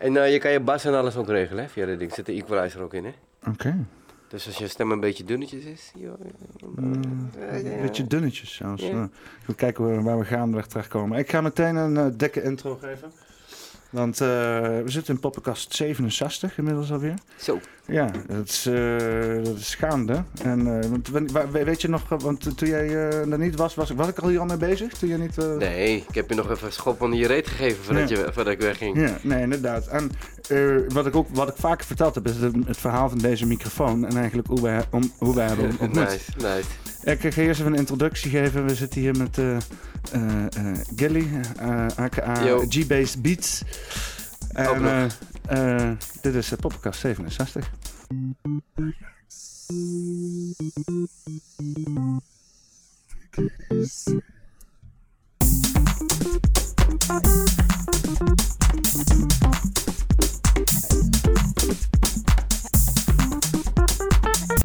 En eh, je kan je bas en alles ook regelen, hè, via de ding. Zit de equalizer ook in, hè. Oké. Dus als je stem een beetje dunnetjes is... joh, Mm, eh. Een beetje dunnetjes zelfs. Ja. Nou, goed kijken waar, we gaandeweg terechtkomen. Ik ga meteen een eh, dikke intro geven. Want eh, we zitten in poppenkast 67 inmiddels alweer. Zo. Ja, dat is, eh, dat is gaande. En, eh, weet je nog, want toen jij er niet was, was, was ik al hier al mee bezig? Toen jij niet... Nee, ik heb je nog even een schop onder je reet gegeven voordat, Ja. je, voordat ik wegging. Ja, nee, inderdaad. En wat, ik ook, wat ik vaker verteld heb, is het, het verhaal van deze microfoon. En eigenlijk hoe wij, om, hoe wij hebben ontmoet. nice, nice. Ik ga eerst even een introductie geven. We zitten hier met eh eh, eh, Gilly, eh, aka. G-Based Beats. En eh, eh, dit is uh, Poppenkast 67.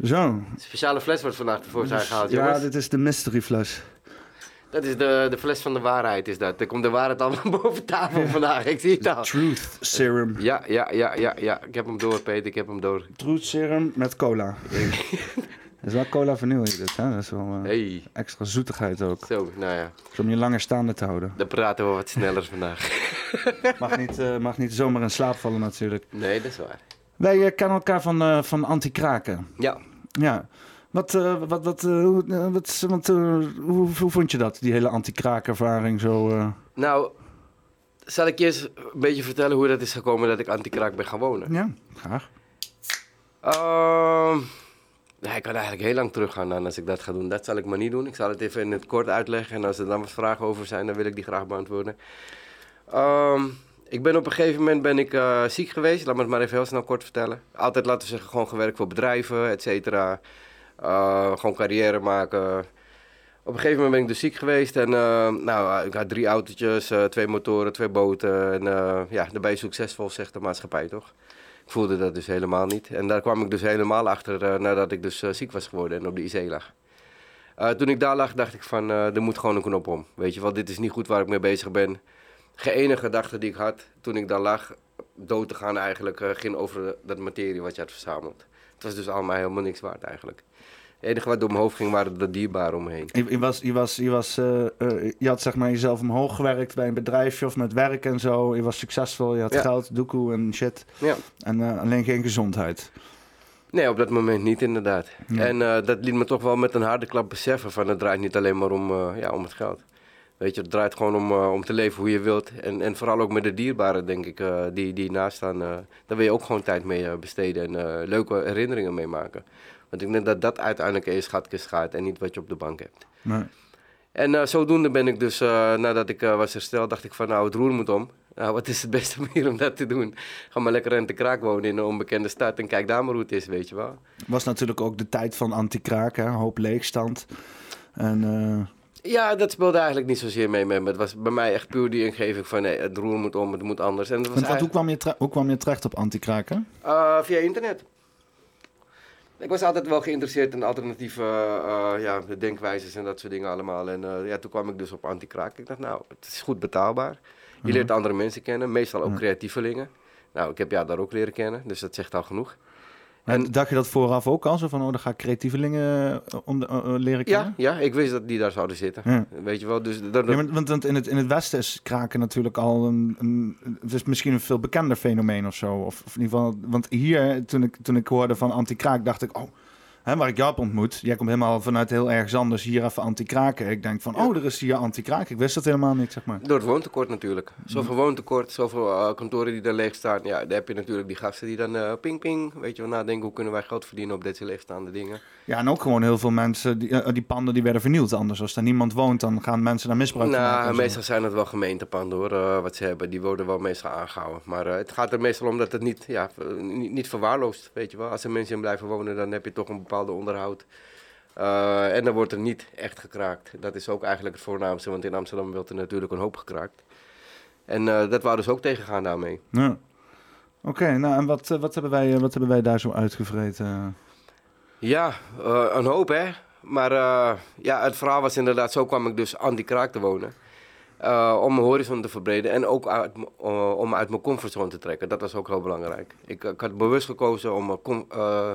Zo. Speciale fles wordt vandaag tevoorschijn gehaald, ja, dit is de mystery fles. Dat is de, de fles van de waarheid, is dat. Er komt de waarheid allemaal boven tafel vandaag, ik zie het al. Truth Serum. Ja, ja, ja, ja, ja. Ik heb hem door, Peter, ik heb hem door. Truth Serum met cola. Dat is wel cola vanille dit, hè? Dat is wel eh, Hey, extra zoetigheid ook. zo, nou ja. Dus om je langer staande te houden. Dan praten we wat sneller vandaag. Mag niet, eh, mag niet zomaar in slaap vallen natuurlijk. Nee, dat is waar. Wij eh, kennen elkaar van, van anti-kraken. Ja, Ja. Wat, eh, wat, wat, eh, hoe, eh, wat, want, hoe, hoe vond je dat, die hele anti-kraakervaring zo? nou, zal ik je eens een beetje vertellen hoe dat is gekomen dat ik anti-kraak ben gaan wonen? Ja, graag. Ehm, nou, ik kan eigenlijk heel lang teruggaan dan als ik dat ga doen. Dat zal ik maar niet doen. Ik zal het even in het kort uitleggen. En als er dan wat vragen over zijn, dan wil ik die graag beantwoorden. Ehm, ik ben op een gegeven moment ben ik, eh, ziek geweest. Laat me het maar even heel snel kort vertellen. Altijd, laten zeggen, gewoon gewerkt voor bedrijven, et cetera. Eh, gewoon carrière maken. Op een gegeven moment ben ik dus ziek geweest. En eh, nou, ik had drie autootjes, twee motoren, twee boten. En ja, dan ben je succesvol, zegt de maatschappij toch? Ik voelde dat dus helemaal niet. En daar kwam ik dus helemaal achter nadat ik dus ziek was geworden en op de IC lag. Toen ik daar lag, dacht ik van, er moet gewoon een knop om. Weet je wel, dit is niet goed waar ik mee bezig ben. Geen ene gedachte die ik had toen ik daar lag, dood te gaan eigenlijk, eh, ging over dat materie wat je had verzameld. Het was dus allemaal helemaal niks waard eigenlijk. Het enige wat door mijn hoofd ging, waren de dierbaren om me heen. Je, je was, je, was, je, was, eh, eh, je had zeg maar jezelf omhoog gewerkt bij een bedrijfje of met werk en zo. Je was succesvol, je had Ja. geld, doekoe en shit. Ja. En alleen geen gezondheid. Nee, op dat moment niet inderdaad. Ja. En dat liet me toch wel met een harde klap beseffen van het draait niet alleen maar om, ja, om het geld. Weet je, het draait gewoon om, eh, om te leven hoe je wilt. En, en vooral ook met de dierbaren, denk ik, eh, die, die naast staan. eh, daar wil je ook gewoon tijd mee besteden en leuke herinneringen mee maken. Want ik denk dat dat uiteindelijk een schatkist gaat en niet wat je op de bank hebt. Nee. En zodoende ben ik dus, nadat ik was hersteld, dacht ik van nou, het roer moet om. Nou, wat is de beste manier om dat te doen? Ga maar lekker in de kraak wonen in een onbekende stad en kijk daar maar hoe het is, weet je wel. Was natuurlijk ook de tijd van anti-kraak, hè? een hoop leegstand. En Ja, dat speelde eigenlijk niet zozeer mee met me. Het was bij mij echt puur die ingeving van nee, het roer moet om, het moet anders. En dat was want hoe, kwam je hoe kwam je terecht op anti-kraken? Eh, via internet. Ik was altijd wel geïnteresseerd in alternatieve eh, ja, denkwijzes en dat soort dingen allemaal. En eh, ja, toen kwam ik dus op anti-kraak. Ik dacht, nou, het is goed betaalbaar. Je leert andere mensen kennen, meestal ook creatievelingen. Nou, ik heb jou daar ook leren kennen, dus dat zegt al genoeg. En dacht je dat vooraf ook al? Zo van, oh, dan ga ik creatievelingen eh, om de- eh, eh, leren Ja, kennen? ja, ik wist dat die daar zouden zitten. Ja. Weet je wel, dus dat, Ja, want- in het, in het Westen is kraken natuurlijk al een, een, het is misschien een veel bekender fenomeen of zo. Of, of in ieder geval, want hier, toen ik, toen ik hoorde van anti-kraak, dacht ik, oh, hè, waar ik jou heb ontmoet, jij komt helemaal vanuit heel ergens anders hier even anti-kraken. Ik denk van, Ja. oh, er is hier anti-kraak. Ik wist dat helemaal niet, zeg maar. Door het woontekort natuurlijk. Zoveel woontekort, zoveel eh, kantoren die daar leeg staan. Ja, daar heb je natuurlijk die gasten die dan eh, ping ping, weet je wel, nadenken hoe kunnen wij geld verdienen op deze leegstaande dingen. Ja, en ook gewoon heel veel mensen, die, eh, die panden die werden vernield. Anders, als daar niemand woont, dan gaan mensen daar misbruik van maken. Nou, meestal zijn het wel gemeentepanden hoor, wat ze hebben. Die worden wel meestal aangehouden. Maar het gaat er meestal om dat het niet, ja, niet, niet verwaarloost, weet je wel. Als er mensen in blijven wonen, dan heb je toch een bepaalde onderhoud. Eh, en dan wordt er niet echt gekraakt. Dat is ook eigenlijk het voornaamste, want in Amsterdam wordt er natuurlijk een hoop gekraakt. En eh, dat wouden ze ook tegengaan daarmee. Ja. Oké, nou en wat, eh, wat, hebben wij, wat hebben wij daar zo uitgevreten? Ja, een hoop hè. Maar ja, het verhaal was inderdaad, zo kwam ik dus aan die kraak te wonen. Uh, om mijn horizon te verbreden en ook uit, uh, om uit mijn comfortzone te trekken. Dat was ook heel belangrijk. Ik, ik had bewust gekozen om uh,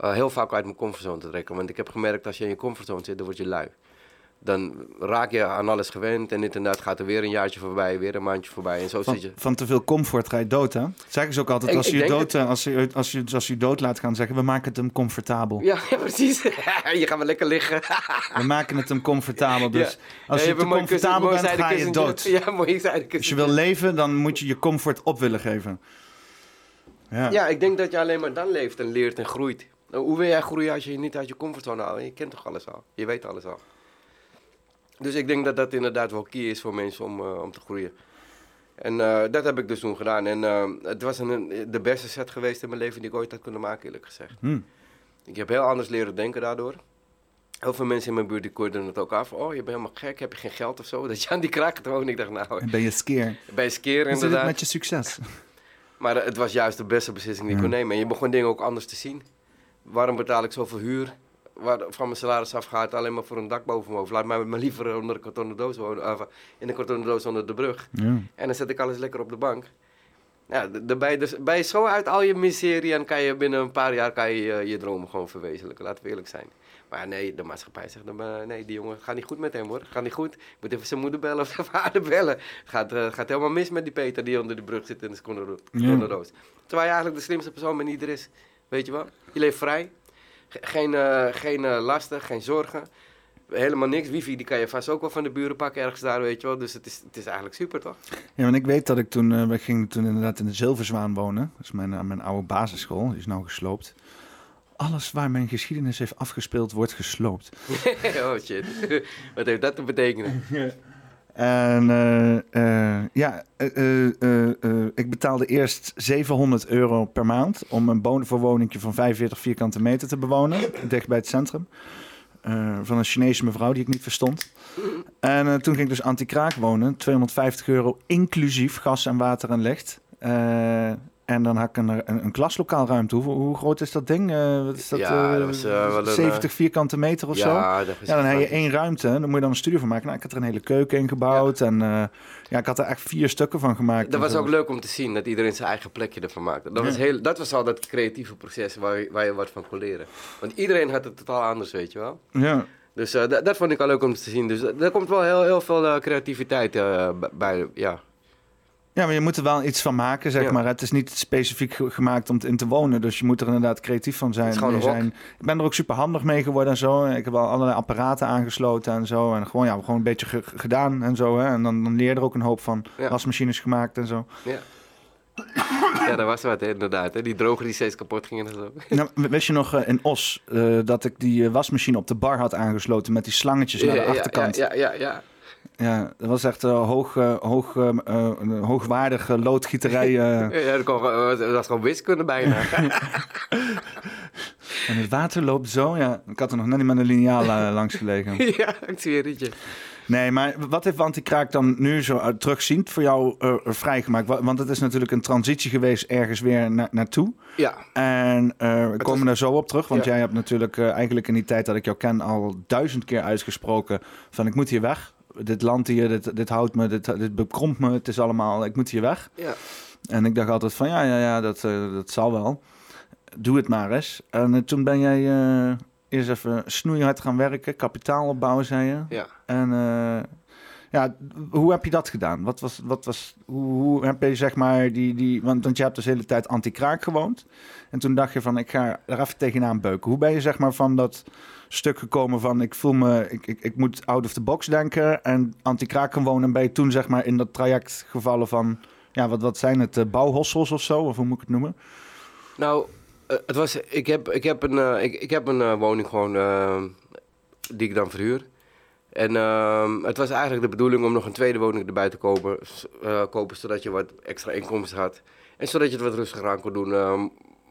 heel vaak uit mijn comfortzone te trekken. Want ik heb gemerkt, als je in je comfortzone zit, dan word je lui dan raak je aan alles gewend en inderdaad gaat er weer een jaartje voorbij, weer een maandje voorbij en zo van, zit je. Van te veel comfort ga je dood, hè? Zeggen ze ook altijd, als, je dood, als, je, als, je, als je dood laat gaan, zeggen we maken het hem comfortabel. Ja, ja precies. je gaat wel lekker liggen. we maken het hem comfortabel, dus ja. als je, te comfortabel bent, ga je dood. Ja, mooi Als je wil leven, dan moet je je comfort op willen geven. Ja. ja, ik denk dat je alleen maar dan leeft en leert en groeit. Nou, hoe wil jij groeien als je je niet uit je comfortzone haalt? Je kent toch alles al? Je weet alles al. Dus ik denk dat dat inderdaad wel key is voor mensen om, uh, om te groeien. En uh, dat heb ik dus toen gedaan. En uh, het was een, de beste set geweest in mijn leven die ik ooit had kunnen maken, eerlijk gezegd. Hmm. Ik heb heel anders leren denken daardoor. Heel veel mensen in mijn buurt die koorden het ook af. Oh, je bent helemaal gek, heb je geen geld of zo? Dat je aan die kraken gewoon. Ik dacht, nou... Ben je skeer? Ben je skeer, inderdaad. Is het met je succes? Maar het was juist de beste beslissing die ik kon nemen. En je begon dingen ook anders te zien. Waarom betaal ik zoveel huur? waar, van mijn salaris afgaat alleen maar voor een dak boven me hoofd. Laat mij maar liever onder een kartonnen doos wonen, of in een kartonnen doos onder de brug. Ja. En dan zet ik alles lekker op de bank. Ja, de, bij, dus, bij zo uit al je miserie en kan je binnen een paar jaar kan je, je dromen gewoon verwezenlijken. Laten we eerlijk zijn. Maar nee, de maatschappij zegt dan, uh, nee, die jongen gaat niet goed met hem hoor. Gaat niet goed. Moet even zijn moeder bellen of zijn vader bellen. Het gaat, uh, gaat helemaal mis met die Peter die onder de brug zit in de kartonnen doos. Terwijl je eigenlijk de slimste persoon met ieder is. Weet je wel? Je leeft vrij. Geen, uh, geen uh, lasten, geen zorgen. Helemaal niks. Wifi die kan je vast ook wel van de buren pakken ergens daar, weet je wel. Dus het is, het is eigenlijk super, toch? Ja, want ik weet dat ik toen... Uh, we gingen toen inderdaad in de Zilverzwaan wonen. Dat is mijn, mijn oude basisschool. Die is nou gesloopt. Alles waar mijn geschiedenis heeft afgespeeld, wordt gesloopt. oh shit. Wat heeft dat te betekenen? En uh, uh, ja, uh, ik betaalde eerst 700 euro per maand om een woonverwoningje van 45 vierkante meter te bewonen, dicht bij het centrum. van een Chinese mevrouw die ik niet verstond. En toen ging ik dus anti-kraak wonen, 250 euro inclusief gas en water en licht. En dan had ik een, een, een klaslokaalruimte. Hoe, hoe, groot is dat ding? Uh, wat is dat? Ja, dat was, uh, 70 vierkante meter of ja, zo? ja, dan heb je één ruimte. Dan moet je dan een studio van maken. Nou, ik had er een hele keuken in gebouwd. Ja. En ja, ik had er echt vier stukken van gemaakt. Dat was ook leuk om te zien. Dat iedereen zijn eigen plekje ervan maakte. Dat, was, heel, dat was al dat creatieve proces waar je, waar je wat van kon leren. Want iedereen had het totaal anders, weet je wel. Ja. Dus dat, dat vond ik al leuk om te zien. Dus er komt wel heel, heel veel creativiteit bij. Ja. Ja, maar je moet er wel iets van maken, zeg ja. maar. Het is niet specifiek gemaakt om in te wonen. Dus je moet er inderdaad creatief van zijn. zijn. Ik ben er ook super handig mee geworden en zo. Ik heb al allerlei apparaten aangesloten en zo. En gewoon, ja, gewoon een beetje gedaan en zo. Hè. En dan, dan leer je er ook een hoop van. Ja. Wasmachines gemaakt en zo. Ja. Ja, dat was wat, hè, inderdaad. Hè. Die droger die steeds kapot gingen en zo. Nou, wist je nog uh, in Os uh, dat ik die uh, wasmachine op de bar had aangesloten met die slangetjes naar de achterkant? Ja, ja, ja. Ja. Dat was echt uh, hoog, uh, hoog, uh, hoogwaardige loodgieterij. ja, dat, kon, dat was gewoon wiskunde bijna. en het water loopt zo, ja. Ik had er nog net niet met een lineaal langs gelegen. ja, ik zie het. Nee, maar wat heeft Antikraak dan nu zo terugziend voor jou vrijgemaakt? Want het is natuurlijk een transitie geweest ergens weer na naartoe. Ja. En we komen daar zo op terug. Want ja. jij hebt natuurlijk eigenlijk in die tijd dat ik jou ken al duizend keer uitgesproken van ik moet hier weg dit land hier, dit, dit houdt me, dit, dit bekrompt me, het is allemaal, ik moet hier weg. Ja. En ik dacht altijd van, ja, ja, ja, dat, uh, dat zal wel. Doe het maar eens. En uh, toen ben jij uh, eerst even snoeihard gaan werken, kapitaal opbouwen, zei je. Ja. En ja, hoe heb je dat gedaan? Wat was, wat was, hoe, hoe heb je zeg maar die, die want, want je hebt dus de hele tijd anti-kraak gewoond. En toen dacht je van, ik ga er even tegenaan beuken. Hoe ben je zeg maar van dat stuk gekomen van ik voel me, ik, ik, ik moet out of the box denken en anti-kraak kan wonen. En ben je toen zeg maar in dat traject gevallen van, ja, wat, wat zijn het, uh, bouwhossels of zo? Of hoe moet ik het noemen? Nou, uh, het was, ik heb, ik heb een, uh, ik, ik heb een woning gewoon die ik dan verhuur. En uh, het was eigenlijk de bedoeling om nog een tweede woning erbij te kopen, kopen zodat je wat extra inkomsten had. En zodat je het wat rustiger aan kon doen.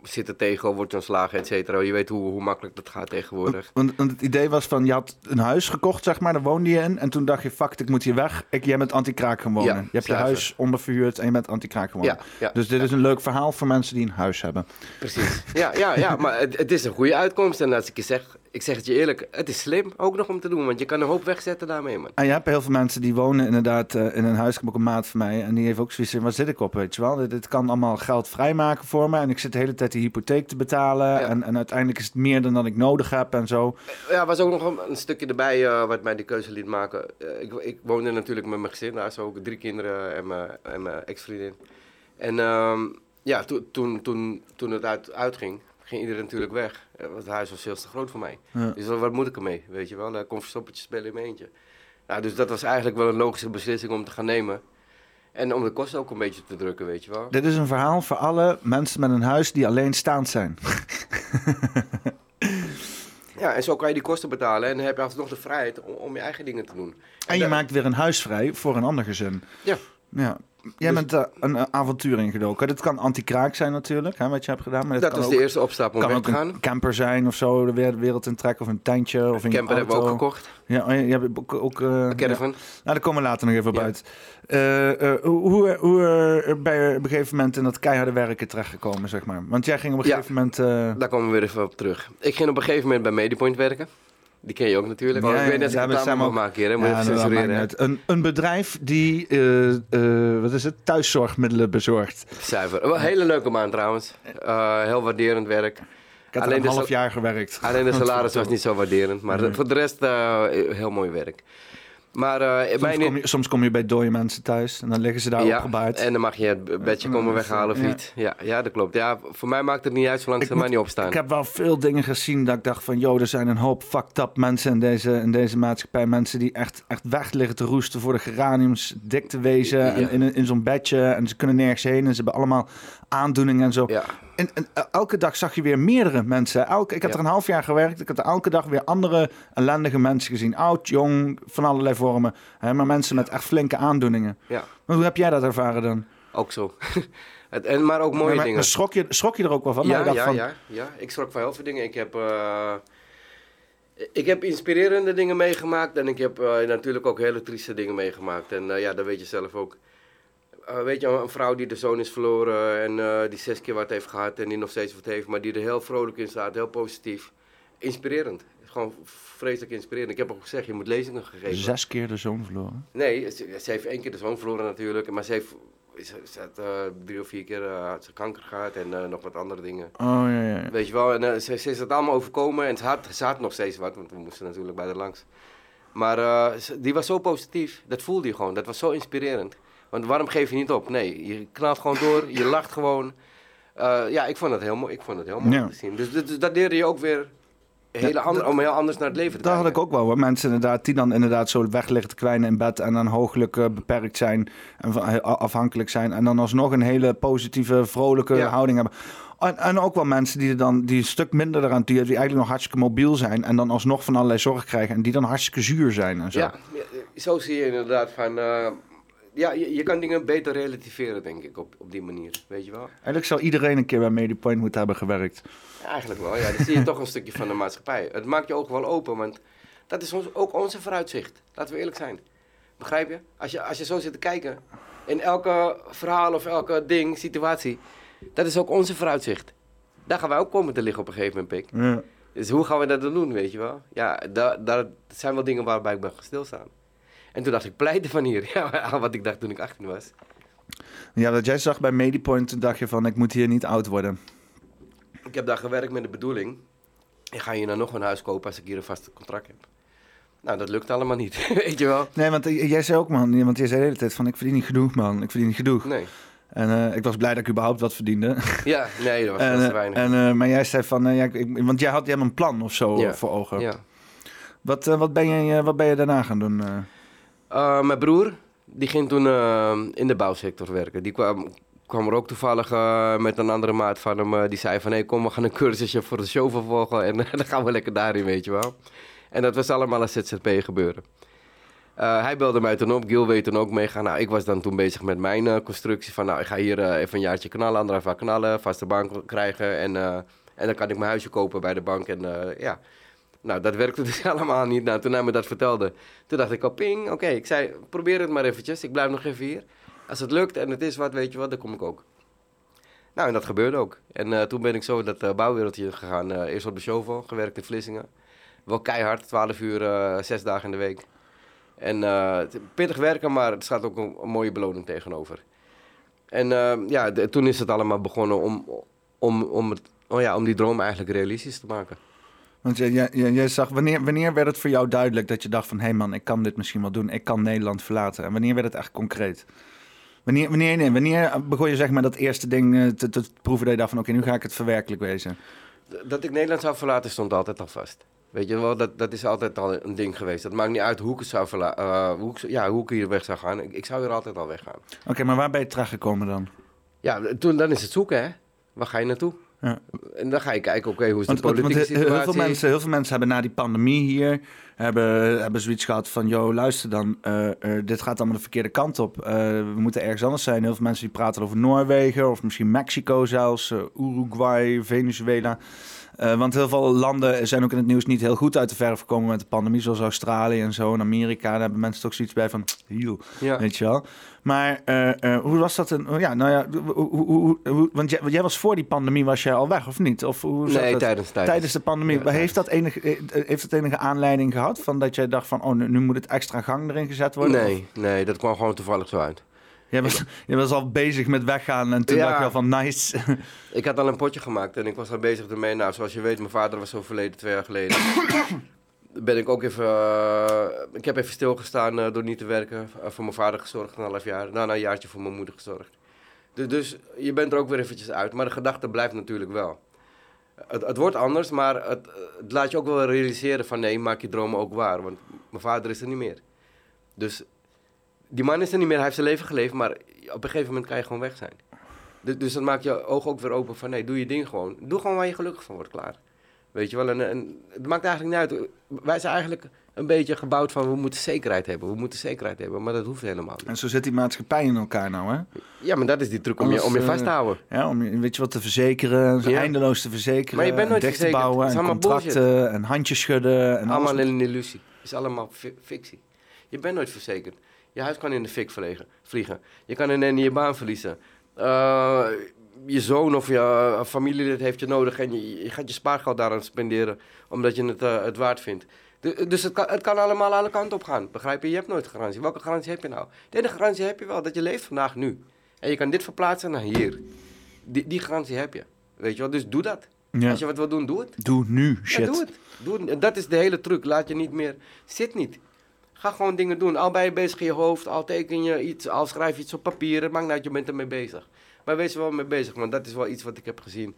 Zitten tegen, wordt je ontslagen, et cetera. Je weet hoe, hoe makkelijk dat gaat tegenwoordig. Want, want, het idee was van, je had een huis gekocht, zeg maar, daar woonde je in. En toen dacht je, fuck, ik moet hier weg. Ik, jij bent anti-kraak gaan wonen. Ja, je hebt je huis onderverhuurd en je bent anti-kraak gaan wonen. Ja, ja, dus dit is een leuk verhaal voor mensen die een huis hebben. Precies. Ja, ja, ja maar het, het is een goede uitkomst. En als ik je zeg, ik zeg het je eerlijk, het is slim ook nog om te doen. Want je kan een hoop wegzetten daarmee, man. En je hebt heel veel mensen die wonen inderdaad eh, in een huis. Ik ook een maat van mij. En die heeft ook zoiets van, waar zit ik op, weet je wel? Dit, dit kan allemaal geld vrijmaken voor me. En ik zit de hele tijd die hypotheek te betalen. Ja. En, en uiteindelijk is het meer dan dat ik nodig heb en zo. Ja, was ook nog een, een stukje erbij eh, wat mij die keuze liet maken. Eh, ik, ik woonde natuurlijk met mijn gezin daar, zo ook drie kinderen en mijn, en mijn ex-vriendin. En ehm, ja, to- toen, toen, toen het uit, uitging, ging iedereen natuurlijk weg. Eh, Want het huis was veel te groot voor mij. Ja. Dus wat moet ik ermee, weet je wel? Dan kon verstoppertje spelen in mijn eentje. Nou, dus dat was eigenlijk wel een logische beslissing om te gaan nemen. En om de kosten ook een beetje te drukken, weet je wel. Dit is een verhaal voor alle mensen met een huis die alleenstaand zijn. Ja, en zo kan je die kosten betalen en dan heb je alsnog de vrijheid om, om je eigen dingen te doen. En je da- maakt weer een huis vrij voor een ander gezin. Ja. Ja. Jij Dus- bent eh, een eh, avontuur ingedoken. Dit kan anti-kraak zijn natuurlijk, hè, wat je hebt gedaan. Maar Dat kan is ook, de eerste opstap om kan weg te gaan. een camper zijn of zo, de wereld in trekken. Of een tentje of een Camper hebben we ook gekocht. Ja, oh, ja, je hebt ook... ook eh, Een caravan. ja. Nou, daar komen we later nog even op Ja. uit. Hoe hoe, ben je op een gegeven moment in dat keiharde werken terechtgekomen, zeg maar? Want jij ging op een Ja. gegeven moment... Daar komen we weer even op terug. Ik ging op een gegeven moment bij Medipoint werken. Die ken je ook natuurlijk. Ja, ik weet dat we allemaal samen maken hier. Hè? Moet ja, censureren. hè? Een, een bedrijf die, eh, eh, wat is het, thuiszorgmiddelen bezorgt. Zuiver. Een hele leuke baan trouwens. Eh, heel waarderend werk. Ik heb Alleen een half jaar gewerkt. Alleen de salaris was niet zo waarderend. Maar Nee. voor de rest heel mooi werk. Maar eh, Soms mijn... kom, je, soms kom je bij dode mensen thuis en dan liggen ze daar ja, opgebaard. en dan mag je het bedje komen weghalen of Ja. niet. Ja, ja, dat klopt. Ja, voor mij maakt het niet uit zolang Ik ze maar niet opstaan. Ik heb wel veel dingen gezien dat ik dacht van... joh, er zijn een hoop fucked up mensen in deze, in deze maatschappij. Mensen die echt, echt weg liggen te roesten voor de geraniums. Dik te wezen en in, in zo'n bedje. En ze kunnen nergens heen en ze hebben allemaal aandoeningen en zo. En, en eh, elke dag zag je weer meerdere mensen. Elke, ik heb Ja. er een half jaar gewerkt. Ik er elke dag weer andere ellendige mensen gezien. Oud, jong, van allerlei vormen. Hè, maar mensen met echt flinke aandoeningen. ja, Maar hoe heb jij dat ervaren dan? ook zo. het, en, maar ook mooie Maar- maar dingen. Schrok je, schrok je er ook wel van? Ja, dacht ja, van, ja, ja. Ik schrok van heel veel dingen. Ik heb, eh, ik heb inspirerende dingen meegemaakt en ik heb eh, natuurlijk ook hele trieste dingen meegemaakt. En ja, dat weet je zelf ook. Eh, weet je, een vrouw die de zoon is verloren en eh, die zes keer wat heeft gehad en die nog steeds wat heeft, maar die er heel vrolijk in staat, heel positief. Inspirerend. Gewoon vreselijk inspirerend. Ik heb ook gezegd, je moet lezingen gegeven. Zes keer de zoon verloren. Nee, ze, ze heeft één keer de zoon verloren natuurlijk, maar ze heeft ze, ze had, eh, drie of vier keer ze kanker gehad en nog wat andere dingen. Oh ja, ja. Weet je wel, en ze, ze is het allemaal overkomen en ze had, ze had nog steeds wat, want we moesten natuurlijk bij haar langs. Maar die was zo positief, dat voelde je gewoon, dat was zo inspirerend. Want waarom geef je niet op? Nee, je knalt gewoon door, je lacht gewoon. Eh, ja, ik vond het heel mooi, ik vond het heel mooi Ja. te zien. Dus, dus dat leerde je ook weer hele ander, om heel anders naar het leven te Dat had kijken. ik ook wel hoor. Mensen inderdaad die dan inderdaad zo weg liggen te kwijnen in bed en dan hooglijk eh, beperkt zijn en afhankelijk zijn. En dan alsnog een hele positieve, vrolijke Ja. houding hebben. En, en ook wel mensen die, er dan, die een stuk minder eraan die, die eigenlijk nog hartstikke mobiel zijn en dan alsnog van allerlei zorg krijgen en die dan hartstikke zuur zijn en zo. Ja, ja, zo zie je inderdaad van... eh, ja, je, je kan dingen beter relativeren, denk ik, op, op die manier. Weet je wel? Eigenlijk zou iedereen een keer bij Medipoint moeten hebben gewerkt. Ja, eigenlijk wel. Ja, dan zie je toch een stukje van de maatschappij. Het maakt je ogen wel open, want dat is ons, ook onze vooruitzicht. Laten we eerlijk zijn. Begrijp je? Als, je? als je zo zit te kijken, in elke verhaal of elke ding, situatie, dat is ook onze vooruitzicht. Daar gaan wij ook komen te liggen op een gegeven moment, Pik. Ja. Dus hoe gaan we dat dan doen, weet je wel? Ja, daar, daar dat zijn wel dingen waarbij ik ben stilstaan. En toen dacht ik, pleiten van hier. Ja, wat ik dacht toen ik 18 was. ja, dat jij zag bij Medipoint, dacht je van ik moet hier niet oud worden. Ik heb daar gewerkt met de bedoeling. Ik ga hier nou nog een huis kopen als ik hier een vast contract heb. Nou, dat lukt allemaal niet, weet je wel. Nee, want eh, jij zei ook man, want jij zei de hele tijd van ik verdien niet genoeg man, ik verdien niet genoeg. Nee. En eh, ik was blij dat ik überhaupt wat verdiende. Ja, nee, dat was en, te eh, weinig. en, maar jij zei van, ja, ik, want jij had jij hebt een plan of zo Ja. voor ogen. ja. Wat, wat, ben je, wat ben je daarna gaan doen? Eh? Mijn broer, die ging toen eh, in de bouwsector werken. Die kwam, kwam er ook toevallig eh, met een andere maat van hem. die zei van, hé, kom, we gaan een cursusje voor de show vervolgen. En dan gaan we lekker daarin, weet je wel. En dat was allemaal een ZZP gebeuren. Hij belde mij toen op, Gil weet toen ook meegaan. Nou, ik was dan toen bezig met mijn constructie van, nou, ik ga hier even een jaartje knallen, anderhalf jaar knallen, vaste bank krijgen en, en dan kan ik mijn huisje kopen bij de bank en ja. Nou, dat werkte dus allemaal niet. Nou, toen hij me dat vertelde, toen dacht ik al, ping, oké. Ik zei, probeer het maar eventjes, ik blijf nog even hier. Als het lukt en het is wat, weet je wat, dan kom ik ook. Nou, en dat gebeurde ook. En eh, toen ben ik zo dat eh, bouwwereldje gegaan. eh, eerst op de Shovel, gewerkt in Vlissingen. Wel keihard, 12 uur, zes dagen in de week. En pittig werken, maar er staat ook een, mooie beloning tegenover. En uh, ja, toen is het allemaal begonnen om, om, om, oh ja, om die droom eigenlijk realistisch te maken. Want jij, jij, jij zag, wanneer, wanneer werd het voor jou duidelijk dat je dacht van... hé hey man, ik kan dit misschien wel doen, ik kan Nederland verlaten. En wanneer werd het echt concreet? Wanneer, wanneer, nee, wanneer begon je zeg maar dat eerste ding te, te proeven dat je dacht van... oké, nu ga ik het verwerkelijk wezen? Dat ik Nederland zou verlaten stond altijd al vast. Weet je wel, dat, dat is altijd al een ding geweest. Dat maakt niet uit hoe ik het zou uh, hoe, ik, ja, hoe ik hier weg zou gaan. Ik, ik zou hier altijd al weggaan. Oké, okay, maar waar ben je terechtgekomen dan? Ja, toen, dan is het zoeken, hè. Waar ga je naartoe? Ja. En dan ga je kijken, oké, okay, hoe is want, de politieke want, situatie? Heel veel, mensen, heel veel mensen hebben na die pandemie hier... hebben, hebben zoiets gehad van... joh, luister dan, uh, uh, dit gaat allemaal de verkeerde kant op. Uh, we moeten ergens anders zijn. Heel veel mensen die praten over Noorwegen... of misschien Mexico zelfs, Uruguay, Venezuela... Uh, want heel veel landen zijn ook in het nieuws niet heel goed uit de verf gekomen met de pandemie, zoals Australië en zo. En Amerika, daar hebben mensen toch zoiets bij van, heel, ja. weet je wel. Maar uh, uh, hoe was dat? Een, ja, nou ja, hoe, hoe, hoe, want jij, jij, was voor die pandemie, was jij al weg of niet? Of hoe nee, tijdens, tijdens, tijdens. de pandemie. Ja, heeft, dat enige, heeft dat enige aanleiding gehad van dat jij dacht van, oh, nu, nu moet het extra gang erin gezet worden? Nee, of? nee, dat kwam gewoon toevallig zo uit. Was, je was al bezig met weggaan en toen ja. dacht je al van nice. Ik had al een potje gemaakt en ik was al bezig ermee. Nou, zoals je weet, mijn vader was overleden twee jaar geleden. ben ik ook even... Uh, ik heb even stilgestaan uh, door niet te werken. Uh, voor mijn vader gezorgd een half jaar. Daarna een jaartje voor mijn moeder gezorgd. Dus, dus je bent er ook weer eventjes uit. Maar de gedachte blijft natuurlijk wel. Het, het wordt anders, maar het, het, laat je ook wel realiseren van... Nee, maak je dromen ook waar. Want mijn vader is er niet meer. Dus die man is er niet meer, hij heeft zijn leven geleefd, maar op een gegeven moment kan je gewoon weg zijn. Dus, dus dat maakt je ogen ook weer open van nee, doe je ding gewoon. Doe gewoon waar je gelukkig van wordt, klaar. Weet je wel, en, en, het maakt eigenlijk niet uit. Wij zijn eigenlijk een beetje gebouwd van we moeten zekerheid hebben, we moeten zekerheid hebben, maar dat hoeft helemaal niet. En zo zit die maatschappij in elkaar nou, hè? Ja, maar dat is die truc om, je, om je vast te houden. Ja, om je, weet je wat te verzekeren, ja. eindeloos te verzekeren, maar je bent nooit dicht te bouwen en contracten bullshit. en handjes schudden. En allemaal een illusie. Het is allemaal fictie. Je bent nooit verzekerd. Je huis kan in de fik vliegen. Je kan in je baan verliezen. Uh, je zoon of je uh, familielid heeft je nodig en je, je, gaat je spaargeld daaraan spenderen omdat je het, uh, het waard vindt. De, dus het kan, het kan allemaal alle kanten op gaan. Begrijp je? Je hebt nooit garantie. Welke garantie heb je nou? De enige garantie heb je wel dat je leeft vandaag nu. En je kan dit verplaatsen naar hier. Die, die garantie heb je. Weet je wel? Dus doe dat. Ja. Als je wat wil doen, doe het. Doe nu, shit. Ja, doe het. Doe. Dat is de hele truc. Laat je niet meer... Zit niet. Ga gewoon dingen doen. Al ben je bezig in je hoofd, al teken je iets, al schrijf je iets op papier. Het maakt niet uit, je bent ermee bezig. Maar wees er wel mee bezig, want dat is wel iets wat ik heb gezien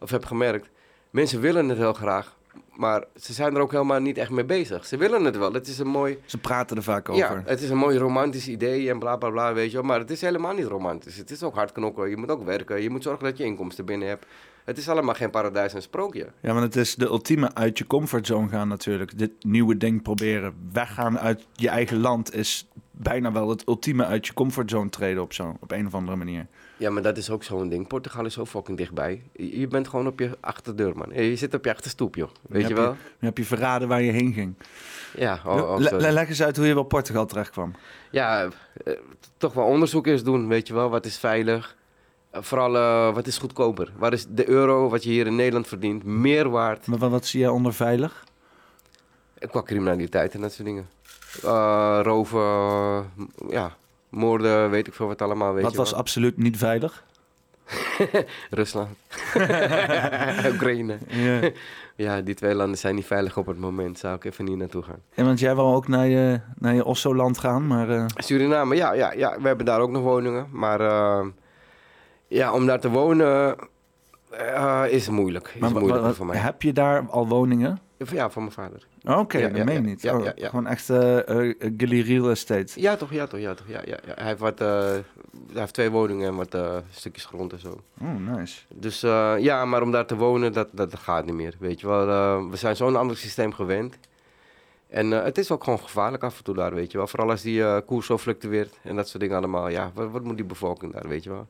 of heb gemerkt. Mensen willen het heel graag, maar ze zijn er ook helemaal niet echt mee bezig. Ze willen het wel. Het is een mooi... Ze praten er vaak over. Ja, het is een mooi romantisch idee en bla bla bla, weet je wel. Maar het is helemaal niet romantisch. Het is ook hard knokken. Je moet ook werken. Je moet zorgen dat je inkomsten binnen hebt. Het is allemaal geen paradijs en sprookje. Ja, want het is de ultieme uit je comfortzone gaan natuurlijk. Dit nieuwe ding proberen. Weggaan uit je eigen land is bijna wel het ultieme uit je comfortzone treden op, zo, op een of andere manier. Ja, maar dat is ook zo'n ding. Portugal is zo fucking dichtbij. Je bent gewoon op je achterdeur, man. Je zit op je achterstoep, joh. Weet je, wel? Je, nu heb je verraden waar je heen ging. Ja, oh, oh, leg eens uit hoe je bij Portugal terecht kwam. Ja, eh, toch wel onderzoek eens doen, weet je wel. Wat is veilig? Eh, vooral, uh, wat is goedkoper? Waar is de euro, wat je hier in Nederland verdient, meer waard? Maar wat, wat zie jij onder veilig? Qua criminaliteit en dat soort dingen. Uh, roven, ja, moorden, weet ik veel wat allemaal. Weet wat je was absoluut niet veilig? Rusland. Oekraïne. Ja. ja, die twee landen zijn niet veilig op het moment. Zou ik even niet naartoe gaan. En want jij wil ook naar je, naar je Osso-land gaan, maar... Suriname, ja, ja, ja. We hebben daar ook nog woningen, maar... Ja, om daar te wonen uh, is moeilijk. Is maar, moeilijk voor mij. Heb je daar al woningen? Ja, van mijn vader. Oké, okay, ja, dat ja, meen ja, niet. Oh, Gewoon echt uh, uh, Real Estate. Ja, toch, ja, toch, ja, toch. Ja, ja. Hij, heeft wat, uh, hij heeft twee woningen en wat stukjes grond en zo. Oh, nice. Dus ja, maar om daar te wonen, dat, dat gaat niet meer. Weet je wel, we zijn zo'n ander systeem gewend. En het is ook gewoon gevaarlijk af en toe daar, weet je wel. Vooral als die koers zo fluctueert en dat soort dingen allemaal. Ja, wat, wat moet die bevolking daar, weet je wel.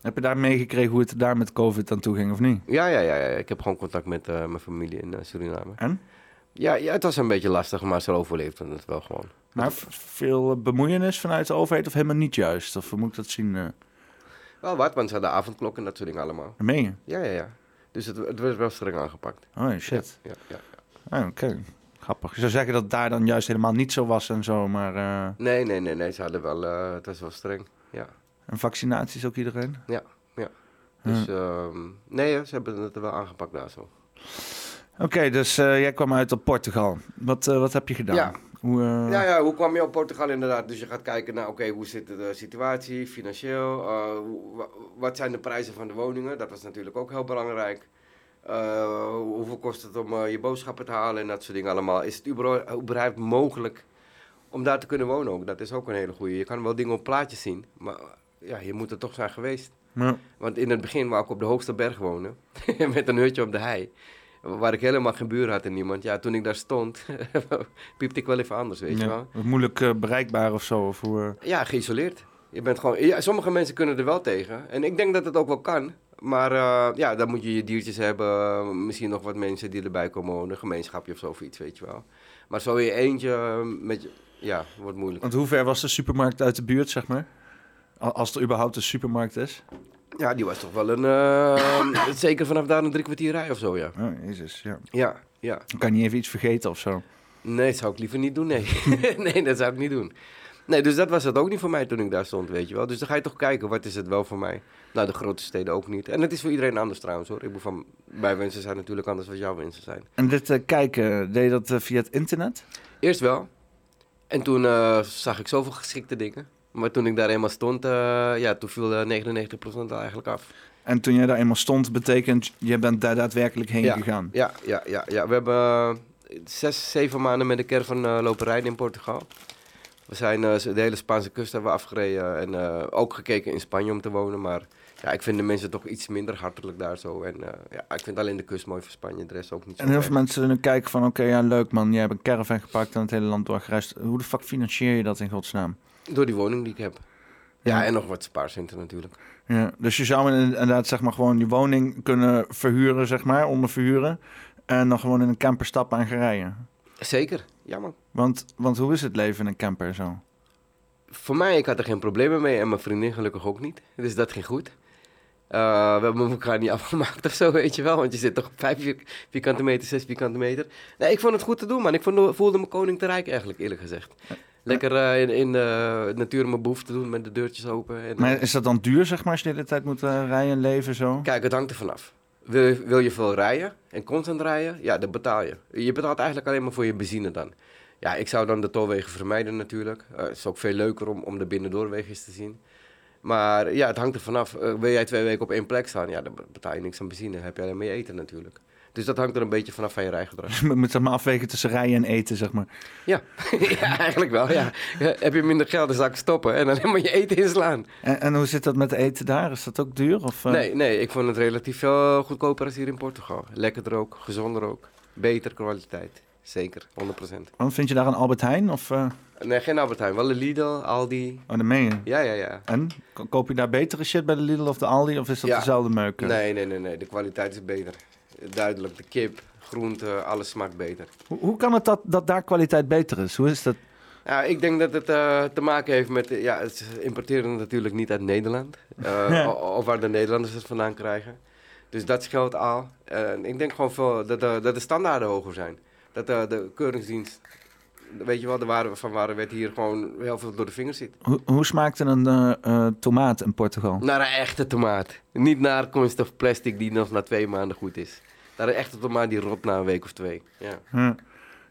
Heb je daar meegekregen hoe het daar met COVID aan toe ging of niet? Ja, ja, ja, ja. ik heb gewoon contact met uh, mijn familie in uh, Suriname. En? Ja, ja, het was een beetje lastig, maar ze overleefden het wel gewoon. Maar veel bemoeienis vanuit de overheid of helemaal niet juist? Of hoe moet ik dat zien? Uh... Wel wat, want ze hadden avondklok en dat soort dingen allemaal. meen je? Ja, ja, ja. Dus het, het werd wel streng aangepakt. Oh shit. Ja, ja, Ah, Oké, grappig. Je zou zeggen dat het daar dan juist helemaal niet zo was en zo, maar... eh, Nee, nee, nee, nee. Ze hadden wel, eh, het was wel streng. Ja. En vaccinaties ook iedereen? Dus ehm, nee, ze hebben het er wel aangepakt daar zo. Oké, dus eh, jij kwam uit op Portugal. Wat, eh, wat heb je gedaan? Ja. Hoe, eh, Ja, ja, hoe kwam je op Portugal inderdaad? Dus je gaat kijken naar, oké, hoe zit de situatie financieel? Wat zijn de prijzen van de woningen? Dat was natuurlijk ook heel belangrijk. Eh, hoeveel kost het om je boodschappen te halen en dat soort dingen allemaal? Is het überhaupt mogelijk om daar te kunnen wonen ook? Dat is ook een hele goede. Je kan wel dingen op plaatjes zien, maar ja, je moet er toch zijn geweest. ja. Want in het begin wou ik op de hoogste berg wonen, met een hutje op de hei. Waar ik helemaal geen buur had en niemand. Ja, toen ik daar stond, piepte ik wel even anders, weet je wel. Moeilijk eh, bereikbaar of zo? Of hoe, eh, Ja, geïsoleerd. Je bent gewoon, ja, sommige mensen kunnen er wel tegen. En ik denk dat het ook wel kan. Maar eh, ja, dan moet je je diertjes hebben. Misschien nog wat mensen die erbij komen wonen. Een gemeenschapje of zo of iets, weet je wel. Maar zo in je eentje, met ja, wordt moeilijk. Want hoe ver was de supermarkt uit de buurt, zeg maar? Al- Als er überhaupt een supermarkt is. Ja, die was toch wel een, eh, zeker vanaf daar een drie kwartier rij of zo, ja. Oh, jezus, ja. Ja, ja. Dan kan je niet even iets vergeten of zo. Nee, dat zou ik liever niet doen, nee. nee, dat zou ik niet doen. Nee, dus dat was het ook niet voor mij toen ik daar stond, weet je wel. Dus dan ga je toch kijken, wat is het wel voor mij? Nou, de grote steden ook niet. En het is voor iedereen anders trouwens, hoor. Ik bedoel, van, mijn wensen zijn natuurlijk anders dan jouw wensen zijn. En dit eh, kijken, deed je dat eh, via het internet? Eerst wel. En toen zag ik zoveel geschikte dingen. Maar toen ik daar eenmaal stond, eh, ja, toen viel eh 99% al eigenlijk af. En toen jij daar eenmaal stond, betekent je bent daar daadwerkelijk heen Ja. gegaan. Ja, ja, ja, ja. We hebben eh, zes, zeven maanden met de caravan eh lopen rijden in Portugal. We zijn eh, de hele Spaanse kust hebben we afgereden en eh, ook gekeken in Spanje om te wonen. Maar ja, ik vind de mensen toch iets minder hartelijk daar zo. En eh, ja, ik vind alleen de kust mooi van Spanje, de rest ook niet zo. En heel veel mensen nu kijken van, oké, ja, leuk man. Jij hebt een caravan gepakt en het hele land doorgereisd. Hoe de fuck financier je dat in godsnaam? Door die woning die ik heb. Ja, en nog wat spaarcenten natuurlijk. Ja, dus je zou inderdaad zeg maar gewoon die woning kunnen verhuren, zeg maar, onderverhuren. En dan gewoon in een camper stappen en gaan rijden. Zeker, ja man. Want, want hoe is het leven in een camper zo? Voor mij, ik had er geen problemen mee en mijn vriendin gelukkig ook niet. Dus dat ging goed. Eh, we hebben elkaar niet afgemaakt of zo, weet je wel. Want je zit toch op vijf vier- vierkante meter, zes vierkante meter. Nee, ik vond het goed te doen, man. Ik vond, voelde me koning te rijk eigenlijk, eerlijk gezegd. Lekker eh, in, in de natuur mijn behoefte doen met de deurtjes open. En, Maar is dat dan duur, zeg maar, als je de hele tijd moet eh, rijden en leven zo? Kijk, het hangt er vanaf. Wil, je- wil je veel rijden en constant rijden, ja, dan betaal je. Je betaalt eigenlijk alleen maar voor je benzine dan. Ja, ik zou dan de tolwegen vermijden natuurlijk. Eh, het is ook veel leuker om, om de binnendoorwegjes te zien. Maar ja, het hangt er vanaf. Eh, wil jij twee weken op één plek staan, ja, dan betaal je niks aan benzine. Heb je alleen maar je eten natuurlijk. Dus dat hangt er een beetje vanaf van je rijgedrag. Je moet zeg maar afwegen tussen rijden en eten, zeg maar. ja. ja, eigenlijk wel, ja. Heb je minder geld, dan zou ik stoppen en alleen maar je eten inslaan. En, en hoe zit dat met eten daar? Is dat ook duur? Of, eh? Nee, nee, ik vond het relatief veel goedkoper als hier in Portugal. Lekkerder ook, gezonder ook. Beter kwaliteit. Zeker, 100%. Want vind je daar een Albert Heijn? Of, eh Nee, geen Albert Heijn. Wel de Lidl, Aldi. oh, dat meen je. Ja, ja, ja. En? Ko- Koop je daar betere shit bij de Lidl of de Aldi? Of is dat Ja. dezelfde meuk? Nee, nee, nee, nee. De kwaliteit is beter. Duidelijk. De kip, groente, alles smaakt beter. Hoe, hoe kan het dat, dat daar kwaliteit beter is? Hoe is dat? Ja, ik denk dat het eh, te maken heeft met... ja, het importeren natuurlijk niet uit Nederland. Ja. o- Of waar de Nederlanders het vandaan krijgen. Dus dat scheelt al. En ik denk gewoon veel dat, de, dat de standaarden hoger zijn. Dat de, de keuringsdienst... Weet je wel, de waarde van waar werd hier gewoon heel veel door de vingers zit. Hoe, hoe smaakte een eh, tomaat in Portugal? Naar een echte tomaat. Niet naar kunststof plastic die nog na twee maanden goed is. Naar een echte tomaat die rot na een week of twee. Ja. Hm.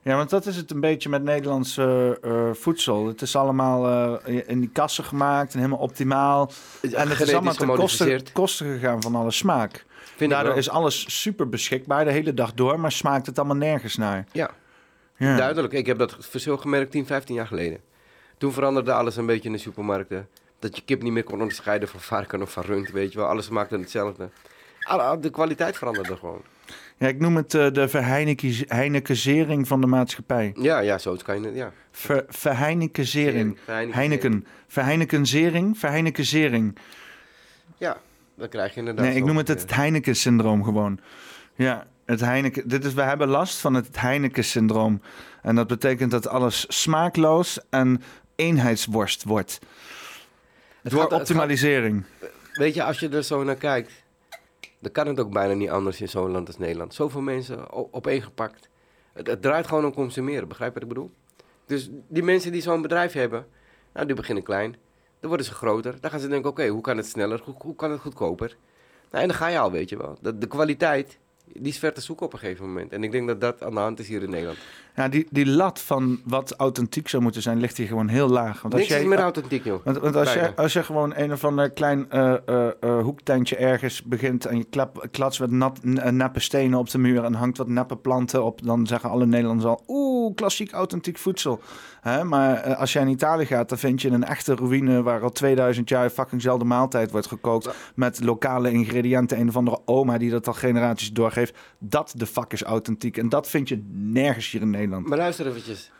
Ja, want dat is het een beetje met Nederlands eh, eh, voedsel. Het is allemaal eh, in die kassen gemaakt en helemaal optimaal. En het is allemaal ten koste, koste gegaan van alle smaak. Vind Daardoor is alles super beschikbaar de hele dag door, maar smaakt het allemaal nergens naar. Ja, Ja. duidelijk. Ik heb dat verschil gemerkt 10, 15 jaar geleden. Toen veranderde alles een beetje in de supermarkten. Dat je kip niet meer kon onderscheiden van varken of van rund, weet je wel. Alles maakte hetzelfde. Alle- De kwaliteit veranderde gewoon. Ja, ik noem het eh, de verheinekezering van de maatschappij. Ja, ja, zo kan je het, ja. Ver, verheinekezering. Heineken. Verheinekenzering. Verheinekezering. Ja, dat krijg je inderdaad. Nee, ik noem het het Heineken-syndroom gewoon. Ja, het Heineken. Dit is, we hebben last van het Heineken-syndroom. En dat betekent dat alles smaakloos en eenheidsworst wordt. Het Door gaat- het optimalisering. Weet je, als je er zo naar kijkt, dan kan het ook bijna niet anders in zo'n land als Nederland. Zoveel mensen opeengepakt. Het, het draait gewoon om consumeren, begrijp je wat ik bedoel? Dus die mensen die zo'n bedrijf hebben, nou, die beginnen klein. Dan worden ze groter. Dan gaan ze denken, oké, hoe kan het sneller? Hoe, hoe kan het goedkoper? Nou, en dan ga je al, weet je wel. De, de kwaliteit, die is ver te zoeken op een gegeven moment. En ik denk dat dat aan de hand is hier in Nederland. Ja, die, die lat van wat authentiek zou moeten zijn, ligt hier gewoon heel laag. Want als Niks jij, is meer authentiek, joh. Want, want als, je, als je gewoon een of ander klein hoektentje ergens begint en je klap, klats met nat, n- neppe stenen op de muur en hangt wat neppe planten op, dan zeggen alle Nederlanders al, oeh, klassiek authentiek voedsel. Hè? Maar als jij in Italië gaat, dan vind je een echte ruïne waar al 2000 jaar fuckingzelfde maaltijd wordt gekookt met lokale ingrediënten. Een of andere oma die dat al generaties doorgeeft. Dat de fuck is authentiek. En dat vind je nergens hier in Nederland. Maar luister eventjes.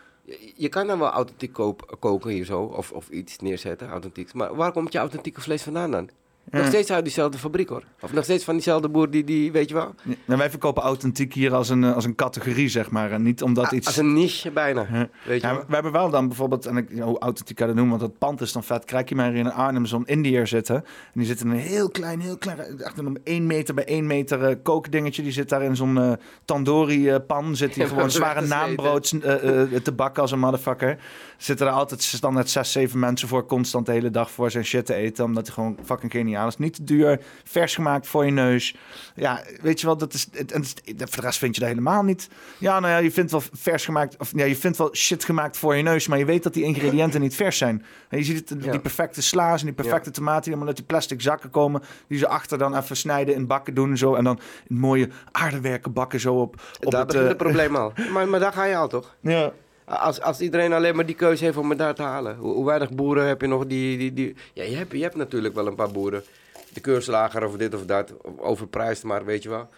Je, kan dan wel authentiek koken hier zo, of, of iets neerzetten, authentieks. Maar waar komt je authentieke vlees vandaan dan? Nog steeds uit diezelfde fabriek hoor. Of nog steeds van diezelfde boer die, die weet je wel, Ja, Nou, wij verkopen authentiek hier als een, eh, als een categorie, zeg maar. En niet omdat a- iets... als een niche bijna. Ja. Weet je Ja, we hebben wel dan bijvoorbeeld, en ik, hoe authentiek kan dat noemen, want dat pand is dan vet. Krijg je maar in Arnhem zo'n Indiër zitten. En die zit in een heel klein, heel klein, echt een 1 meter bij 1 meter eh, kookdingetje. Die zit daar in zo'n eh, tandoori eh, pan. Zit hij gewoon zware naambrood eh, te bakken als een motherfucker. Zitten er altijd standaard 6, 7 mensen voor constant de hele dag voor zijn shit te eten. Omdat hij gewoon fucking geniaal is. Niet te duur, vers gemaakt voor je neus. Ja, weet je wel, dat is, het, en voor de rest vind je dat helemaal niet. Ja, nou ja, je vindt wel vers gemaakt, of ja, je vindt wel shit gemaakt voor je neus, maar je weet dat die ingrediënten niet vers zijn. En je ziet het, Ja. die perfecte sla's en die perfecte tomaten, die allemaal uit die plastic zakken komen, die ze achter dan even snijden in bakken doen en zo. En dan mooie aardewerken bakken zo op, op daar het... begint eh, het probleem al. Maar, maar daar ga je al toch? ja. Als, als iedereen alleen maar die keuze heeft om het daar te halen. Hoe, hoe weinig boeren heb je nog die... die, die ja, je hebt, je hebt natuurlijk wel een paar boeren. De keurslager of dit of dat. Overprijsd maar, weet je wel.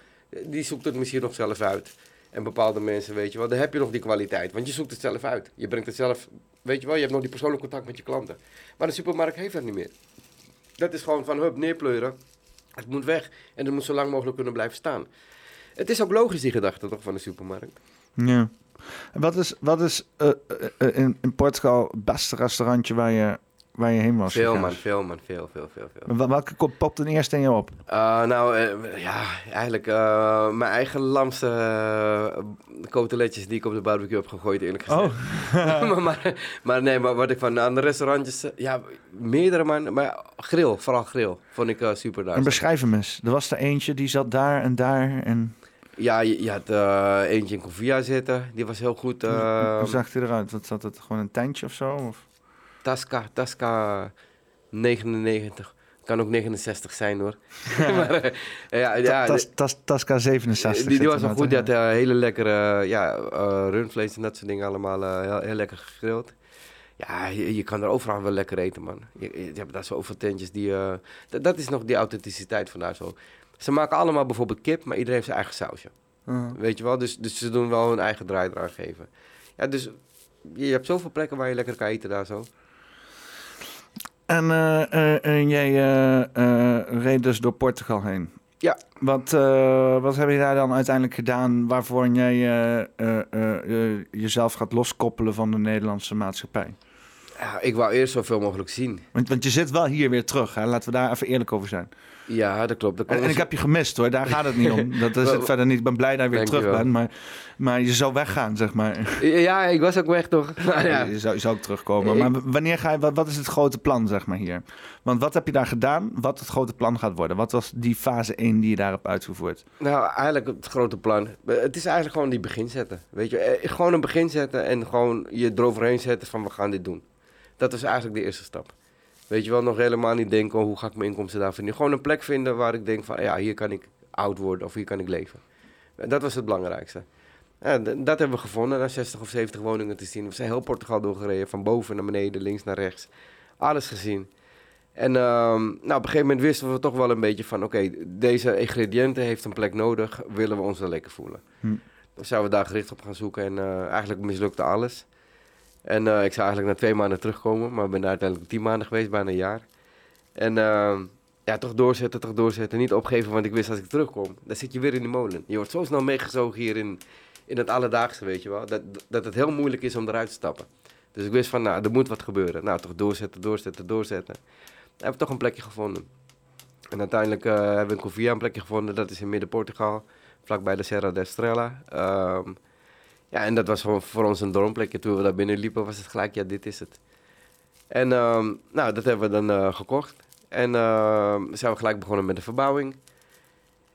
Die zoekt het misschien nog zelf uit. En bepaalde mensen, weet je wel. Dan heb je nog die kwaliteit. Want je zoekt het zelf uit. Je brengt het zelf... Weet je wel, je hebt nog die persoonlijk contact met je klanten. Maar de supermarkt heeft dat niet meer. Dat is gewoon van hup, neerpleuren. Het moet weg. En het moet zo lang mogelijk kunnen blijven staan. Het is ook logisch, die gedachte toch, van de supermarkt. Ja. En Wat is, wat is eh, eh, eh, in, in Portugal het beste restaurantje waar je, waar je heen was? Veel man, veel man, veel, veel, veel, veel. Wel- Welke kop popt ten eerste in je op? Uh, nou, ja, eigenlijk mijn eigen lamse coteletjes die ik op de barbecue heb gegooid, eerlijk gezegd. Oh. maar, maar, maar nee, maar wat ik van andere restaurantjes, ja, meerdere man, maar grill, vooral grill, vond ik super En nice. beschrijf hem eens. Er was er eentje die zat daar en daar en... Ja, je, je had uh, eentje in Covia zitten, die was heel goed. Uh, Hoe zag hij eruit? Wat zat het? Gewoon een tentje of zo? Of? Tasca, Tasca 99. Kan ook 69 zijn hoor. maar, uh, ja, ja, tas, tas, Tasca 67. Die, die was wel goed. Die had uh, hele lekkere ja, rundvlees en dat soort dingen allemaal heel, heel, lekker gegrild. Ja, je, je, kan er overal wel lekker eten, man. Je, je hebt daar zoveel tentjes die... Uh, dat is nog die authenticiteit van daar zo. Ze maken allemaal bijvoorbeeld kip, maar iedereen heeft zijn eigen sausje. Uh. Weet je wel? Dus, dus ze doen wel hun eigen draai eraan geven. Ja, dus je, hebt zoveel plekken waar je lekker kan eten daar zo. En uh, jij uh, reed dus door Portugal heen. Ja. Wat, uh, wat heb je daar dan uiteindelijk gedaan waarvoor jij uh, jezelf gaat loskoppelen van de Nederlandse maatschappij? Ja, ik wou eerst zoveel mogelijk zien. Want, want je zit wel hier weer terug, hè? laten we daar even eerlijk over zijn. Ja, dat klopt. Dat en, en ik heb je gemist hoor, daar gaat het niet om. Dat is het verder niet. Ik ben blij dat je weer terug bent, maar, maar je zou weggaan, zeg maar. Ja, ik was ook weg toch? Nou, ja. je, zou, je zou ook terugkomen. Maar wanneer ga je, wat, wat is het grote plan, zeg maar hier? Want wat heb je daar gedaan? Wat het grote plan gaat worden? Wat was die fase 1 die je daar hebt uitgevoerd? Nou, eigenlijk het grote plan. Het is eigenlijk gewoon die begin zetten. Weet je, gewoon een begin zetten en gewoon je eroverheen zetten van we gaan dit doen. Dat is eigenlijk de eerste stap. Weet je wel, nog helemaal niet denken, oh, hoe ga ik mijn inkomsten daar verdienen. Gewoon een plek vinden waar ik denk van, ja, hier kan ik oud worden of hier kan ik leven. Dat was het belangrijkste. Ja, dat hebben we gevonden, na 60 of 70 woningen te zien. We zijn heel Portugal doorgereden, van boven naar beneden, links naar rechts. Alles gezien. En um, nou, op een gegeven moment wisten we toch wel een beetje van, oké, okay, deze ingrediënten heeft een plek nodig, willen we ons dan lekker voelen. Hm. Dan zouden we daar gericht op gaan zoeken en uh, eigenlijk mislukte alles. En uh, ik zou eigenlijk na twee maanden terugkomen, maar ben daar uiteindelijk tien maanden geweest, bijna een jaar. En uh, ja, toch doorzetten, toch doorzetten. Niet opgeven, want ik wist als ik terugkom, dan zit je weer in de molen. Je wordt zo snel meegezogen hier in, in het alledaagse, weet je wel. Dat, dat het heel moeilijk is om eruit te stappen. Dus ik wist van, nou, er moet wat gebeuren. Nou, toch doorzetten, doorzetten, doorzetten. Dan heb toch een plekje gevonden. En uiteindelijk uh, hebben we Covia een plekje gevonden. Dat is in midden Portugal, vlakbij de Serra da Estrela. Um, Ja, en dat was gewoon voor ons een droomplekje. Toen we daar binnen liepen, was het gelijk, ja, dit is het. En ehm, nou, dat hebben we dan eh, gekocht. En ehm, zijn we gelijk begonnen met de verbouwing.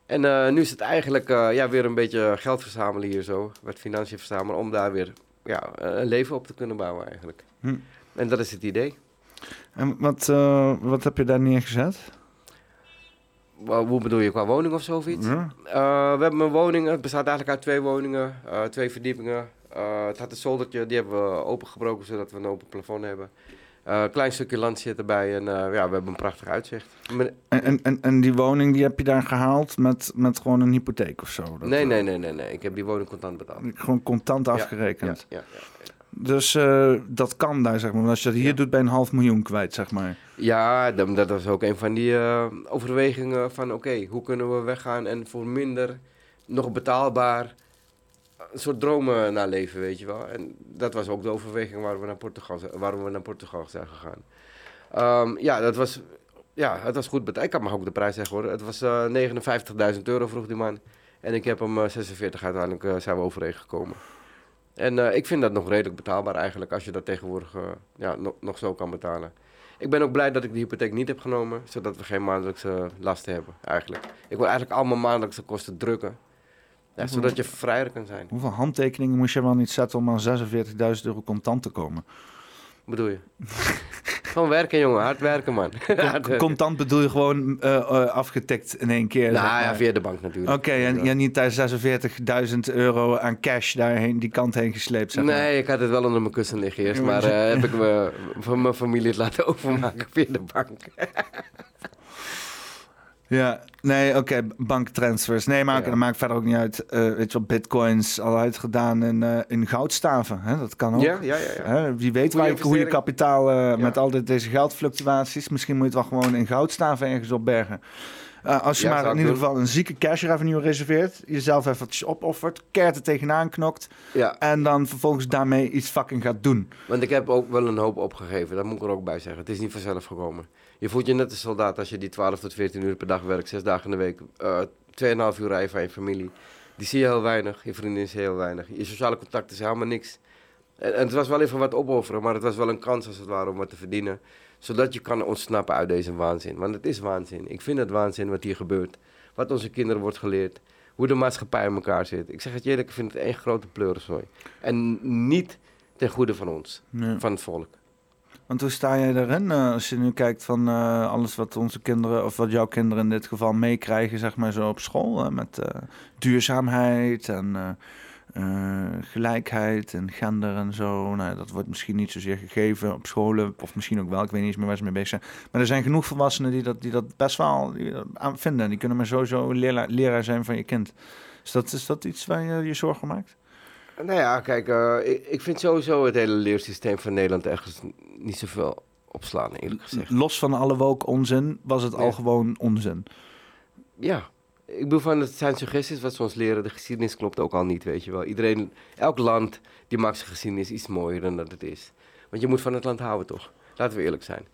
En eh, nu is het eigenlijk eh, ja, weer een beetje geld verzamelen hier zo. Wat financiën verzamelen om daar weer ja, een leven op te kunnen bouwen eigenlijk. Hm. En dat is het idee. En wat, wat heb je daar neergezet? Hoe bedoel je, qua woning of zo of iets? Ja? Eh, we hebben een woning, het bestaat eigenlijk uit twee woningen, eh, twee verdiepingen. Eh, het had een zoldertje, die hebben we opengebroken zodat we een open plafond hebben. Een klein stukje land zit erbij en ja, we hebben een prachtig uitzicht. En, en, en, die woning die heb je daar gehaald met, met gewoon een hypotheek of zo? Dat, nee, nee, nee, nee, nee, ik heb die woning contant betaald. Gewoon contant Ja, afgerekend. Ja, ja, Dus eh, dat kan daar, zeg maar. Als je dat hier Ja. doet, bij een half miljoen kwijt, zeg maar. ja dat, dat was ook een van die eh, overwegingen van oké, hoe kunnen we weggaan en voor minder, nog betaalbaar, een soort dromen naleven, weet je wel. En dat was ook de overweging waar we naar Portugal, waarom we naar Portugal zijn gegaan. Ehm, ja, dat was, ja, het was goed betaald. Ik kan maar ook de prijs zeggen hoor. Het was eh 59.000 euro vroeg die man. En ik heb hem eh, 46 uiteindelijk zijn we overheen gekomen. En eh, ik vind dat nog redelijk betaalbaar eigenlijk, als je dat tegenwoordig eh, ja, nog, nog zo kan betalen. Ik ben ook blij dat ik de hypotheek niet heb genomen, zodat we geen maandelijkse lasten hebben eigenlijk. Ik wil eigenlijk allemaal maandelijkse kosten drukken, ja, zodat je vrijer kan zijn. Hoeveel handtekeningen moest je wel niet zetten om aan 46.000 euro contant te komen? Wat bedoel je? Gewoon werken jongen, hard werken man. Hard werken. Contant bedoel je gewoon eh, eh, afgetikt in één keer? zeg nou ja, via de bank natuurlijk. Oké, en je hebt niet daar 46.000 euro aan cash daarheen, die kant heen gesleept, zeg maar. Nee, ik had het wel onder mijn kussen liggen eerst, maar- eh, heb ik me van mijn familie het laten overmaken via de bank. Ja, nee, oké, banktransfers. Nee, maar Ja. dat maakt verder ook niet uit. Eh, weet je wel, bitcoins al uitgedaan in, eh, in goudstaven. Hè? Dat kan ook. Ja, ja, ja. ja. Hè, wie weet waar je goede investering. kapitaal eh, met al deze geldfluctuaties. Misschien moet je het wel gewoon in goudstaven ergens opbergen. Als je maar in ieder geval een zieke cash revenue reserveert, jezelf even opoffert, keert er tegenaan knokt ja. en dan vervolgens daarmee iets fucking gaat doen. Want ik heb ook wel een hoop opgegeven, dat moet ik er ook bij zeggen. Het is niet vanzelf gekomen. Je voelt je net een soldaat als je die 12 tot 14 uur per dag werkt, 6 dagen in de week, eh 2,5 uur rijden van je familie. Die zie je heel weinig, je vriendin zie je heel weinig. Je sociale contacten zijn helemaal niks. En, en het was wel even wat opofferen, maar het was wel een kans als het ware om wat te verdienen. Zodat je kan ontsnappen uit deze waanzin. Want het is waanzin. Ik vind het waanzin wat hier gebeurt. Wat onze kinderen wordt geleerd. Hoe de maatschappij in elkaar zit. Ik zeg het je eerlijk, ik vind het één grote pleurenzooi. En niet ten goede van ons, van het volk. Want hoe sta jij erin eh, als je nu kijkt van eh, alles wat onze kinderen, of wat jouw kinderen in dit geval meekrijgen, zeg maar zo op school, hè, met eh, duurzaamheid en eh, eh, gelijkheid en gender en zo. Nou, dat wordt misschien niet zozeer gegeven op scholen, of misschien ook wel, ik weet niet eens meer waar ze mee bezig zijn. Maar er zijn genoeg volwassenen die dat, die dat best wel aan vinden. Die kunnen maar sowieso leraar, leraar zijn van je kind. Is dat, is dat iets waar je je zorgen maakt? Nou ja, kijk, eh, ik, ik vind sowieso het hele leersysteem van Nederland ergens niet zoveel opslaan, eerlijk gezegd. Los van alle woke onzin, was het al gewoon onzin. Ja, ik bedoel van, het zijn suggesties wat ze ons leren. De geschiedenis klopt ook al niet, weet je wel. Iedereen, elk land, die maakt zijn geschiedenis iets mooier dan dat het is. Want je moet van het land houden, toch? Laten we eerlijk zijn.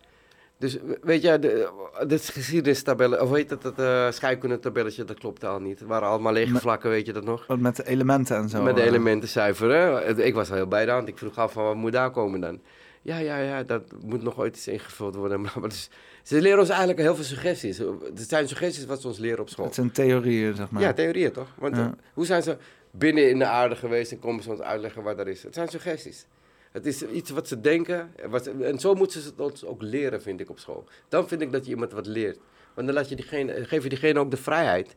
Dus we- weet je, de, de geschiedenistabellen, of weet je dat, dat uh, scheikundetabelletje, dat klopt al niet. Het waren allemaal lege vlakken, weet je dat nog? Met de elementen en zo. Met de eh. elementen zuiveren. Het- Ik was al heel bij de hand. Ik vroeg af van wat moet daar komen dan? Ja, ja, ja, dat moet nog ooit eens ingevuld worden. Maar dus, ze leren ons eigenlijk heel veel suggesties. Het zijn suggesties wat ze ons leren op school. Het zijn theorieën, zeg maar. Ja, theorieën toch? Want Ja. eh, hoe zijn ze binnen in de aarde geweest en komen ze ons uitleggen waar dat is? Het zijn suggesties. Het is iets wat ze denken. en Wat ze- en zo moeten ze het ons ook leren, vind ik, op school. Dan vind ik dat je iemand wat leert. Want dan laat je diegene, geef je diegene ook de vrijheid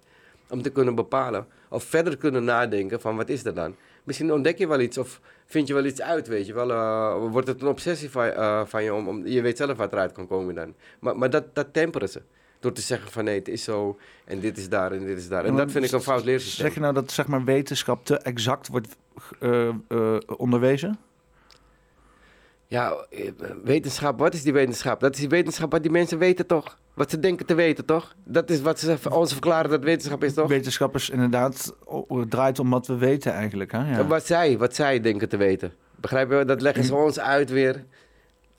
om te kunnen bepalen. Of verder kunnen nadenken van wat is dat dan? Misschien ontdek je wel iets of vind je wel iets uit, weet je wel. eh, wordt het een obsessie van, eh, van je om, om... Je weet zelf wat eruit kan komen dan. Maar, maar dat, dat temperen ze. Door te zeggen van nee, het is zo en dit is daar en dit is daar. En dat vind ik een fout leersysteem. Zeg je nou dat zeg maar, wetenschap te exact wordt eh, onderwezen? Ja, eh, wetenschap, wat is die wetenschap? Dat is die wetenschap wat die mensen weten toch? Wat ze denken te weten toch? Dat is wat ze ons verklaren dat wetenschap is toch? Wetenschappers inderdaad, draait om wat we weten eigenlijk. Hè? Ja. Wat, zij, wat zij denken te weten. Begrijp je? Dat leggen ze ons uit weer.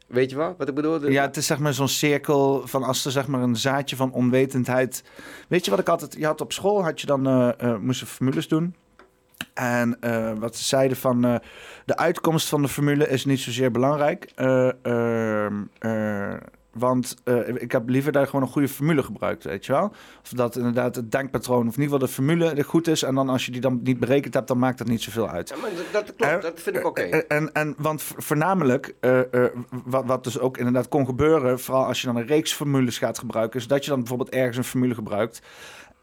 Weet je wel wat ik bedoel? Ja, het is zeg maar zo'n cirkel van als er zeg maar een zaadje van onwetendheid. Weet je wat ik altijd. Je had op school had je dan eh, eh, moest je formules doen. En eh, wat ze zeiden van eh, de uitkomst van de formule is niet zozeer belangrijk. Eh, ehm, eh, want ik heb liever daar gewoon een goede formule gebruikt, weet je wel. Of dat inderdaad het denkpatroon, of in ieder geval de formule goed is. En dan als je die dan niet berekend hebt, dan maakt dat niet zoveel uit. Ja, maar dat, klopt, dat vind ik oké. En, en want voornamelijk, wat, wat dus ook inderdaad kon gebeuren, vooral als je dan een reeks formules gaat gebruiken, is dat je dan bijvoorbeeld ergens een formule gebruikt.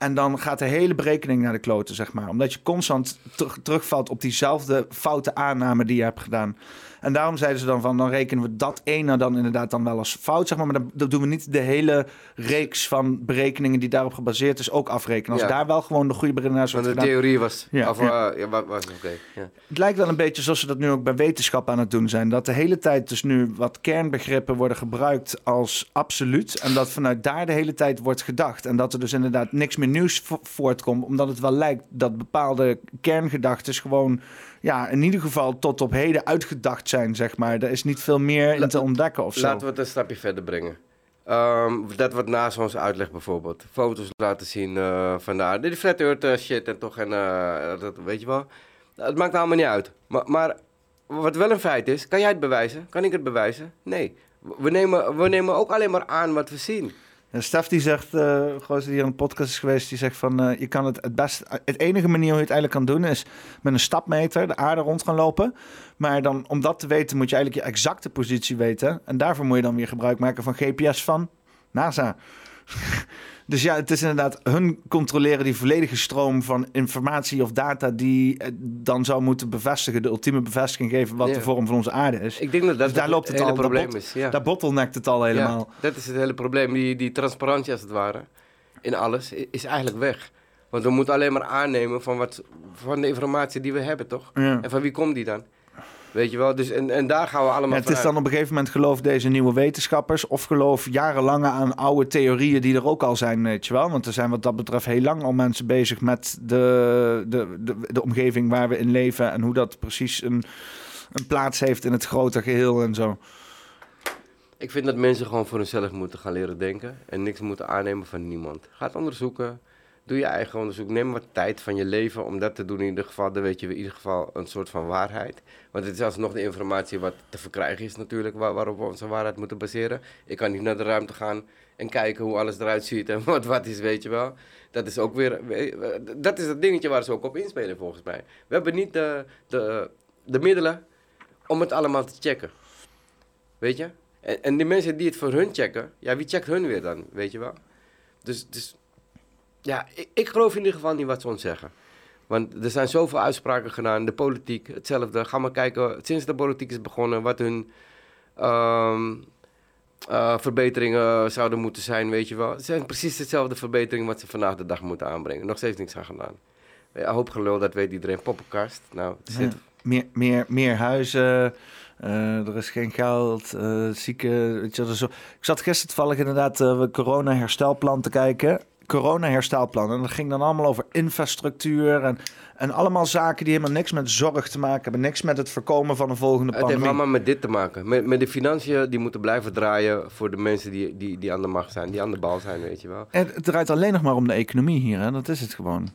En dan gaat de hele berekening naar de kloten, zeg maar. Omdat je constant ter- terugvalt op diezelfde foute aanname die je hebt gedaan. En daarom zeiden ze dan van, dan rekenen we dat ene dan inderdaad dan wel als fout, zeg maar. Maar dan, dan doen we niet de hele reeks van berekeningen die daarop gebaseerd is ook afrekenen. Als Ja. daar wel gewoon de goede berekening Want wordt de gedaan. theorie was... Ja, of, ja. eh, ja, wa- was oké. ja. Het lijkt wel een beetje zoals ze dat nu ook bij wetenschap aan het doen zijn. Dat de hele tijd dus nu wat kernbegrippen worden gebruikt als absoluut. En dat vanuit daar de hele tijd wordt gedacht. En dat er dus inderdaad niks meer nieuws vo- voortkomt. Omdat het wel lijkt dat bepaalde kerngedachten gewoon... Ja, in ieder geval tot op heden uitgedacht zijn, zeg maar. Er is niet veel meer in te ontdekken of zo. Laten we het een stapje verder brengen. Ehm, dat wat naast ons uitlegt bijvoorbeeld. Foto's laten zien eh, van de aarde. Die flat earth eh, shit en toch. En, eh, dat, weet je wel. Het maakt allemaal niet uit. Maar, maar wat wel een feit is, kan jij het bewijzen? Kan ik het bewijzen? Nee. We nemen, we nemen ook alleen maar aan wat we zien. Stef die zegt, eh gozer die aan de podcast is geweest, die zegt van eh, je kan het het best, het enige manier hoe je het eigenlijk kan doen is met een stapmeter de aarde rond gaan lopen. Maar dan om dat te weten moet je eigenlijk je exacte positie weten. En daarvoor moet je dan weer gebruik maken van GPS van NASA. Dus ja, het is inderdaad, hun controleren die volledige stroom van informatie of data die eh, dan zou moeten bevestigen, de ultieme bevestiging geven wat Ja. de vorm van onze aarde is. Ik denk dat dat Dus daar loopt het hele al, probleem bot- is. Ja. Daar bottleneckt het al helemaal. Ja, dat is het hele probleem. Die, die transparantie als het ware in alles is eigenlijk weg. Want we moeten alleen maar aannemen van, wat, van de informatie die we hebben, toch? En van wie komt die dan? Weet je wel? Dus, en, en daar gaan we allemaal Ja, het is dan op een gegeven moment geloof deze nieuwe wetenschappers... of geloof jarenlange aan oude theorieën die er ook al zijn, weet je wel. Want er zijn wat dat betreft heel lang al mensen bezig met de, de, de, de omgeving waar we in leven... en hoe dat precies een, een plaats heeft in het grote geheel en zo. Ik vind dat mensen gewoon voor hunzelf moeten gaan leren denken. En niks moeten aannemen van niemand. Ga het onderzoeken. Doe je eigen onderzoek. Neem wat tijd van je leven om dat te doen in ieder geval. Dan weet je in ieder geval een soort van waarheid. Want het is alsnog de informatie wat te verkrijgen is natuurlijk. Waar, waarop we onze waarheid moeten baseren. Ik kan niet naar de ruimte gaan en kijken hoe alles eruit ziet en wat wat is, weet je wel. Dat is ook weer... Dat is het dingetje waar ze ook op inspelen volgens mij. We hebben niet de, de, de middelen om het allemaal te checken. Weet je? En, en die mensen die het voor hun checken, ja, wie checkt hun weer dan, weet je wel? Dus, dus ja, ik, ik geloof in ieder geval niet wat ze ons zeggen. Want er zijn zoveel uitspraken gedaan, de politiek, hetzelfde. Ga maar kijken, sinds de politiek is begonnen, wat hun ehm, eh, verbeteringen zouden moeten zijn, weet je wel. Het zijn precies dezelfde verbeteringen wat ze vandaag de dag moeten aanbrengen. Nog steeds niks aan gedaan. Ja, hoop gelul, dat weet iedereen. Poppenkast, nou, het zit Ja. Meer, meer, meer huizen, eh, er is geen geld, eh zieken... Weet je, wel, zo. Ik zat gisteren toevallig inderdaad uh, corona-herstelplan te kijken... corona-herstelplan. En dat ging dan allemaal over infrastructuur en, en allemaal zaken die helemaal niks met zorg te maken hebben. Niks met het voorkomen van een volgende Het heeft pandemie. allemaal met dit te maken. Met, met de financiën die moeten blijven draaien voor de mensen die, die, die aan de macht zijn, die aan de bal zijn, weet je wel. En het draait alleen nog maar om de economie hier, hè? dat is het gewoon.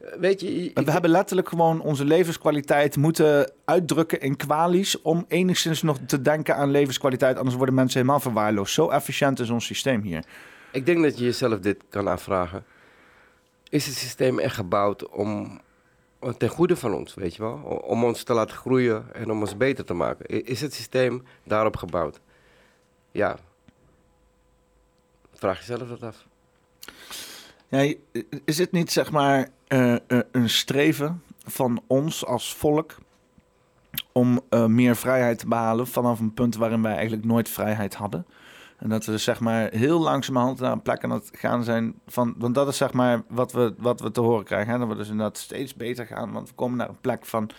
Eh, Weet je, ik- We hebben letterlijk gewoon onze levenskwaliteit moeten uitdrukken in kwalies... om enigszins nog te denken aan levenskwaliteit. Anders worden mensen helemaal verwaarloosd. Zo efficiënt is ons systeem hier. Ik denk dat je jezelf dit kan afvragen. Is het systeem echt gebouwd om ten goede van ons, weet je wel? Om ons te laten groeien en om ons beter te maken. Is het systeem daarop gebouwd? Ja. Vraag jezelf dat af. Ja, is het niet zeg maar eh, eh, een streven van ons als volk om eh, meer vrijheid te behalen vanaf een punt waarin wij eigenlijk nooit vrijheid hadden? En dat we dus zeg maar heel langzamerhand naar een plek aan het gaan zijn van, want dat is zeg maar wat we, wat we te horen krijgen. Hè? Dat we dus inderdaad steeds beter gaan, want we komen naar een plek van,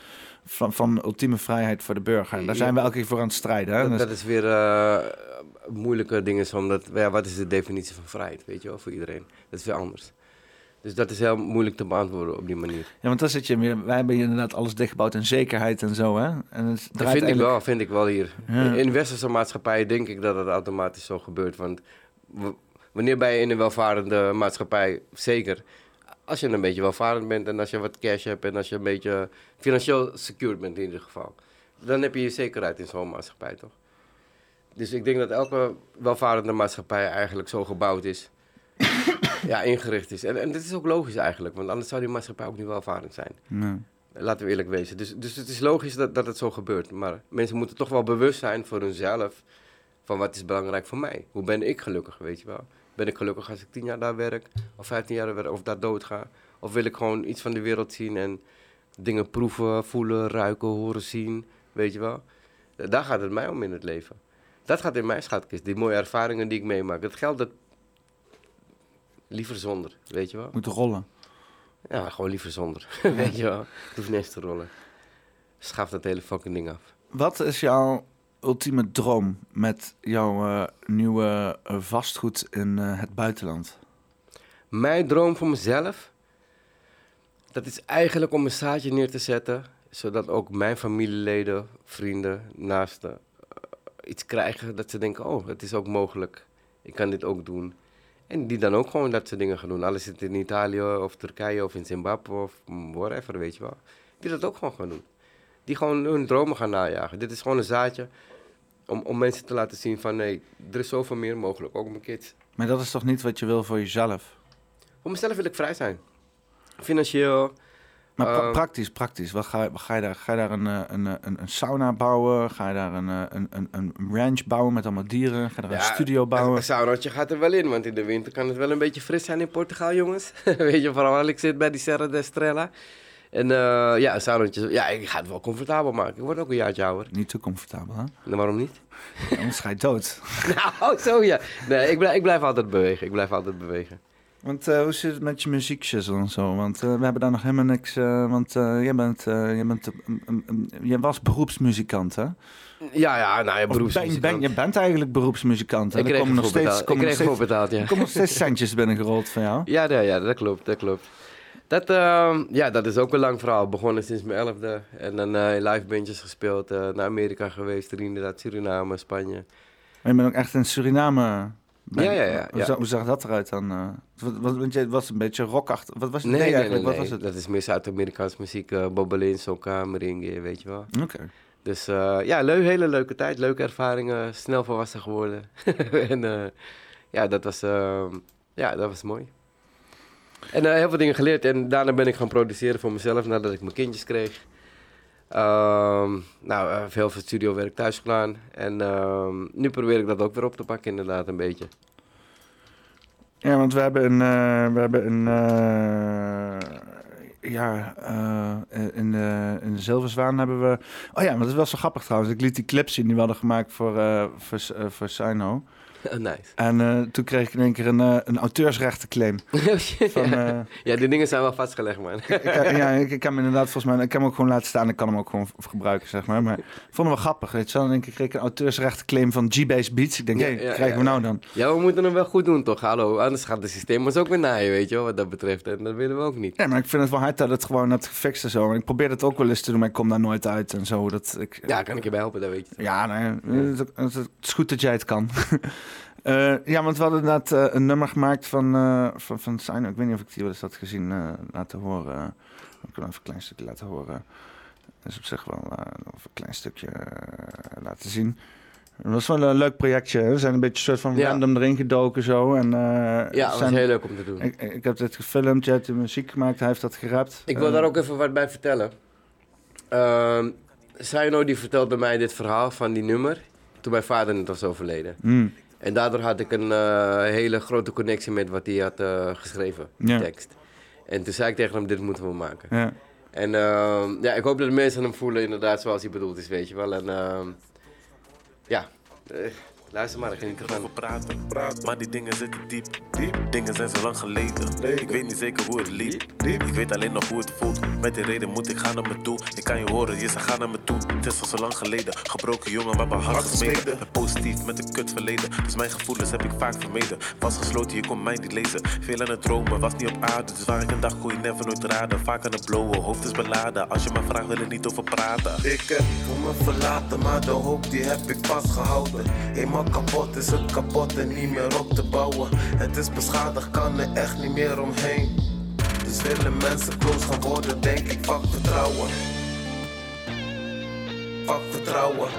van, van ultieme vrijheid voor de burger. Daar zijn we elke keer voor aan het strijden. Hè? Dat, Dus- dat is weer eh, moeilijke dingen, omdat, ja, wat is de definitie van vrijheid, weet je wel, voor iedereen. Dat is weer anders. Dus dat is heel moeilijk te beantwoorden op die manier. Ja, want dan zit je weer, wij hebben hier inderdaad alles dichtgebouwd in zekerheid en zo, hè? En het Dat vind ik wel, vind ik wel hier. Ja. In, westerse maatschappijen denk ik dat het automatisch zo gebeurt. Want wanneer ben je in een welvarende maatschappij, zeker, Als je een beetje welvarend bent en als je wat cash hebt en als je een beetje financieel secured bent in ieder geval. Dan heb je je zekerheid in zo'n maatschappij, toch? Dus ik denk dat elke welvarende maatschappij eigenlijk zo gebouwd is. Ja, ingericht is. En, en dit is ook logisch eigenlijk, want anders zou die maatschappij ook niet welvarend zijn. Nee. Laten we eerlijk wezen. Dus, dus het is logisch dat, dat het zo gebeurt. Maar mensen moeten toch wel bewust zijn voor hunzelf. Van wat is belangrijk voor mij? Hoe ben ik gelukkig, weet je wel? Ben ik gelukkig als ik tien jaar daar werk? Of vijftien jaar werk? Of daar dood ga? Of wil ik gewoon iets van de wereld zien en dingen proeven, voelen, ruiken, horen, zien? Weet je wel? Daar gaat het mij om in het leven. Dat gaat in mijn schatkist. Die mooie ervaringen die ik meemaak. Het geld, dat... Liever zonder, weet je wel? Moet rollen. Ja, gewoon liever zonder. Weet je wel. Het hoeft niet eens te rollen. Schaf dat hele fucking ding af. Wat is jouw ultieme droom met jouw eh, nieuwe eh, vastgoed in eh, het buitenland? Mijn droom voor mezelf, dat is eigenlijk om een zaadje neer te zetten, zodat ook mijn familieleden, vrienden, naasten iets krijgen dat ze denken, oh, het is ook mogelijk. Ik kan dit ook doen. En die dan ook gewoon dat soort dingen gaan doen. Alles zit in Italië of Turkije of in Zimbabwe of whatever, weet je wel. Die dat ook gewoon gaan doen. Die gewoon hun dromen gaan najagen. Dit is gewoon een zaadje om, om mensen te laten zien van, nee, er is zoveel meer mogelijk, ook mijn kids. Maar dat is toch niet wat je wil voor jezelf? Voor mezelf wil ik vrij zijn. Financieel. Maar pra- Ehm. praktisch, praktisch. Wat ga, wat ga je daar? Ga je daar een, eh, een, eh, een, een sauna bouwen? Ga je daar een, eh, een, een, een ranch bouwen met allemaal dieren? Ga je daar een studio bouwen? Een saunaatje gaat er wel in, want in de winter kan het wel een beetje fris zijn in Portugal, jongens. Weet je, vooral als ik zit bij die Serra de Estrella. En ja, een saunaatje, ja, ik ga het wel comfortabel maken. Ik word ook een jaartje ouder. Niet te comfortabel, hè? Nou, waarom niet? Anders ga je dood. nou, zo ja. Nee, ik blijf, ik blijf altijd bewegen. Ik blijf altijd bewegen. Want eh, hoe zit het met je muziekshizzle en zo? Want eh, we hebben daar nog helemaal niks... eh, want jij, bent, jij, bent, um, um, um, jij was beroepsmuzikant, hè? Ja, ja, nou ja, ben, beroepsmuzikant. ben, je bent eigenlijk beroepsmuzikant, hè? ik kreeg nog steeds. Ik nog kreeg betaald, ja. er komen nog steeds centjes binnengerold van jou. Ja, ja, ja, dat klopt, dat klopt. Dat, ehm, ja, dat is ook een lang verhaal. Begonnen sinds mijn elfde. En dan in live bandjes gespeeld. naar Amerika geweest. Er inderdaad Suriname, Spanje. Maar je bent ook echt in Suriname... Ja, ja, ja, Hoe, ja. zag, hoe zag dat eruit dan? eh? wat, wat, want jij was een beetje rockachtig. Wat was het Nee, nee, nee, eigenlijk? nee. Wat was het? Dat is meer Zuid-Amerikaanse muziek. eh Bobbelin, soca, merengue, weet je wel. Oké. Dus eh, ja, leu, hele leuke tijd. Leuke ervaringen. Snel volwassen geworden. en eh, ja, dat was, ehm, ja, dat was mooi. En eh, heel veel dingen geleerd. En daarna ben ik gaan produceren voor mezelf nadat ik mijn kindjes kreeg. Ehm, nou, eh, veel studiowerk thuis gedaan. En ehm, nu probeer ik dat ook weer op te pakken, inderdaad, een beetje. Ja, want we hebben een... eh, we hebben een eh, ja, in, de, in de Zilverzwaan hebben we... Oh ja, maar dat is wel zo grappig trouwens. Ik liet die clips zien die we hadden gemaakt voor, voor, voor Sino. nice. En eh, toen kreeg ik in één keer een, eh, een auteursrechtenclaim. Van, eh, ja, die dingen zijn wel vastgelegd, man. ik, ik- ja, ik, ik heb hem inderdaad volgens mij... Ik heb hem ook gewoon laten staan. Ik kan hem ook gewoon gebruiken, zeg maar. Maar ik vond hem wel grappig, weet je wel. Één keer kreeg ik een auteursrechtenclaim van G-Base Beats. Ik denk, Ja, hé, ja, krijgen we nou dan? Ja, we moeten hem wel goed doen, toch? Hallo, anders gaat het systeem ons ook weer naaien, weet je wel, wat dat betreft. En dat willen we ook niet. Ja, maar ik vind het wel hard dat het gewoon hebt gefixt en zo. En ik probeer het ook wel eens te doen, maar ik kom daar nooit uit en zo. Dat ik, Ja, kan ik je bij helpen, dat weet je. toch? Ja, nee, het, is- het is goed dat jij het kan. Eh, ja, want we hadden inderdaad eh, een nummer gemaakt van, eh van, van Sino. Ik weet niet of ik die wel eens had gezien laten horen. Ik kan even een klein stukje laten horen. Dat is op zich wel even een klein stukje laten zien. Het was wel een leuk projectje. We zijn een beetje soort van Ja. random erin gedoken zo. En, Ja, dat was zijn- heel leuk om te doen. ik, ik heb dit gefilmd, jij hebt de muziek gemaakt, hij heeft dat gerapt. Ik wil daar ook even wat bij vertellen. Ehm Saino die vertelde mij dit verhaal van die nummer toen mijn vader net was overleden. mm, En daardoor had ik een eh, hele grote connectie met wat hij had eh, geschreven, die Ja. tekst. En toen zei ik tegen hem, dit moeten we maken. ja. En ehm, ja, ik hoop dat de mensen hem voelen inderdaad zoals hij bedoeld is, weet je wel. En ehm, ja, eh, luister maar, ik geniet ervan. over praten. Maar die dingen zitten diep. diep. Dingen zijn zo lang geleden. Ik weet niet zeker hoe het liep. Ik weet alleen nog hoe het voelt. Met die reden moet ik gaan naar me toe. Ik kan je horen, je zegt ga naar me toe. Het is al zo lang geleden. Gebroken jongen, maar mijn hart gesmeden. Ben positief met een kut verleden. Dus mijn gevoelens heb ik vaak vermeden. Was gesloten, je kon mij niet lezen. Veel aan het dromen, was niet op aarde. Dus waar ik een dag gooi, never nooit raden. Vaak aan het blowen, hoofd is beladen. Als je me vraagt, wil ik niet over praten. Ik heb voor me verlaten, maar de hoop die heb ik vastgehouden. Eenmaal kapot is het kapot en niet meer op te bouwen. Het is beschadigd, kan er echt niet meer omheen. Dus willen mensen close gaan worden, denk ik, fuck vertrouwen. Fuck vertrouwen.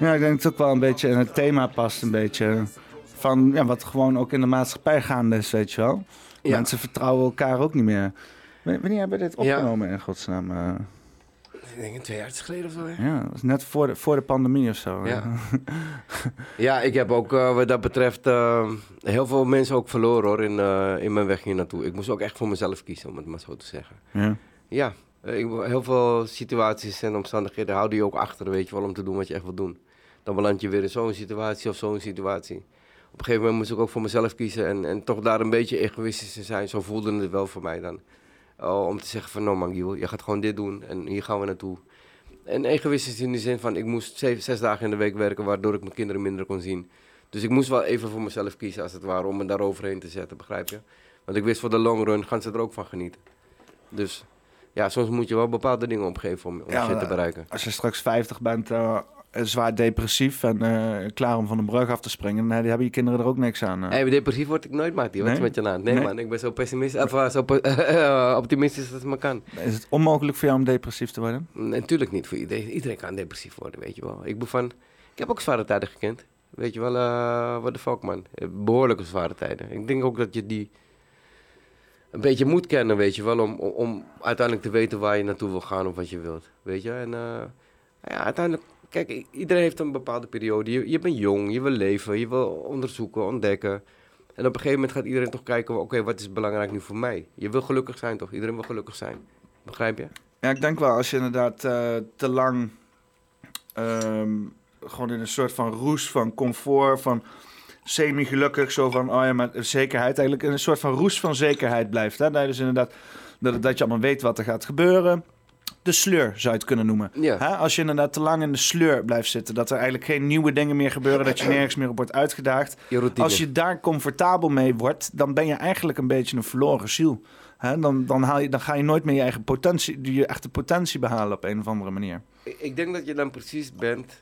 Ja, ik denk dat het ook wel een beetje in het thema past. Een beetje van ja, wat gewoon ook in de maatschappij gaande is, weet je wel. Ja. Mensen vertrouwen elkaar ook niet meer. Wanneer hebben we dit Ja. opgenomen in godsnaam? Ik denk twee jaar geleden of zo. hè? ja, dat is net voor de, voor de pandemie of zo. Ja. Ja, ik heb ook eh, wat dat betreft eh, heel veel mensen ook verloren hoor, in, eh, in mijn weg hier naartoe. Ik moest ook echt voor mezelf kiezen, om het maar zo te zeggen. Ja. Ja, ik, heel veel situaties en omstandigheden houden je ook achter, weet je wel, om te doen wat je echt wil doen. Dan beland je weer in zo'n situatie of zo'n situatie. Op een gegeven moment moest ik ook voor mezelf kiezen en, en toch daar een beetje egoïstisch te zijn. Zo voelde het wel voor mij dan. Oh, om te zeggen van, nou man Giel, je gaat gewoon dit doen en hier gaan we naartoe. En egoïstisch in de zin van, ik moest zeven, zes dagen in de week werken, waardoor ik mijn kinderen minder kon zien. Dus ik moest wel even voor mezelf kiezen, als het ware, om me daaroverheen te zetten, begrijp je? Want ik wist voor de long run gaan ze er ook van genieten. Dus ja, soms moet je wel bepaalde dingen opgeven om, om Ja, shit te bereiken. Als je straks 50 bent, eh, zwaar depressief en eh, klaar om van de brug af te springen, dan hebben je kinderen er ook niks aan. eh. Hey, maar depressief word ik nooit, Mati. Wat is met je naam? Nee, Nee? man, ik ben zo pessimistisch, of, eh, zo po- eh, optimistisch als het maar kan. Is het onmogelijk voor jou om depressief te worden? Natuurlijk niet voor iedereen. Iedereen kan depressief worden, weet je wel. Ik, ben van, ik heb ook zware tijden gekend. Weet je wel, eh what the fuck, man. Eh, Behoorlijke zware tijden. Ik denk ook dat je die een beetje moet kennen, weet je wel, om, om, om uiteindelijk te weten waar je naartoe wil gaan of wat je wilt. Weet je, en eh, ja, uiteindelijk, kijk, iedereen heeft een bepaalde periode. Je, je bent jong, je wil leven, je wil onderzoeken, ontdekken. En op een gegeven moment gaat iedereen toch kijken, oké, wat is belangrijk nu voor mij? Je wil gelukkig zijn, toch? Iedereen wil gelukkig zijn. Begrijp je? Ja, ik denk wel, als je inderdaad eh, te lang ehm, gewoon in een soort van roes van comfort, van semi-gelukkig, zo van, oh ja, maar zekerheid, eigenlijk in een soort van roes van zekerheid blijft. Hè? Dus inderdaad, dat, dat je allemaal weet wat er gaat gebeuren. De sleur zou je het kunnen noemen. Ja. Hè? Als je inderdaad te lang in de sleur blijft zitten, dat er eigenlijk geen nieuwe dingen meer gebeuren, dat je nergens meer op wordt uitgedaagd. Je. Als je daar comfortabel mee wordt, dan ben je eigenlijk een beetje een verloren ziel. Hè? Dan, dan, haal je, dan ga je nooit meer je eigen potentie, je echte potentie behalen op een of andere manier. Ik- Ik denk dat je dan precies bent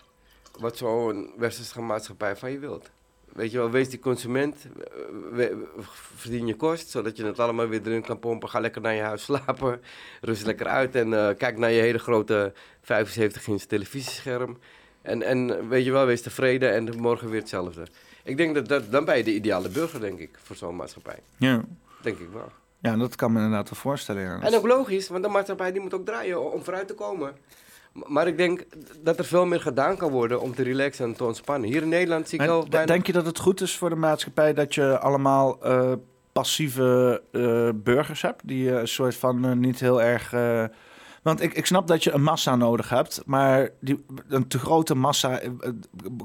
wat zo'n westerse maatschappij van je wilt. Weet je wel, wees die consument, verdien je kost, zodat je het allemaal weer erin kan pompen. Ga lekker naar je huis slapen, rust lekker uit en eh, kijk naar je hele grote 75 inch televisiescherm. En, en weet je wel, wees tevreden en morgen weer hetzelfde. Ik denk dat, dat dan ben je de ideale burger, denk ik, voor zo'n maatschappij. Ja. Denk ik wel. ja, dat kan me inderdaad wel voorstellen. Ja. En ook logisch, want de maatschappij die moet ook draaien om vooruit te komen. Maar ik denk dat er veel meer gedaan kan worden om te relaxen en te ontspannen. Hier in Nederland zie ik wel bijna... Denk je dat het goed is voor de maatschappij dat je allemaal eh, passieve eh, burgers hebt? Die eh, een soort van niet heel erg. want ik, ik snap dat je een massa nodig hebt, maar die, een te grote massa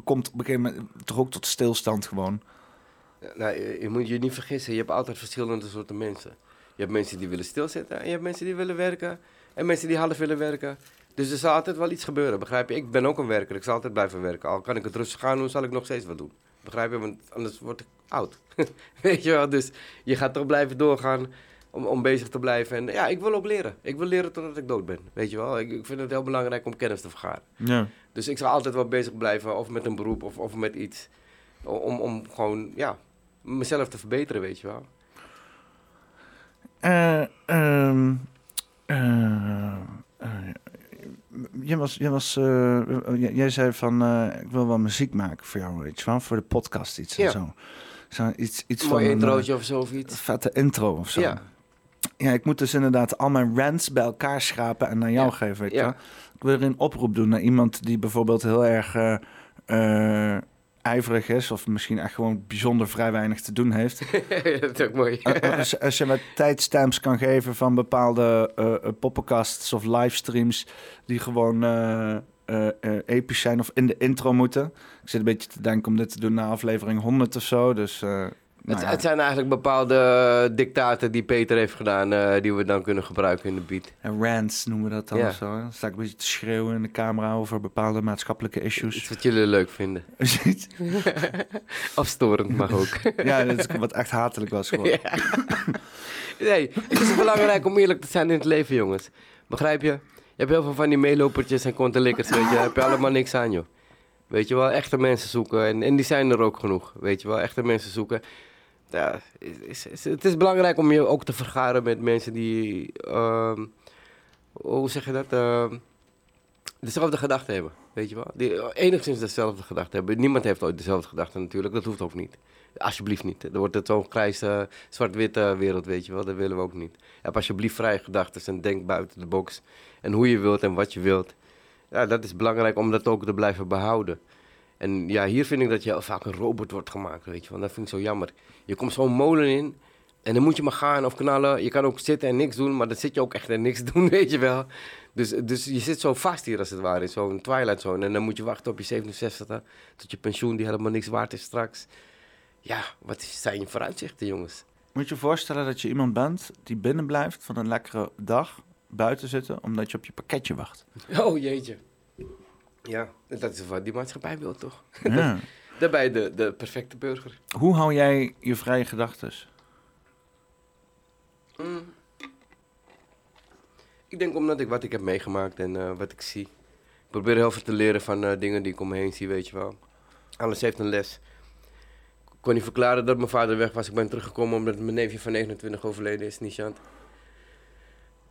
komt op een gegeven moment toch ook tot stilstand gewoon. Nou, je, je moet je niet vergissen, je hebt altijd verschillende soorten mensen. Je hebt mensen die willen stilzitten en je hebt mensen die willen werken. En mensen die half willen werken. Dus er zal altijd wel iets gebeuren, begrijp je? Ik ben ook een werker, ik zal altijd blijven werken. Al kan ik het rustig gaan doen, zal ik nog steeds wat doen. Begrijp je? Want anders word ik oud. Weet je wel? Dus je gaat toch blijven doorgaan om, om bezig te blijven. En ja, ik wil ook leren. Ik wil leren totdat ik dood ben. Weet je wel? Ik, ik vind het heel belangrijk om kennis te vergaren. Ja. Dus ik zal altijd wel bezig blijven, of met een beroep of, of met iets. Om, om gewoon, ja, mezelf te verbeteren, weet je wel. Eh, ehm, eh, eh, jij, was, jij, was, eh, jij, zei van, eh, ik wil wel muziek maken voor jou, weet je wel, voor de podcast iets en Ja. zo. zo iets, iets van een, introotje of zo of eh, iets. vette intro of zo. Ja. Ja, ik moet dus inderdaad al mijn rants bij elkaar schrapen en naar jou Ja. geven, weet je Ja. Ik wil er een oproep doen naar iemand die bijvoorbeeld heel erg eh, eh, ijverig is, of misschien echt gewoon bijzonder vrij weinig te doen heeft. dat is ook mooi. Eh, als, als je wat tijdstamps kan geven van bepaalde eh, eh, poppencasts of livestreams die gewoon eh, eh, eh, episch zijn of in de intro moeten. Ik zit een beetje te denken om dit te doen na aflevering 100 of zo. Dus, eh, nou het, ja. het zijn eigenlijk bepaalde dictaten die Peter heeft gedaan, eh, die we dan kunnen gebruiken in de beat. En rants noemen we dat dan Ja. of zo. Dan sta ik een beetje te schreeuwen in de camera over bepaalde maatschappelijke Iets issues. wat jullie leuk vinden. Afstorend mag ook. ja, dat is wat echt hatelijk was gewoon. Ja. Nee, het is belangrijk om eerlijk te zijn in het leven, jongens. Begrijp je? Je hebt heel veel van die meelopertjes en kontelikkers, weet je. Daar heb je allemaal niks aan, joh. Weet je wel, echte mensen zoeken. En, en die zijn er ook genoeg, weet je wel. Echte mensen zoeken. Ja, is, is, is- het is belangrijk om je ook te vergaren met mensen die, ehm, hoe zeg je dat, Ehm, dezelfde gedachten hebben, weet je wel. Die enigszins dezelfde gedachten hebben. Niemand heeft ooit dezelfde gedachten natuurlijk, dat hoeft ook niet. Alsjeblieft niet. Dan wordt het zo'n grijs, eh, zwart-witte wereld, weet je wel. Dat willen we ook niet. Heb alsjeblieft vrije gedachten en denk buiten de box. En hoe je wilt en wat je wilt. Ja, dat is belangrijk om dat ook te blijven behouden. En ja, hier vind ik dat je vaak een robot wordt gemaakt, weet je wel. Dat vind ik zo jammer. Je komt zo'n molen in en dan moet je maar gaan of knallen. Je kan ook zitten en niks doen, maar dan zit je ook echt en niks doen, weet je wel. Dus, dus je zit zo vast hier als het ware, in zo'n twilight zone. En dan moet je wachten op je 67 tot je pensioen die helemaal niks waard is straks. Ja, wat zijn je vooruitzichten, jongens? Moet je je voorstellen dat je iemand bent die binnen blijft van een lekkere dag buiten zitten, omdat je op je pakketje wacht. Oh jeetje. Ja, dat is wat die maatschappij wil, toch? Ja. Daarbij de, de perfecte burger. Hoe hou jij je vrije gedachten? Mm. Ik denk omdat ik wat ik heb meegemaakt en eh, wat ik zie. Ik probeer heel veel te leren van eh, dingen die ik om me heen zie, weet je wel. Alles heeft een les. Ik kon niet verklaren dat mijn vader weg was. Ik ben teruggekomen omdat mijn neefje van 29 overleden is, Nishant.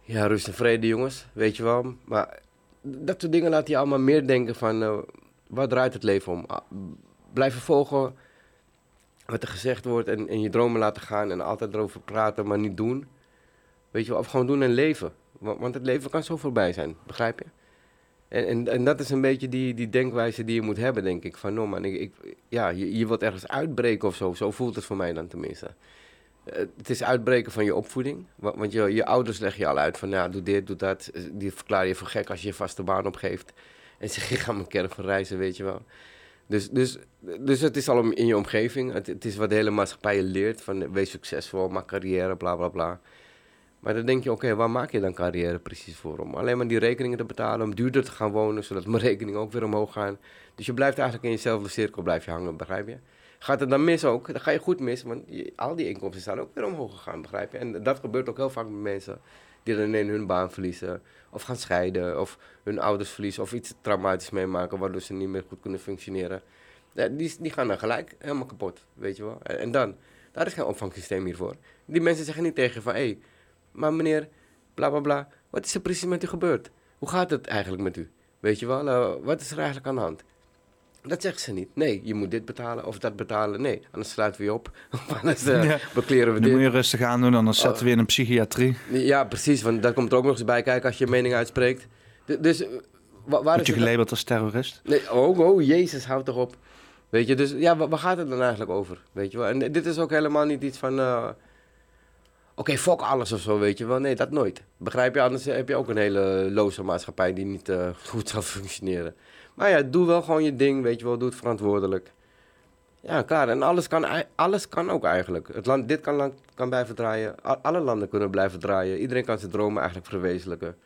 Ja, rust en vrede, jongens, weet je wel. Maar dat soort dingen laat je allemaal meer denken van... eh, waar draait het leven om? Ah, Blijven volgen wat er gezegd wordt en, en je dromen laten gaan en altijd erover praten, maar niet doen. Weet je wel, of gewoon doen en leven. Want, want het leven kan zo voorbij zijn, begrijp je? En, en, en dat is een beetje die, die denkwijze die je moet hebben, denk ik. Van, no man, ik, ik, ja, je, je wilt ergens uitbreken of zo. Zo voelt het voor mij dan tenminste. Eh, het is uitbreken van je opvoeding. wa- Want je, je ouders leggen je al uit van, ja, doe dit, doe dat. Eh, Die verklaar je voor gek als je je vaste baan opgeeft. En zeg je, ga mijn kern verreizen, weet je wel. Dus, dus, dus het is al in je omgeving. Het, is wat de hele maatschappij je leert. Van, wees succesvol, maak carrière, bla, bla, bla. Maar dan denk je, oké, waar maak je dan carrière precies voor? Om alleen maar die rekeningen te betalen, om duurder te gaan wonen, zodat mijn rekeningen ook weer omhoog gaan. Dus je blijft eigenlijk in jezelfde cirkel blijf je hangen, begrijp je? Gaat het dan mis ook, dan ga je goed mis, want al die inkomsten zijn ook weer omhoog gegaan, begrijp je? En dat gebeurt ook heel vaak met mensen die dan in hun baan verliezen, of gaan scheiden, of hun ouders verliezen, of iets traumatisch meemaken, waardoor ze niet meer goed kunnen functioneren. Die, gaan dan gelijk helemaal kapot, weet je wel? En, dan, daar is geen opvangsysteem hiervoor. Die mensen zeggen niet tegen van, hé, hey, maar meneer, bla bla bla, wat is er precies met u gebeurd? Hoe gaat het eigenlijk met u? Weet je wel, eh, wat is er eigenlijk aan de hand? Dat zeggen ze niet. Nee, je moet dit betalen of dat betalen. Nee, anders sluiten we je op. Anders Ja. bekleren we Dan moet dit. je rustig aan doen, anders zetten we je in een psychiatrie. Ja, precies, want daar komt er ook nog eens bij kijken als je je mening uitspreekt. D- dus eh, wa- waar Word je gelabeld als terrorist? Nee, oh, oh, jezus, houd toch op. Weet je, dus ja, wa- waar gaat het dan eigenlijk over? Weet je wel? En dit is ook helemaal niet iets van... eh, Oké, fuck alles of zo, weet je wel. Nee, dat nooit. Begrijp je? Anders heb je ook een hele loze maatschappij die niet goed zal functioneren. Maar ja, doe wel gewoon je ding, weet je wel. Doe het verantwoordelijk. Ja, klaar. En alles kan, alles kan ook eigenlijk. Het land, dit kan, land, kan blijven draaien. Alle landen kunnen blijven draaien. Iedereen kan zijn dromen eigenlijk verwezenlijken.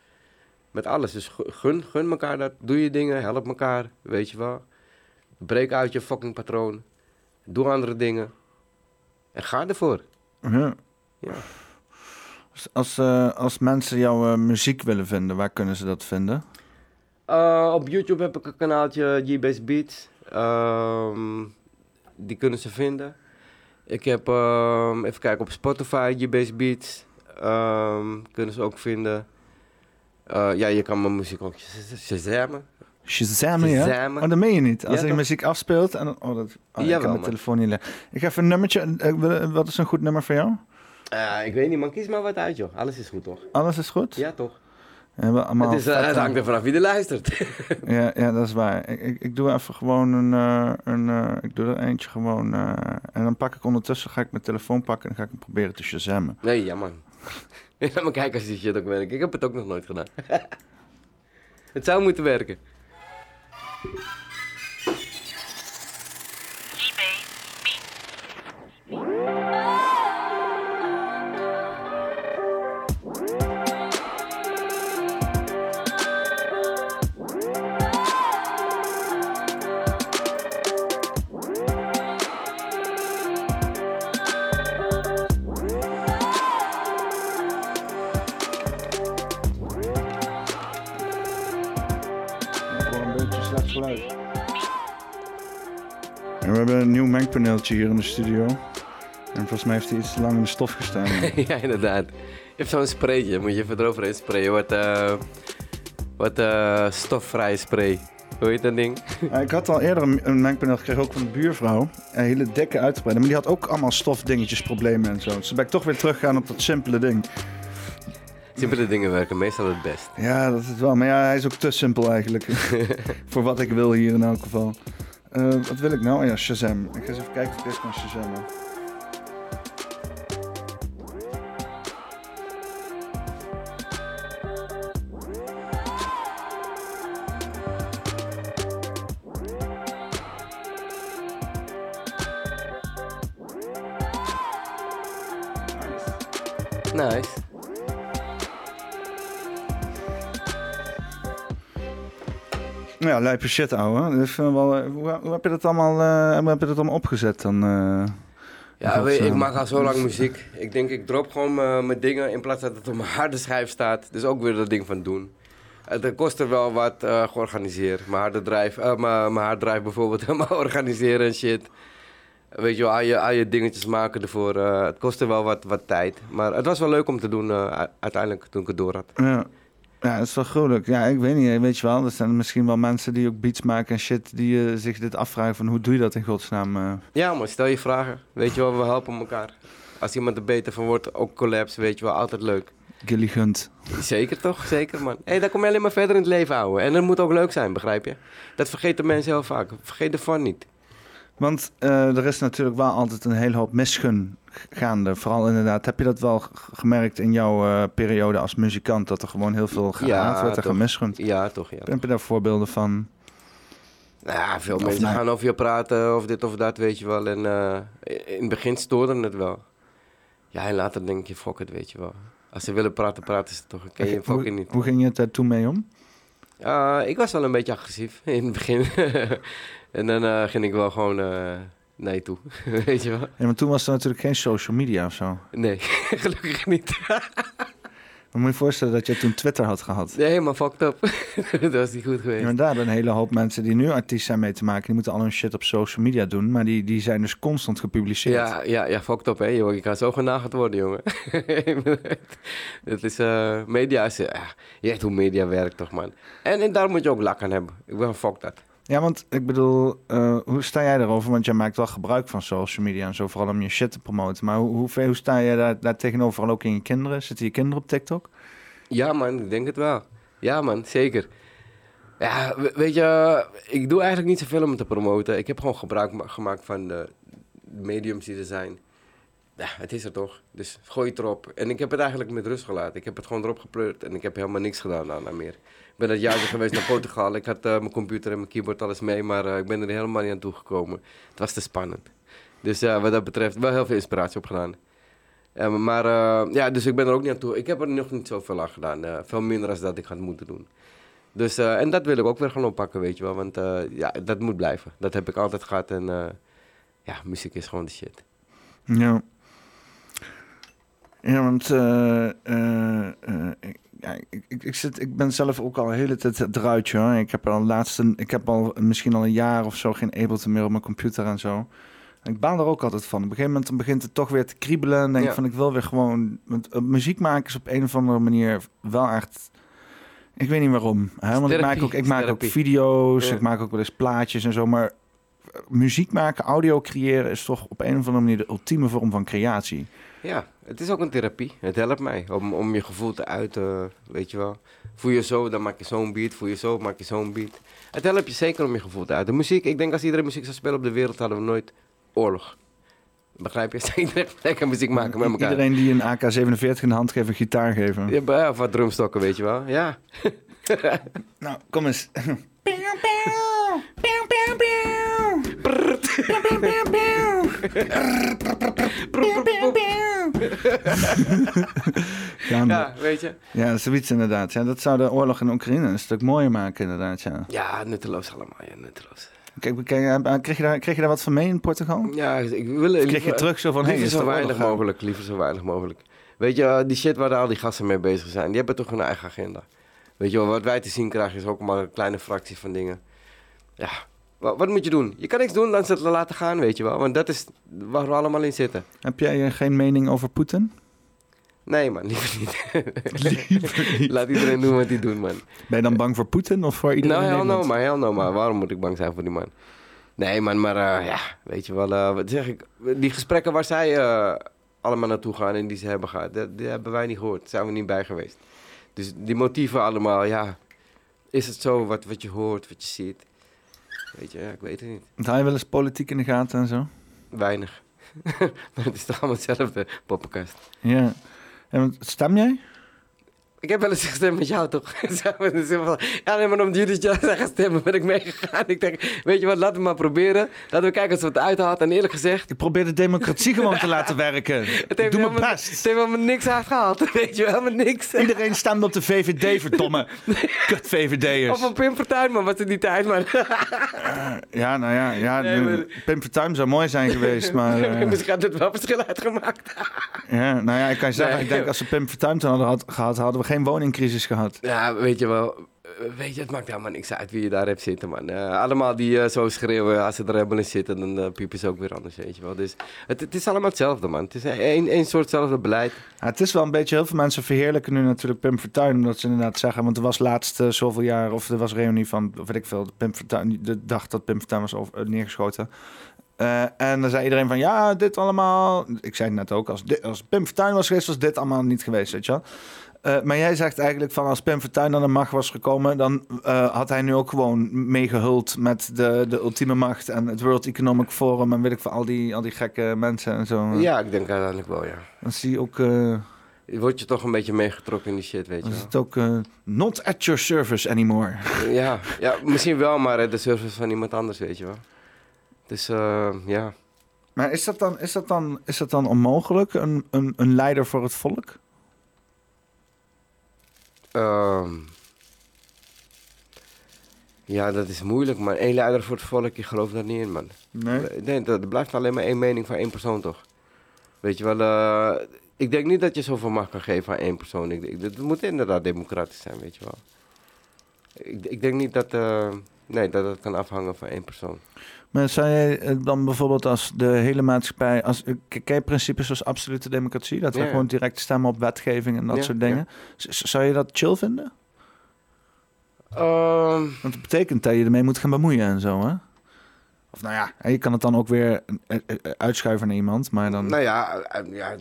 Met alles. Dus gu- gun, gun elkaar dat. Doe je dingen, help elkaar, weet je wel. Breek uit je fucking patroon. Doe andere dingen. En ga ervoor. Ja. Ja. Als, als, eh, als mensen jouw eh, muziek willen vinden, waar kunnen ze dat vinden? Uh, op YouTube heb ik een kanaaltje, G-Base Beats. Ehm, die kunnen ze vinden. Ik heb, ehm, even kijken, op Spotify, G-Base Beats. Ehm, kunnen ze ook vinden. Eh, ja, je kan mijn muziek ook sh- shazammen. Shazam, ja? Shazammen. Oh, dat meen je niet. Als Ja, je toch? muziek afspeelt en... dan- Oh, dat, oh, ik heb mijn telefoon niet. Ik ga even een nummertje... eh, wat is een goed nummer voor jou? Eh, ik weet niet, man. Kies maar wat uit, joh. Alles is goed, toch? Alles is goed? Ja, toch? Allemaal het, is, eh, vette- het hangt er vanaf wie er luistert. Ja, ja, dat is waar. Ik, ik, ik doe even gewoon een... eh, een eh, ik doe er eentje gewoon... en dan pak ik ondertussen... Ga ik mijn telefoon pakken en ga ik hem proberen te shazammen. nee, ja, man. Laat maar kijken als die shit ook werkt. Ik heb het ook nog nooit gedaan. het zou moeten werken. We hebben een nieuw mengpaneeltje hier in de studio. En volgens mij heeft hij iets te lang in de stof gestaan. ja, inderdaad. Je hebt zo'n spraytje, moet je even eroverheen sprayen. Wat, eh wat stofvrije spray. Hoe heet dat ding? Ik had al eerder een, een mengpaneel gekregen, ook van de buurvrouw. Een hele dikke uitgebreide. Maar die had ook allemaal stofdingetjes, problemen en zo. Dus toen ben ik toch weer teruggegaan op dat simpele ding. Simpele dingen werken meestal het best. Ja, dat is wel. Maar ja, hij is ook te simpel eigenlijk. Voor wat ik wil hier in elk geval. Eh, wat wil ik nou? Oh ja, Shazam. Ik ga eens even kijken of ik deze kan Shazammen. Lijpe shit, ouwe. Dus, eh, wel, eh, hoe, hoe heb je dat allemaal, eh, hoe heb je dat allemaal opgezet dan? Ja, weet ik maak al zo lang muziek. Ik denk, ik drop gewoon mijn dingen in plaats dat het op mijn harde schijf staat. Dus ook weer dat ding van doen. Het kost er wel wat georganiseerd. Mijn harde drive, eh, mijn, mijn harddrive bijvoorbeeld helemaal organiseren en shit. Weet je wel, al je, al je dingetjes maken ervoor. het kostte wel wat, wat tijd. Maar het was wel leuk om te doen uiteindelijk toen ik het door had. Ja. Ja, dat is wel gruwelijk. Ja, ik weet niet, weet je wel. Er zijn misschien wel mensen die ook beats maken en shit... die eh, zich dit afvragen van hoe doe je dat in godsnaam? eh? Ja, maar stel je vragen. Weet je wel, we helpen elkaar. Als iemand er beter van wordt, ook collabs, weet je wel, altijd leuk. Gilly Gunt. Zeker toch? Zeker man. Hé, hey, daar kom je alleen maar verder in het leven houden. En dat moet ook leuk zijn, begrijp je? Dat vergeten mensen heel vaak. Vergeet fun niet. Want eh, er is natuurlijk wel altijd een hele hoop misgun gaande. Vooral inderdaad, heb je dat wel gemerkt in jouw eh, periode als muzikant... dat er gewoon heel veel gehaat werd en toch. gemisgund? Ja, toch, ja. Heb je daar voorbeelden van? Nou ja, veel Of mensen nee. gaan over je praten of dit of dat, weet je wel. En eh, in het begin stoorde het wel. Ja, en later denk je, fuck het, weet je wel. Als ze willen praten, praten ze toch. Ken je hoe, fucking niet. hoe ging je het daar toen mee om? Uh, ik was wel een beetje agressief in het begin. en dan eh, ging ik wel gewoon je toe, weet je wel. Ja, maar toen was er natuurlijk geen social media of zo. Nee, gelukkig niet. Maar moet je voorstellen dat je toen Twitter had gehad? Nee, helemaal fucked up. dat was niet goed geweest. Ja, maar daar een hele hoop mensen die nu artiest zijn mee te maken. Die moeten al hun shit op social media doen. Maar die, die zijn dus constant gepubliceerd. Ja, ja, ja, fucked up, hè, jongen. Je kan zo genageld worden, jongen. Het is, uh, media is, uh, je weet hoe media werkt, toch, man. En, en daar moet je ook lak aan hebben. Ik ben fucked dat. Ja, want ik bedoel, uh, hoe sta jij daarover? Want jij maakt wel gebruik van social media en zo, vooral om je shit te promoten. Maar hoe, hoe, sta je daar, daar tegenover, ook in je kinderen? Zitten je kinderen op TikTok? Ja, man, ik denk het wel. Ja, man, zeker. Ja, weet je, ik doe eigenlijk niet zoveel om te promoten. Ik heb gewoon gebruik gemaakt van de mediums die er zijn. Ja, het is er toch. Dus gooi het erop. En ik heb het eigenlijk met rust gelaten. Ik heb het gewoon erop gepleurd en ik heb helemaal niks gedaan daarna meer. Ben dat jaar geweest naar Portugal. Ik had uh, mijn computer en mijn keyboard alles mee, maar uh, ik ben er helemaal niet aan toegekomen. Het was te spannend. Dus uh, wat dat betreft, wel heel veel inspiratie opgedaan. Uh, maar uh, ja, dus ik ben er ook niet aan toe. Ik heb er nog niet zoveel aan gedaan. Veel minder dan dat ik had moeten doen. Dus, en dat wil ik ook weer gaan oppakken, weet je wel. Want ja, dat moet blijven. Dat heb ik altijd gehad. En ja, muziek is gewoon de shit. Ja. Ja, want uh, ik, ja, ik, ik, ik, zit, ik ben zelf ook al een hele tijd eruit, hoor. Ik heb al laatste, ik heb al misschien al een jaar of zo geen Ableton meer op mijn computer en zo. Ik baal er ook altijd van. Op een gegeven moment begint het toch weer te kriebelen. En denk ja. van, ik wil weer gewoon... Want muziek maken is op een of andere manier wel echt... Ik weet niet waarom. Hè? Want therapie, ik maak ook, ik maak ook video's, ja. ik maak ook wel eens plaatjes en zo. Maar muziek maken, audio creëren... is toch op een of andere manier de ultieme vorm van creatie. Ja, het is ook een therapie. Het helpt mij om, om je gevoel te uiten, weet je wel. Voel je zo, dan maak je zo'n beat. Voel je zo, maak je zo'n beat. Het helpt je zeker om je gevoel te uiten. Muziek, ik denk als iedereen muziek zou spelen op de wereld... hadden we nooit oorlog. Begrijp je? Iedereen lekker muziek maken met elkaar. Iedereen die een AK-47 in de hand geeft, een gitaar geven. Ja, of wat drumstokken, weet je wel. Ja. nou, kom eens. Ja, weet je. Ja, zoiets inderdaad. Ja, dat zou de oorlog in Oekraïne een stuk mooier maken, inderdaad. Ja, ja nutteloos allemaal. Ja, nutteloos. Kijk, kijk, kreeg, je daar, kreeg je daar wat van mee in Portugal? Ja, ik wil... Kreeg liever, je terug zo van, liever hey, zo weinig mogelijk, liever zo weinig mogelijk. Weet je, die shit waar al die gasten mee bezig zijn, die hebben toch hun eigen agenda. Weet je wel, wat wij te zien krijgen is ook maar een kleine fractie van dingen. Ja, Wat, wat moet je doen? Je kan niks doen dan ze het laten gaan, weet je wel. Want dat is waar we allemaal in zitten. Heb jij eh, geen mening over Poetin? Nee, man, liever niet. Laat iedereen doen wat hij doet, man. Ben je dan bang voor Poetin of voor iedereen Nou, in hell no, hell waarom moet ik bang zijn voor die man? Nee, man, maar eh, ja, weet je wel, eh, wat zeg ik? Die gesprekken waar zij allemaal naartoe gaan en die ze hebben gehad, dat, die hebben wij niet gehoord. Daar zijn we niet bij geweest. Dus die motieven allemaal, ja, is het zo wat, wat je hoort, wat je ziet? Weet je, ja, ik weet het niet. Want Hou je wel eens politiek in de gaten en zo? Weinig. maar het is toch allemaal hetzelfde, poppenkast. Ja. En stem jij? Ik heb wel eens gestemd met jou, toch? Ja, nee, maar om jullie gaan stemmen ben ik meegegaan. Ik denk, weet je wat, laten we maar proberen. Laten we kijken of ze het uithaalt. En eerlijk gezegd, Ik probeer de democratie gewoon te laten werken. het Ik heeft, doe mijn best. het heeft helemaal niks uitgehaald. Weet je wel, helemaal niks. Iedereen stemde op de VVD, verdomme. Kut Of VVD'ers. een Pim Fortuyn, man, was in die tijd, man. Ja, nou ja, ja Nee, maar- Pim Fortuyn zou mooi zijn geweest, maar... eh, Misschien had het wel verschil uitgemaakt. ja, nou ja, ik kan je zeggen, Nee. ik denk als ze Pim Fortuyn hadden had- gehad, hadden we geen woningcrisis gehad. Ja, weet je wel. Weet je, het maakt helemaal niks uit wie je daar hebt zitten, man. Eh, allemaal die eh, zo schreeuwen, als ze er in zitten, dan uh, piepen ze ook weer anders, weet je wel. Dus het, het is allemaal hetzelfde, man. Het is één, één soortzelfde beleid. Ja, het is wel een beetje, heel veel mensen verheerlijken nu natuurlijk Pim Fortuyn, omdat ze inderdaad zeggen, want er was laatst zoveel jaar, of er was reunie van, of weet ik veel, Pim Fortuyn, de dag dat Pim Fortuyn was over, neergeschoten. En dan zei iedereen van, ja, dit allemaal, ik zei het net ook, als, dit, als Pim Fortuyn was geweest, was dit allemaal niet geweest, weet je wel. Eh, maar jij zegt eigenlijk van als Pim Fortuyn aan de macht was gekomen, dan eh, had hij nu ook gewoon meegehuld met de, de ultieme macht en het World Economic Forum en weet ik veel, al die, al die gekke mensen en zo. Ja, ik denk uiteindelijk wel, ja. Dan zie je ook... Je wordt je toch een beetje meegetrokken in die shit, weet je Dan is wel. het ook eh, not at your service anymore. Ja, ja, misschien wel, maar de service van iemand anders, weet je wel. Dus ja. Maar is dat dan, is dat dan, is dat dan onmogelijk, een, een, een leider voor het volk? Ehm, ja, dat is moeilijk, man. Eén leider voor het volk, ik geloof daar niet in, man. Nee. Nee, dat er blijft alleen maar één mening van één persoon, toch? Weet je wel, eh, ik denk niet dat je zoveel macht kan geven aan één persoon. Ik, ik, het moet inderdaad democratisch zijn, weet je wel. Ik, ik denk niet dat, eh, nee, dat het kan afhangen van één persoon. Maar zou jij eh, dan bijvoorbeeld als de hele maatschappij... Als, eh, k- ken je principes zoals absolute democratie? Dat we Ja, gewoon direct stemmen op wetgeving en dat Ja, soort dingen. Zou je dat chill vinden? Ehm, Want het betekent dat je ermee moet gaan bemoeien en zo, hè? Of nou ja, je kan het dan ook weer eh, eh, eh, uitschuiven naar iemand, maar dan... Nou ja, eh, ja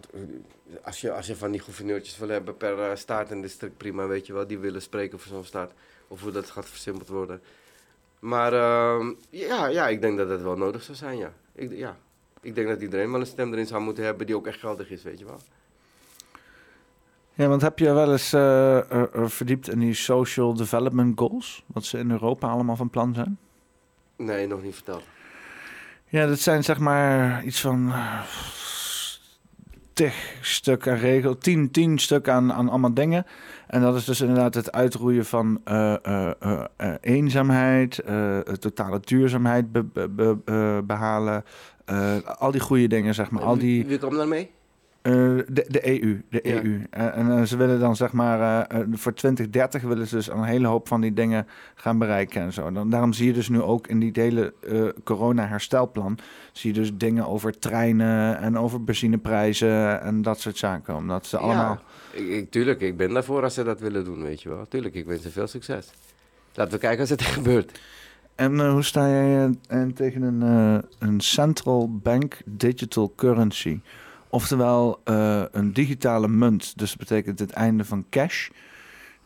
als, je, als je van die gouverneurtjes wil hebben per eh, staat en district, prima, weet je wel. Die willen spreken voor zo'n staat. Of hoe dat gaat versimpeld worden. Maar ehm, ja, ja, ik denk dat dat wel nodig zou zijn, ja. Ik, ja. ik denk dat iedereen wel een stem erin zou moeten hebben die ook echt geldig is, weet je wel. Ja, want heb je wel eens eh, eh, eh, verdiept in die social development goals? Wat ze in Europa allemaal van plan zijn? Nee, nog niet verteld. Ja, dat zijn zeg maar iets van tig stuk aan regel, tien, tien stuk aan, aan allemaal dingen. En dat is dus inderdaad het uitroeien van eh, eh, eh, eenzaamheid, totale duurzaamheid be- be- be- eh, behalen. eh, al die goede dingen, zeg maar. Al die, Wie, wie komt daar eh, de, de EU. De Ja. EU. Eh, en eh, ze willen dan zeg maar voor 2030 willen ze dus een hele hoop van die dingen gaan bereiken en zo. Dan, daarom zie je dus nu ook in die hele corona-herstelplan zie je dus dingen over treinen en over benzineprijzen en dat soort zaken. Omdat ze allemaal. Ja, ik, ik- tuurlijk, ik ben daarvoor als ze dat willen doen, weet je wel. Tuurlijk, ik wens ze veel succes. Laten we kijken als het gebeurt. En hoe sta jij tegen een, een central bank digital currency? Oftewel eh, een digitale munt. Dus dat betekent het einde van cash.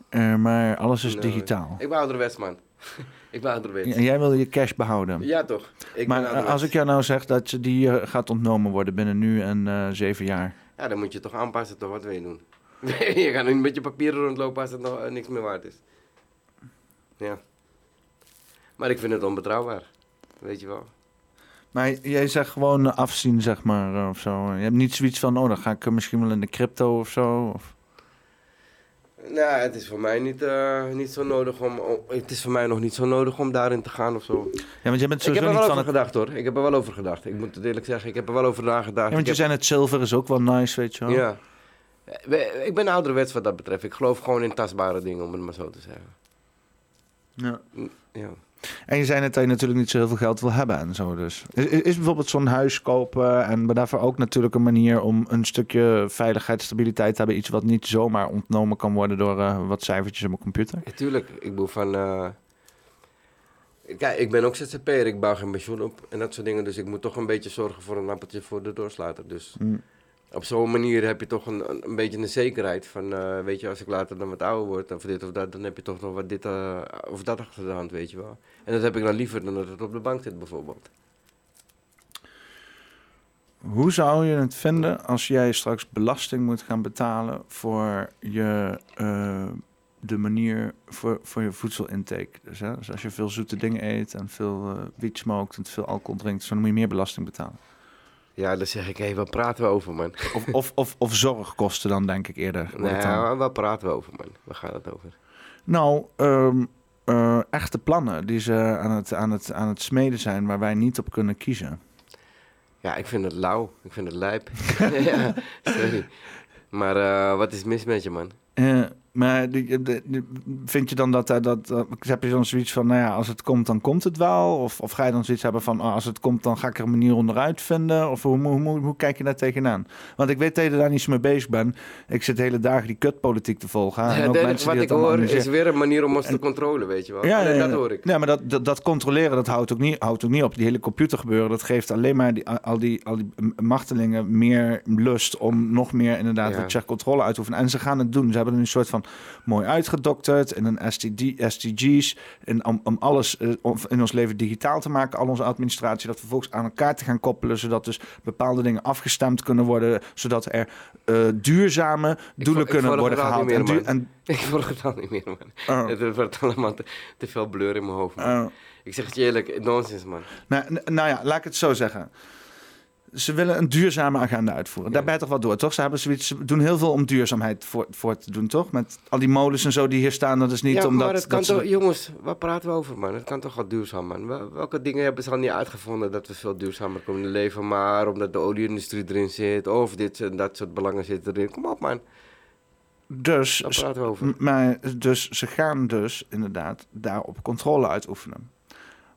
Eh, maar alles is digitaal. Ik ben ouderwets, man. ik ben ouderwets. En jij wil je cash behouden. Ja, toch? Ik maar ben als ik jou nou zeg dat je die eh, gaat ontnomen worden binnen nu en zeven jaar. Ja, dan moet je toch aanpassen, toch? Wat wil je doen? je gaat nu met je papieren rondlopen als het nog niks meer waard is. Ja. Maar ik vind het onbetrouwbaar. Weet je wel. Maar jij zegt gewoon eh, afzien, zeg maar, eh, of zo. Je hebt niet zoiets van, oh, dan ga ik er misschien wel in de crypto of zo. Of... Nou, het is voor mij niet, eh, niet zo nodig om, om- Het is voor mij nog niet zo nodig om daarin te gaan of zo. Ja, want jij bent Ik heb sowieso er niet wel van over het... gedacht hoor. Ik heb er wel over gedacht. Ik moet het eerlijk zeggen, ik heb er wel over nagedacht. Ja, want je heb- zei het zilver is ook wel nice, weet je wel. Ja. Ik ben ouderwets wat dat betreft. Ik geloof gewoon in tastbare dingen, om het maar zo te zeggen. Ja. Ja. En je zei net dat je natuurlijk niet zo heel veel geld wil hebben en zo. Dus is, is bijvoorbeeld zo'n huis kopen en daarvoor ook natuurlijk een manier om een stukje veiligheid, stabiliteit te hebben. Iets wat niet zomaar ontnomen kan worden door eh, wat cijfertjes op mijn computer. Natuurlijk, ik bedoel van... eh, Kijk, ik ben ook ZZP'er, ik bouw geen pensioen op en dat soort dingen. Dus ik moet toch een beetje zorgen voor een appeltje voor de doorsluiter. Dus Mm. Op zo'n manier heb je toch een, een, beetje een zekerheid van... eh, weet je, als ik later dan wat ouder word of dit of dat... dan heb je toch nog wat dit eh, of dat achter de hand, weet je wel. En dat heb ik dan liever dan dat het op de bank zit bijvoorbeeld. Hoe zou je het vinden als jij straks belasting moet gaan betalen voor je, eh, de manier voor, voor je voedselintake? Dus, hè? dus als je veel zoete dingen eet en veel wiet smoked en veel alcohol drinkt, dan moet je meer belasting betalen. Ja, dan zeg ik, hé, wat praten we over, man? Of, of, of, of zorgkosten dan, denk ik eerder. dan. Nou, wat praten we over, man? Waar gaat het over? Nou, ehm, eh, echte plannen die ze aan het, aan, het, aan het smeden zijn waar wij niet op kunnen kiezen. Ja, ik vind het lauw. Ik vind het lijp. ja, sorry. Maar eh, wat is mis met je, man? Eh, maar die- de- de- vind je dan dat, eh, dat, dat heb je dan zoiets van, nou ja, als het komt, dan komt het wel? Of, of ga je dan zoiets hebben van, oh, als het komt, dan ga ik er een manier onderuit vinden? Of hoe, hoe, hoe, hoe kijk je daar tegenaan? Want ik weet dat je daar niet zo mee bezig bent. Ik zit de hele dagen die kutpolitiek te volgen. Ja, en ook mensen wat die ik hoor is weer een manier om ons te controleren, weet je wel. Ja, ja, ja. dat hoor ik. Ja, maar dat, dat, dat controleren, dat houdt ook, niet, houdt ook niet op. Die hele computergebeuren, dat geeft alleen maar die, al, die, al die machtelingen meer lust om nog meer inderdaad Ja. controle uit te oefenen. En ze gaan het doen. Ze hebben een soort van mooi uitgedokterd in een STD, SDG's. En om, om alles eh, om in ons leven digitaal te maken, al onze administratie, dat vervolgens aan elkaar te gaan koppelen, zodat dus bepaalde dingen afgestemd kunnen worden, zodat er eh, duurzame doelen ik kunnen worden gehaald. En, meer, en, Ik volg het al niet meer, man. oh, Het wordt allemaal te, te veel blur in mijn hoofd, oh. Ik zeg het je eerlijk, nonsens, man. Nou, nou ja, laat ik het zo zeggen. Ze willen een duurzame agenda uitvoeren. Daar ben je toch wel door, toch? Ze, hebben zoiets, ze doen heel veel om duurzaamheid voor, voor te doen, toch? Met al die molens en zo die hier staan. Dat is niet ja, omdat... maar het kan dat ze- toch... Jongens, waar praten we over, man? Het kan toch wel duurzaam, man? Wel- Welke dingen hebben ze al niet uitgevonden dat we veel duurzamer kunnen leven? Maar omdat de olieindustrie erin zit, of dit en dat soort belangen zitten erin. Kom op, man. Dus, Daar praten we over. maar, dus ze gaan dus inderdaad daarop controle uitoefenen.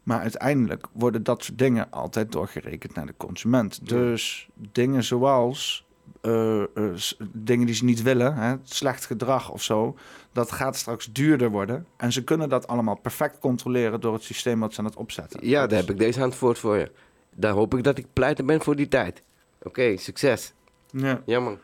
Maar uiteindelijk worden dat soort dingen altijd doorgerekend naar de consument. Ja. Dus dingen zoals eh, eh, dingen die ze niet willen, hè, slecht gedrag of zo, dat gaat straks duurder worden. En ze kunnen dat allemaal perfect controleren door het systeem wat ze aan het opzetten. Ja, daar heb ik deze antwoord voor je. Daar hoop ik dat ik pleiten ben voor die tijd. Oké, succes. Ja. Ja, man.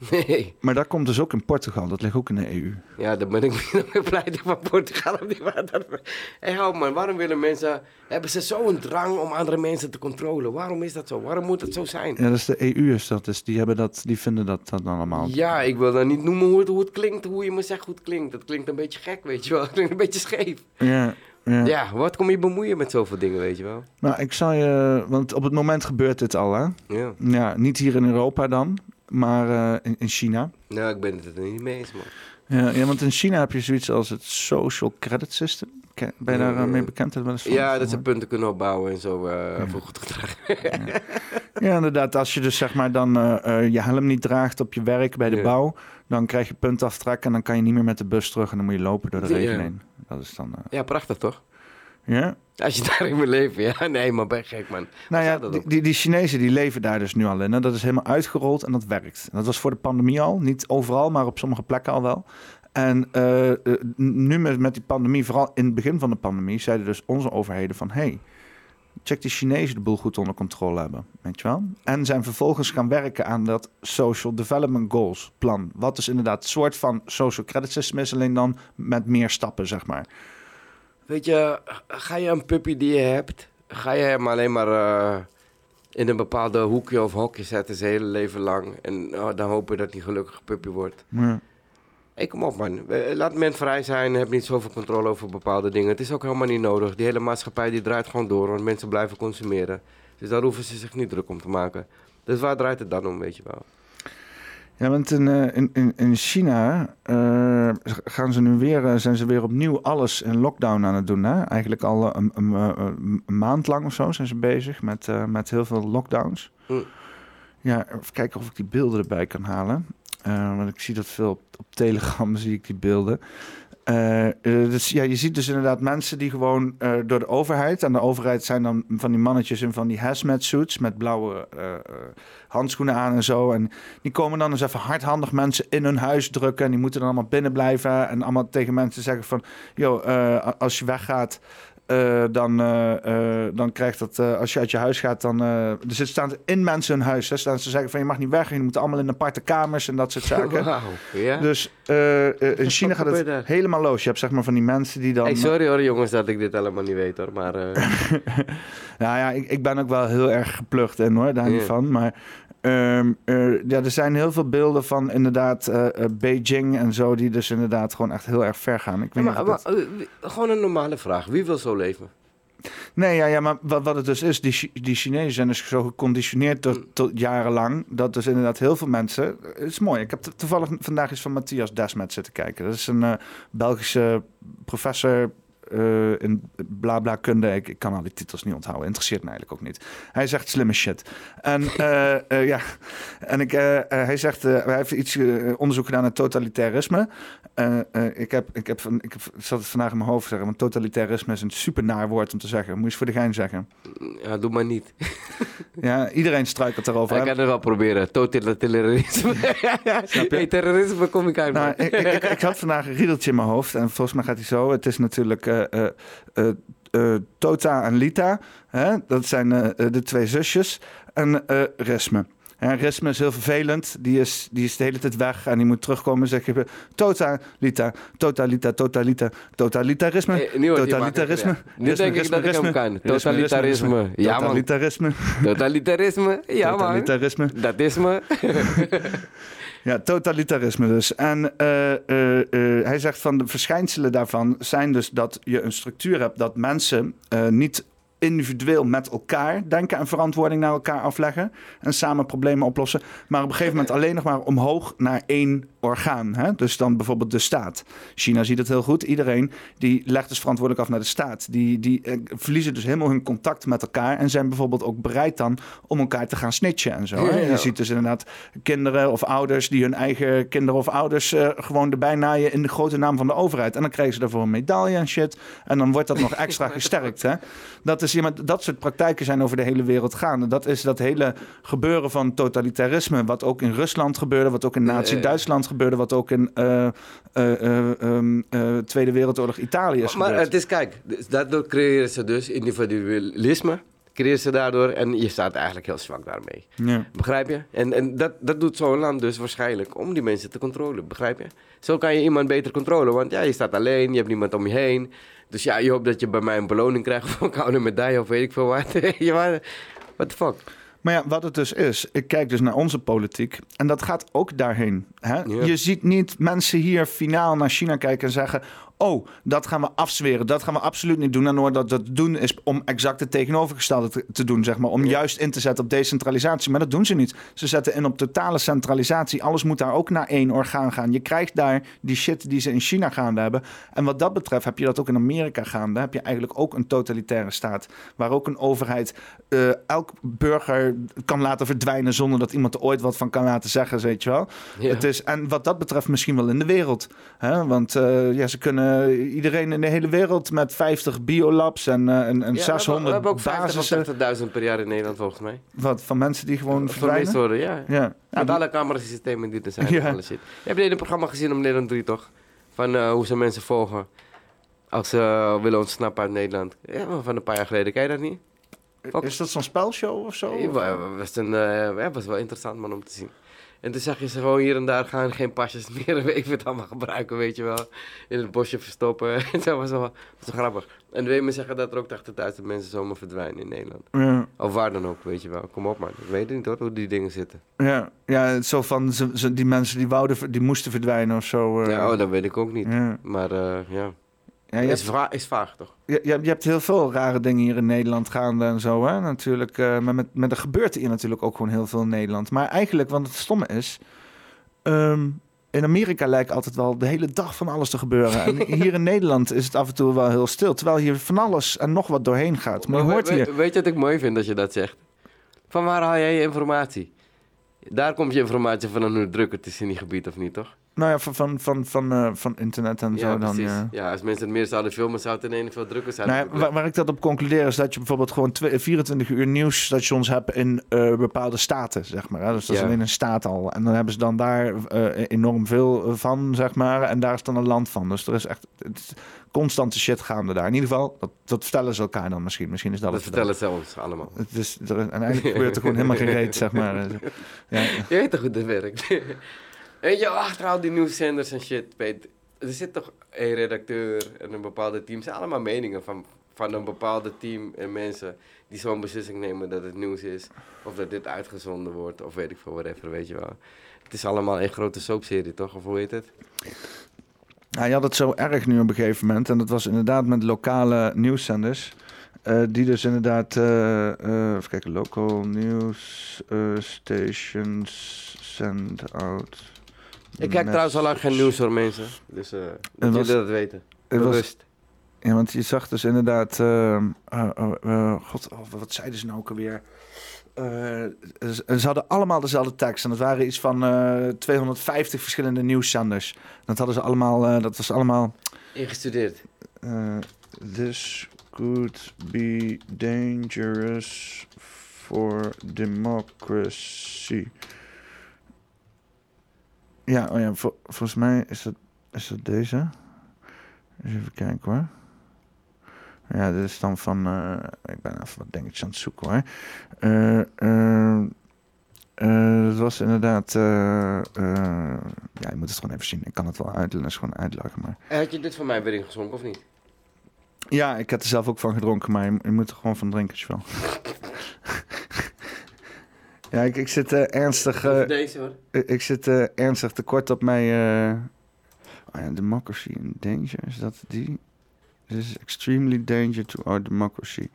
Nee. Maar dat komt dus ook in Portugal, dat ligt ook in de EU. Ja, dan ben ik meer pleiten van Portugal. Op die water. Hé, hou man, waarom willen mensen... Hebben ze zo'n drang om andere mensen te controleren? Waarom is dat zo? Waarom moet het zo zijn? Ja, dat is de EU, is dat. Dus die, hebben dat, die vinden dat, dat allemaal. Ja, ik wil dan niet noemen hoe het, hoe het klinkt, hoe je me zegt hoe het klinkt. Dat klinkt een beetje gek, weet je wel. Het klinkt een beetje scheef. Ja, ja. Ja, wat kom je bemoeien met zoveel dingen, weet je wel? Nou, ik zou je... Want op het moment gebeurt dit al, hè? Ja. Ja, niet hier in Europa dan, maar eh, in, in China. Nou, ik ben het er niet mee eens, man. Ja, ja, want in China heb je zoiets als het Social Credit System. Ben je Ja, daar eh, ja. mee bekend? Wel eens van Ja, dat ze punten kunnen opbouwen en zo eh voor goed gedrag. Ja, inderdaad. Als je dus zeg maar dan je helm niet draagt op je werk bij de Ja. bouw, dan krijg je puntaftrek en dan kan je niet meer met de bus terug en dan moet je lopen door de Ja. regen heen. Dat is dan... Ja, prachtig toch? Ja? Als je daarin wil leven, ja. Nee, maar ben gek, man. Nou ja, die, die, die Chinezen die leven daar dus nu al in. Hè? Dat is helemaal uitgerold en dat werkt. En dat was voor de pandemie al. Niet overal, maar op sommige plekken al wel. En eh, eh, nu met, met die pandemie, vooral in het begin van de pandemie, zeiden dus onze overheden van... hey, check die Chinezen de boel goed onder controle hebben. Weet je wel? En zijn vervolgens gaan werken aan dat Social Development Goals plan. Wat dus inderdaad een soort van social credit system is, alleen dan met meer stappen, zeg maar. Weet je, ga je een puppy die je hebt, ga je hem alleen maar eh, in een bepaalde hoekje of hokje zetten zijn hele leven lang. En oh, dan hopen dat hij een gelukkige puppy wordt. Ja. Hé, kom op man. We- Laat men vrij zijn, heb niet zoveel controle over bepaalde dingen. Het is ook helemaal niet nodig. Die hele maatschappij die draait gewoon door, want mensen blijven consumeren. Dus daar hoeven ze zich niet druk om te maken. Dus waar draait het dan om, weet je wel? Ja, want in, eh, in, in, in China eh, gaan ze nu weer, eh, zijn ze weer opnieuw alles in lockdown aan het doen. Hè? Eigenlijk al een, een, een maand lang of zo zijn ze bezig met, met heel veel lockdowns. Hm. Ja, even kijken of ik die beelden erbij kan halen. Want ik zie dat veel op, op Telegram, zie ik die beelden. Eh, eh, dus ja, je ziet dus inderdaad mensen die gewoon eh, door de overheid... en de overheid zijn dan van die mannetjes in van die hazmat suits... met blauwe handschoenen aan en zo. En die komen dan eens even hardhandig mensen in hun huis drukken... en die moeten dan allemaal binnen blijven... en allemaal tegen mensen zeggen van... joh, als je weggaat... eh, dan, eh, eh, dan krijgt dat, als je uit je huis gaat, dan. er zit- staan in mensen hun huis. Hè, staan ze zeggen van je mag niet weg, je moet allemaal in aparte kamers en dat soort zaken. Dus in China gaat het helemaal los. Je hebt zeg maar van die mensen die dan. Hey, sorry hoor jongens dat ik dit helemaal niet weet hoor, maar... Nou ja, ik, ik ben ook wel heel erg geplucht in hoor, daar niet van. Maar ehm, eh, ja, er zijn heel veel beelden van inderdaad eh, eh, Beijing en zo, die dus inderdaad gewoon echt heel erg ver gaan. Ik weet maar, niet of maar, dat- eh, gewoon een normale vraag. Wie wil zo leven? Nee, ja, ja maar wat, wat het dus is, die, die Chinezen zijn dus zo geconditioneerd tot, tot jarenlang, dat dus inderdaad heel veel mensen... Het is mooi, ik heb to- toevallig vandaag eens van Matthias Desmet zitten kijken. Dat is een Belgische professor eh, in blabla kunde. Ik, ik kan al die titels niet onthouden, interesseert me eigenlijk ook niet. Hij zegt slimme shit. En eh, eh, ja, en ik, hij zegt, hij heeft iets onderzoek gedaan naar totalitarisme. Ik, heb, ik, heb van, ik heb, zat het vandaag in mijn hoofd zeggen, want totalitarisme is een super naar woord om te zeggen. Moet je eens voor de gein zeggen. Ja, doe maar niet. Ja, iedereen struikelt erover. Ik kan het wel proberen. Totalitarisme. hey, terrorisme kom ik uit. Nou, ik, ik, had vandaag een riedeltje in mijn hoofd en volgens mij gaat hij zo. Het is natuurlijk Tota en Lita. Hè? Dat zijn eh, eh, de twee zusjes. En eh Resme. Ja, Resme is heel vervelend. Die is, die is de hele tijd weg en die moet terugkomen. Zeg je Tota, Lita, Tota, Lita, Tota, Lita, totalitarisme. Nu totalitarisme. Nu denk ik dat ik hem kan. Totalitarisme. Ja, man. Totalitarisme. Totalitarisme. Ja, man. Totalitarisme. Dat is me. Ja, totalitarisme dus. En eh, eh, eh, hij zegt van de verschijnselen daarvan zijn dus dat je een structuur hebt dat mensen niet individueel met elkaar denken en verantwoording naar elkaar afleggen en samen problemen oplossen, maar op een gegeven moment alleen nog maar omhoog naar één orgaan. Hè? Dus dan bijvoorbeeld de staat. China ziet het heel goed. Iedereen die legt dus verantwoordelijk af naar de staat. Die, die eh, verliezen dus helemaal hun contact met elkaar en zijn bijvoorbeeld ook bereid dan om elkaar te gaan snitchen en zo. Hè? Je ziet dus inderdaad kinderen of ouders die hun eigen kinderen of ouders eh, gewoon erbij naaien in de grote naam van de overheid. En dan krijgen ze daarvoor een medaille en shit. En dan wordt dat nog extra gesterkt. Hè? Dat, is, ja, maar dat soort praktijken zijn over de hele wereld gaande. Dat is dat hele gebeuren van totalitarisme, wat ook in Rusland gebeurde, wat ook in Nazi-Duitsland gebeurde, wat ook in eh, eh, eh, ehm, eh, Tweede Wereldoorlog Italië is Maar gebeurd. het is, kijk, dus daardoor creëren ze dus individualisme. Creëren ze daardoor en je staat eigenlijk heel zwak daarmee. ja. Begrijp je? En, en dat, dat doet zo'n land dus waarschijnlijk om die mensen te controleren. Begrijp je? Zo kan je iemand beter controleren. Want ja, je staat alleen, je hebt niemand om je heen. Dus ja, je hoopt dat je bij mij een beloning krijgt of een gouden medaille of weet ik veel wat. maar, what the fuck? Maar ja, wat het dus is, ik kijk dus naar onze politiek en dat gaat ook daarheen. Hè? Je ziet niet mensen hier finaal naar China kijken en zeggen: Oh, dat gaan we afzweren, dat gaan we absoluut niet doen. En hoor dat dat doen is om exact het tegenovergestelde te, te doen, zeg maar. Om juist in te zetten op decentralisatie. Maar dat doen ze niet. Ze zetten in op totale centralisatie. Alles moet daar ook naar één orgaan gaan. Je krijgt daar die shit die ze in China gaande hebben. En wat dat betreft heb je dat ook in Amerika gaande. Heb je eigenlijk ook een totalitaire staat. Waar ook een overheid eh, elk burger kan laten verdwijnen zonder dat iemand er ooit wat van kan laten zeggen, weet je wel. Ja. Het is, en wat dat betreft misschien wel in de wereld. Hè? Want eh, ja, ze kunnen iedereen in de hele wereld met 50 biolabs en, eh, en, en Ja, 600 we, hebben, we hebben ook basissen 50 of 60.000 per jaar in Nederland volgens mij. wat, van mensen die gewoon Vermist verdwijnen. worden, ja. Ja. Ja, Met alle camerasystemen die er zijn. Ja. en Alle shit. Je hebt dit programma gezien op Nederland 3 toch? Van eh, hoe ze mensen volgen. Als ze eh, willen ontsnappen uit Nederland. Ja, maar van een paar jaar geleden. Ken je dat niet? Is dat zo'n spelshow of zo? Ja, wa- was, een, eh, ja, was wel interessant man om te zien. En toen zag je ze gewoon hier en daar gaan, geen pasjes meer, ik vind het allemaal gebruiken, weet je wel. In het bosje verstoppen. En dat was wel, wel grappig. En wil je me zeggen dat er ook 80.000 mensen zomaar verdwijnen in Nederland? Ja, Of waar dan ook, weet je wel. Kom op man, ik weet niet hoor, hoe die dingen zitten. ja, ja, zo van ze, ze- die mensen die, wouden, die moesten verdwijnen of zo. eh. Ja, oh, dat weet ik ook niet. ja. Maar eh, ja, Ja, je, is, hebt, va is vaag toch? je, je hebt- je hebt heel veel rare dingen hier in Nederland gaande en zo, hè, natuurlijk. eh, maar met, met er gebeurt hier natuurlijk ook gewoon heel veel in Nederland. Maar eigenlijk, want het stomme is... ehm, in Amerika lijkt altijd wel de hele dag van alles te gebeuren. En hier in Nederland is het af en toe wel heel stil. Terwijl hier van alles en nog wat doorheen gaat. Maar je hoort hier... Weet je wat ik mooi vind als je dat zegt? Van waar haal jij je informatie? Daar komt je informatie van hoe druk het is in die gebied of niet, toch? Nou ja, van, van, van, van, eh, van internet en Ja, zo dan. Ja. Ja, als mensen het meer zouden filmen, zou het in ene veel drukker zijn. Nou ja, waar, waar ik dat op concludeer is dat je bijvoorbeeld gewoon twee- 24 uur nieuwsstations hebt in eh, bepaalde staten, zeg maar. Hè? Dus dat is alleen een staat al. En dan hebben ze dan daar eh, enorm veel van, zeg maar. En daar is dan een land van. Dus er is echt het constante shit gaande daar. In ieder geval, dat, dat vertellen ze elkaar dan misschien. Misschien is dat, dat het vertellen ze ons allemaal. Het is, er, en eigenlijk gebeurt er gewoon helemaal geen reet, zeg maar. Ja, Je weet toch hoe dat werkt? Weet je, achter al die nieuwszenders en shit, Peet, er zit toch een redacteur en een bepaalde team. Het zijn allemaal meningen van, van een bepaalde team en mensen die zo'n beslissing nemen dat het nieuws is. Of dat dit uitgezonden wordt, of weet ik veel, whatever, weet je wel. Het is allemaal een grote soapserie, toch? Of hoe heet het? Je had het zo erg nu op een gegeven moment. En dat was inderdaad met lokale nieuwszenders. eh, die dus inderdaad, eh, even kijken, local news stations send out. Ik kijk trouwens al lang geen nieuws hoor, mensen. Dus eh dat was- jullie dat weten. Rust. ja, want je zag dus inderdaad, eh, eh, god, oh, wat zeiden ze nou ook alweer? Eh, ze hadden allemaal dezelfde tekst. En dat waren iets van eh, 250 verschillende nieuwszenders. Dat hadden ze allemaal, eh, dat was allemaal... Ingestudeerd. This could be dangerous for democracy. Ja, oh ja vol- volgens mij is dat, is dat deze. Eens even kijken hoor. Ja, dit is dan van. eh, ik ben even wat dingetjes aan het zoeken hoor. Eh, eh, eh, dat was inderdaad. eh, eh, ja, je moet het gewoon even zien. Ik kan het wel uitleggen, gewoon uitleggen. Maar Eh, Had je dit van mij weer ingezonken of niet? ja, ik heb er zelf ook van gedronken, maar je, je moet er gewoon van drinken wil. ja, ik, ik zit eh, ernstig, eh, deze hoor. ik, ik zit eh, ernstig tekort op mijn uh, oh ja, democracy in danger. Is dat die? This is extremely danger to our democracy.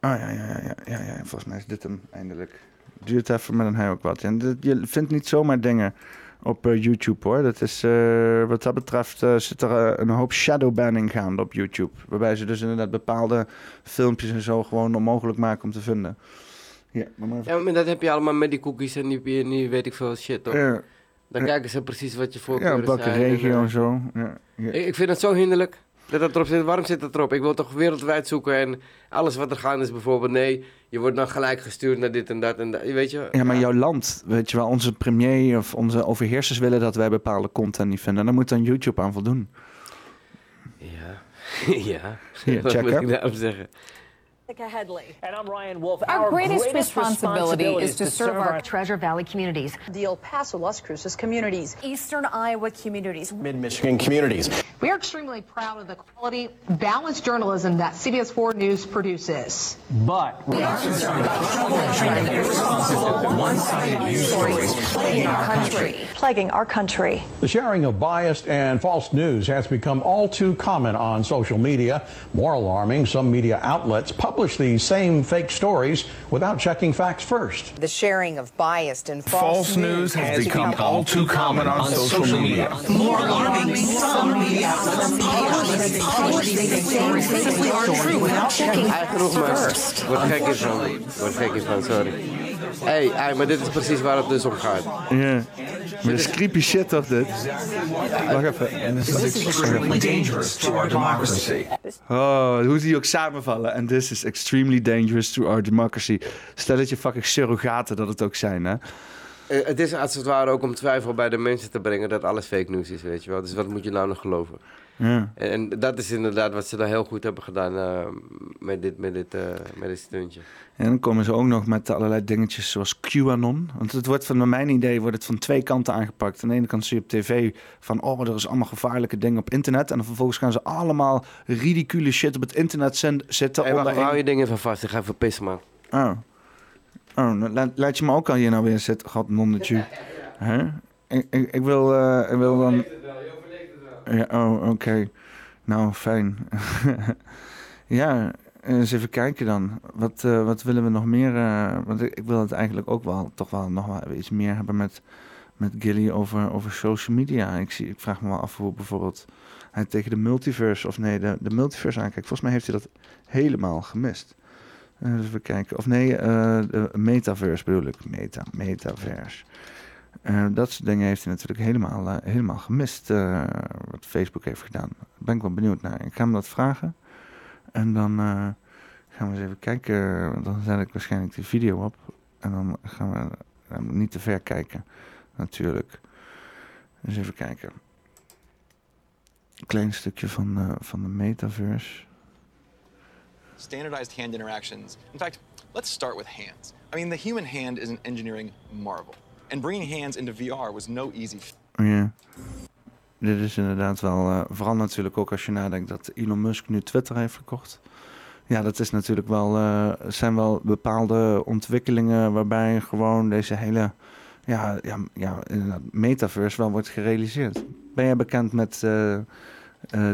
Ah ja, ja, ja, ja, ja, ja. Volgens mij is dit hem eindelijk. Duurt even, maar dan hij ook wat. En dit- je vindt niet zomaar dingen op eh, YouTube hoor. Dat is, eh, wat dat betreft eh, zit er een hoop shadowbanning gaande op YouTube. Waarbij ze dus inderdaad bepaalde filmpjes en zo gewoon onmogelijk maken om te vinden. Ja, maar maar even- Ja, maar dat heb je allemaal met die cookies en die, die weet ik veel shit, toch? Ja, Dan kijken ze precies wat je ja, voorkeuren welke en, regio en zo. Ja, ja. ik, ik vind het zo hinderlijk dat dat erop zit. Waarom zit dat erop? Ik wil toch wereldwijd zoeken en alles wat er gaande is bijvoorbeeld... Nee, je wordt dan gelijk gestuurd naar dit en dat en dat. Weet je? Ja, maar jouw land, weet je wel, onze premier of onze overheersers willen dat wij bepaalde content niet vinden. Dan moet dan YouTube aan voldoen. Ja. ja. Hier, Wat check, moet ik daarop zeggen? Jessica Headley. And I'm Ryan Wolf. Our greatest responsibility is to serve our Treasure Valley communities, the El Paso, Las Cruces communities. eastern Iowa communities. mid Michigan communities. We are extremely proud of the quality, balanced journalism that CBS 4 News produces. But we are concerned about the irresponsible, one-sided our country. Plaguing our country. The sharing of biased and false news has become all too common on social media. More alarming, some media outlets publish these same fake stories without checking facts first. The sharing of biased and false, False news has become all too common on social media. More alarming, some media outlets publish these same fake stories without checking Hij genoeg maar. first. Word gek hiervan. Word gek hiervan, sorry. Hé, hey, hey, maar dit is precies waar het dus om gaat. Ja. Maar dat is creepy shit toch dit? Wacht even. dangerous to our democracy. Oh, hoe die ook samenvallen. En this is extremely dangerous to our democracy. Stel dat je fucking surrogaten dat het ook zijn, hè? Eh, het is als het ware ook om twijfel bij de mensen te brengen dat alles fake news is, weet je wel. Dus wat moet je nou nog geloven? Ja. En, en dat is inderdaad wat ze dan heel goed hebben gedaan eh, met, dit, met, dit, eh, met dit stuntje. En dan komen ze ook nog met allerlei dingetjes zoals QAnon. Want het wordt van naar mijn idee wordt het van twee kanten aangepakt. Aan de ene kant zie je op tv van oh, er is allemaal gevaarlijke dingen op internet. En dan vervolgens gaan ze allemaal ridicule shit op het internet zetten. Hey, wacht, hou je dingen van vast. Ik ga even pissen, man. Oh. Oh, nou, laat, laat je me ook al hier nou weer zitten. God, nonnetje. Hè? Ik, ik, ik wil, eh, ik wil dan... Ja, oh, oké. Nou, fijn. ja, eens even kijken dan. Wat, eh, wat willen we nog meer? eh, want ik, wil het eigenlijk ook wel, toch wel nog iets meer hebben met, met Gilly over, over social media. Ik, zie, ik vraag me wel af hoe bijvoorbeeld hij tegen de multiverse, of nee, de, de multiverse aankijkt. Volgens mij heeft hij dat helemaal gemist. Eh, dus we kijken. Of nee, eh, de metaverse bedoel ik. Meta, metaverse. Eh, dat soort dingen heeft hij natuurlijk helemaal, eh, helemaal gemist. eh, wat Facebook heeft gedaan. Daar ben ik wel benieuwd naar. Ik ga hem dat vragen. En dan gaan we eens even kijken. Dan zet ik waarschijnlijk die video op. En dan gaan we niet te ver kijken. Natuurlijk. Dus even kijken. Klein stukje van, eh, van de metaverse. standardized hand interactions. In fact, let's start with hands. I mean, the human hand is an engineering marvel. And bringing hands into VR was no easy. Ja. Dit is inderdaad wel, eh, vooral natuurlijk ook als je nadenkt dat Elon Musk nu Twitter heeft verkocht. Ja, dat is natuurlijk wel, eh, zijn wel bepaalde ontwikkelingen waarbij gewoon deze hele, ja, ja, ja inderdaad, metaverse wel wordt gerealiseerd. Ben jij bekend met eh, eh,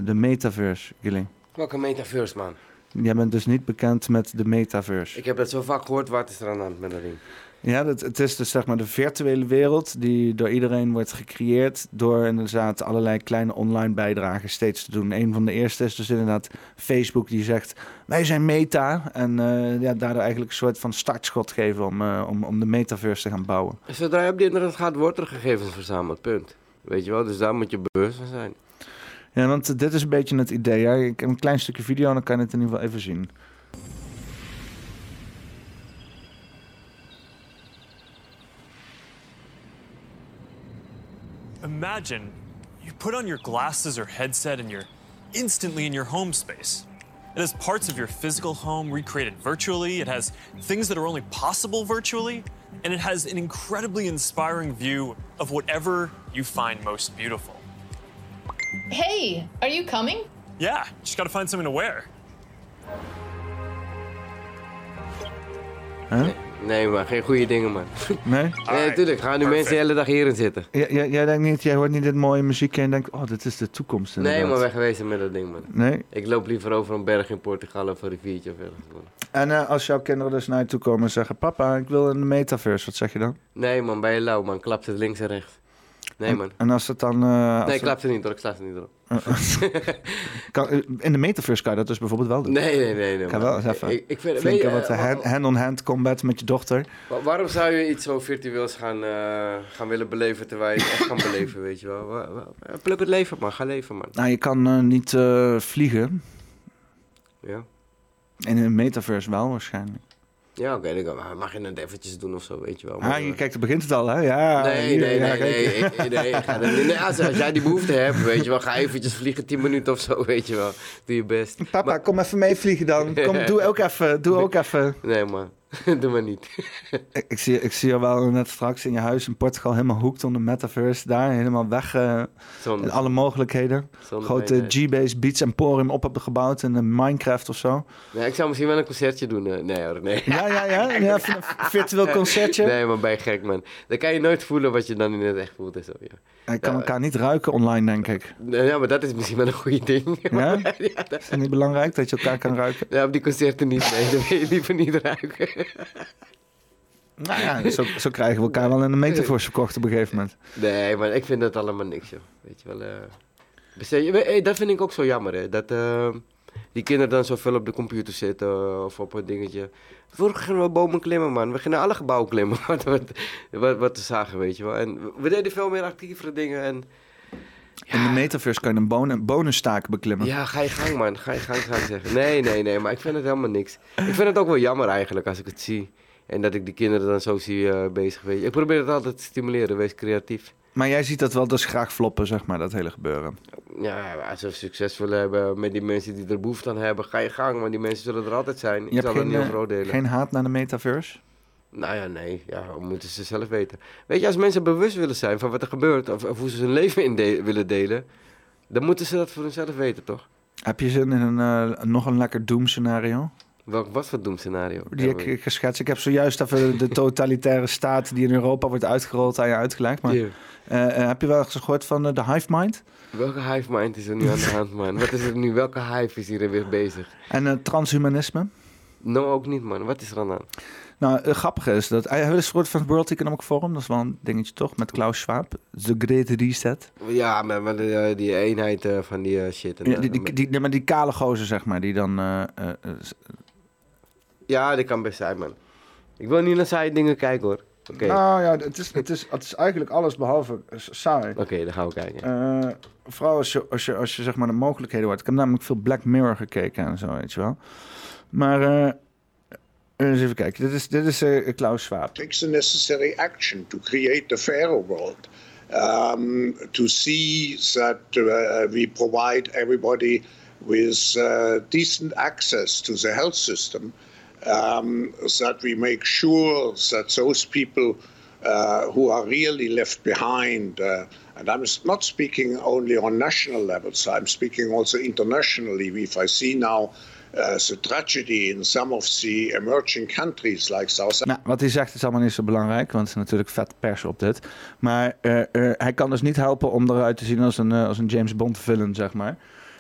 de metaverse, Gilly? Welke metaverse, man? Jij bent dus niet bekend met de metaverse. Ik heb het zo vaak gehoord, wat is er aan de hand met dat ding? Ja, dat, het is dus zeg maar de virtuele wereld die door iedereen wordt gecreëerd door inderdaad allerlei kleine online bijdragen steeds te doen. Een van de eerste is dus inderdaad Facebook die zegt wij zijn meta en eh, ja, daardoor eigenlijk een soort van startschot geven om, eh, om, om de metaverse te gaan bouwen. Zodra je op het internet gaat, wordt er gegevens verzameld, punt. Weet je wel, dus daar moet je bewust van zijn. Ja, want dit is een beetje het idee. Ja, ik heb een klein stukje video en dan kan je het in ieder geval even zien. Imagine you put on your glasses or headset and you're instantly in your home space. It has parts of your physical home recreated virtually, it has things that are only possible virtually, and it has an incredibly inspiring view of whatever you find most beautiful. Hey, are you coming? Yeah, just gotta find something to wear. Huh? Nee, maar geen goede dingen, man. Nee? Nee, natuurlijk. Gaan nu mensen de hele dag hierin zitten. Ja, jij, denkt niet, jij hoort niet dit mooie muziekje en denkt, oh, dit is de toekomst. Nee, inderdaad. maar wegwezen met dat ding, man. Nee? Ik loop liever over een berg in Portugal of een riviertje of ergens, man. En eh, als jouw kinderen dus naar je toe komen en zeggen, papa, ik wil in de metaverse, wat zeg je dan? Nee, man, ben je lauw, man. Klapt het links en rechts. Nee, man. En als het dan... eh, als Nee, het- klapt het niet, hoor. Ik sla het niet erop. kan, eh, in de metaverse kan je dat dus bijvoorbeeld wel doen. Nee, nee, nee. nee Ik man. wel eens even Ik, ik vind, flinke je, wat eh, hand- hand-on-hand combat met je dochter. wa- waarom zou je iets zo virtueels gaan, eh, gaan willen beleven terwijl je echt kan beleven, weet je wel? Pluk het leven, man. Ga leven, man. Nou, je kan eh, niet eh, vliegen. Ja. In een metaverse wel waarschijnlijk. Ja, oké, dan kan- mag je het eventjes doen of zo, weet je wel. Maar, Ah, eh, je kijkt, er begint het al, hè? Ja, Nee, hier, nee, ja, nee, nee, ik- nee, ga nee, als, als jij die behoefte hebt, weet je wel, ga eventjes vliegen 10 minuten of zo, weet je wel. Doe je best. Papa, kom even meevliegen dan. Kom, doe ook even, doe ook even. Nee man, doe maar niet. Ik, ik zie, ik zie je wel net straks in je huis in Portugal helemaal hoekt onder metaverse. Daar helemaal weg. eh, in alle mogelijkheden. Grote. G-Base Beats Emporium op hebben gebouwd in een Minecraft of zo. Nee, ik zou misschien wel een concertje doen. eh, nee hoor, nee. Ja, ja, ja. een virtueel concertje. Nee, maar je gek man. Dan kan je nooit voelen wat je dan in het echt voelt en zo, ja. Kan elkaar niet ruiken online, denk ik. Nee, Ja, maar dat is misschien wel een goede ding. Ja? ja, dat- Is het niet belangrijk dat je elkaar kan ruiken? ja, op die concerten niet. Nee, dan wil je liever niet ruiken. Nou ja, zo, zo krijgen we elkaar wel in de metaverse verkocht op een gegeven moment. Nee, maar ik vind dat allemaal niks, joh. Weet je wel. eh je weet- hey, dat vind ik ook zo jammer, hè. Dat eh, die kinderen dan zoveel op de computer zitten of op een dingetje. Vroeger gingen we bomen klimmen, man. We gingen alle gebouwen klimmen, wat, wat, wat, wat te zagen, weet je wel. En we deden veel meer actievere dingen en... In de metaverse kan je een bon bonusstaak beklimmen. Ja, ga je gang, man. Ga je gang, zou ik zeggen. Nee, nee, nee, maar ik vind het helemaal niks. Ik vind het ook wel jammer eigenlijk als ik het zie. En dat ik die kinderen dan zo zie eh, bezig, weet je. Ik probeer het altijd te stimuleren, wees creatief. Maar jij ziet dat wel dus graag floppen, zeg maar, dat hele gebeuren. Ja, als we succes willen hebben met die mensen die er behoefte aan hebben, ga je gang. Want die mensen zullen er altijd zijn. Ik Je zal geen, niet eh, over oordelen. geen haat naar de metaverse? Nou ja, nee. Ja, moeten ze zelf weten. Weet je, als mensen bewust willen zijn van wat er gebeurt... of, of hoe ze hun leven in de- willen delen... dan moeten ze dat voor hunzelf weten, toch? Heb je zin in een, eh, nog een lekker doom-scenario? Welk, wat voor doemscenario? Die ik, ik geschetst. Ik heb zojuist even de totalitaire staat die in Europa wordt uitgerold aan je uitgelegd. Maar eh, eh, heb je wel eens gehoord van de hive mind? Welke hive mind is er nu aan de hand, man? Wat is er nu? Welke hive is hier weer bezig? En transhumanisme? No, ook niet, man. Wat is er aan de hand? Nou, het grappige is dat... Hij heeft gehoord van het World Economic Forum. Dat is wel een dingetje toch, met Klaus Schwab. The Great Reset. Ja, maar, maar eh, die eenheid eh, van die eh, shit. En, Ja, eh, die, die, die, nee, maar die kale gozer, zeg maar, die dan... eh, eh, eh, ja, dat kan best zijn, man. Ik wil niet naar saaie dingen kijken, hoor. Oké, Nou ja, het is, het, is, het is eigenlijk alles behalve saai. Oké, dan gaan we kijken. Eh, vooral als je, als je, als je zeg maar de mogelijkheden hoort. Ik heb namelijk veel Black Mirror gekeken en zo, weet je wel. Maar eh, eens even kijken. Dit is, dit is eh, Klaus Schwab. takes the necessary action to create a fairer world, um, to see that uh, we provide everybody with uh, decent access to the health system, um, that we make sure that those people uh, who are really left behind, uh, and I'm not speaking only on national levels, I'm speaking also internationally. If I see now uh, the tragedy in some of the emerging countries like South Nou, wat hij zegt is allemaal niet zo belangrijk, want het is natuurlijk vet pers op dit. Maar eh, eh, hij kan dus niet helpen om eruit te zien als een, eh, als een James Bond villain, zeg maar.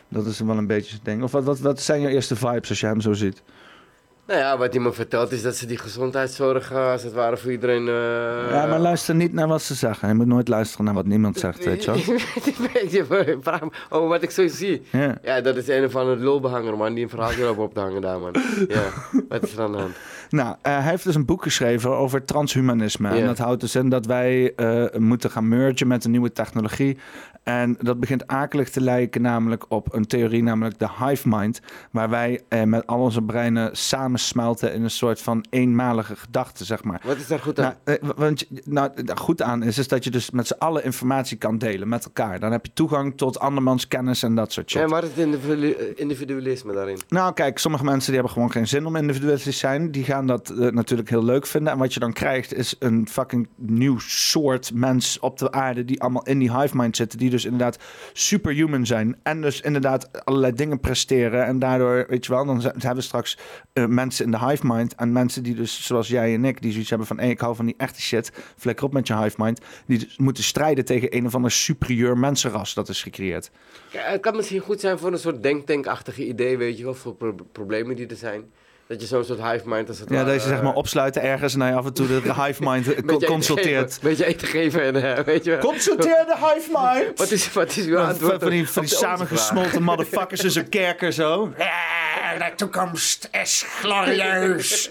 Dat is wel een beetje het ding. Of wat, wat, wat zijn je eerste vibes als je hem zo ziet? Nou ja, wat hij me vertelt is dat ze die gezondheidszorg eh, als het ware voor iedereen... eh, ja, maar luister niet naar wat ze zeggen. Je moet nooit luisteren naar wat niemand zegt, weet je wel. Vraag me over wat ik zo zie. Ja. Ja, dat is een of andere lulbehanger, man, die een verhaaltje erop op te hangen daar, man. Ja, wat is er aan de hand? Nou, eh, hij heeft dus een boek geschreven over transhumanisme. En dat houdt dus in dat wij moeten gaan mergen met een nieuwe technologie. En dat begint akelig te lijken namelijk op een theorie, namelijk de hive mind. Waar wij eh, met al onze breinen samensmelten in een soort van eenmalige gedachte, zeg maar. Wat is daar goed aan? Nou, eh, want, nou, daar goed aan is, is dat je dus met z'n allen informatie kan delen met elkaar. Dan heb je toegang tot andermans kennis en dat soort shit. En waar is het eh, individualisme daarin? Nou, kijk, sommige mensen die hebben gewoon geen zin om individualistisch te zijn. Die gaan dat eh, natuurlijk heel leuk vinden. En wat je dan krijgt is een fucking nieuw soort mens op de aarde die allemaal in die hive mind zitten. Die dus inderdaad superhuman zijn. En dus inderdaad allerlei dingen presteren. En daardoor, weet je wel, dan hebben we straks eh, mensen in de hive mind. En mensen die dus, zoals jij en ik, die zoiets hebben van... Ik hou van die echte shit. Flikker op met je hive mind. Die dus moeten strijden tegen een of ander superieur mensenras dat is gecreëerd. Ja, het kan misschien goed zijn voor een soort denktankachtige idee, weet je wel, voor pro- problemen die er zijn. Dat je zo'n soort hive mind als het Ja, dat je zeg maar eh, opsluiten ergens en hij af en toe de hive mind eh, beetje consulteert. Beetje eten geven en eh, weet je wel. Consulteer de hive mind! Wat is, wat is uw Van, antwoord van die, op van die samengesmolten motherfuckers in zijn kerker zo. De toekomst is glorieus.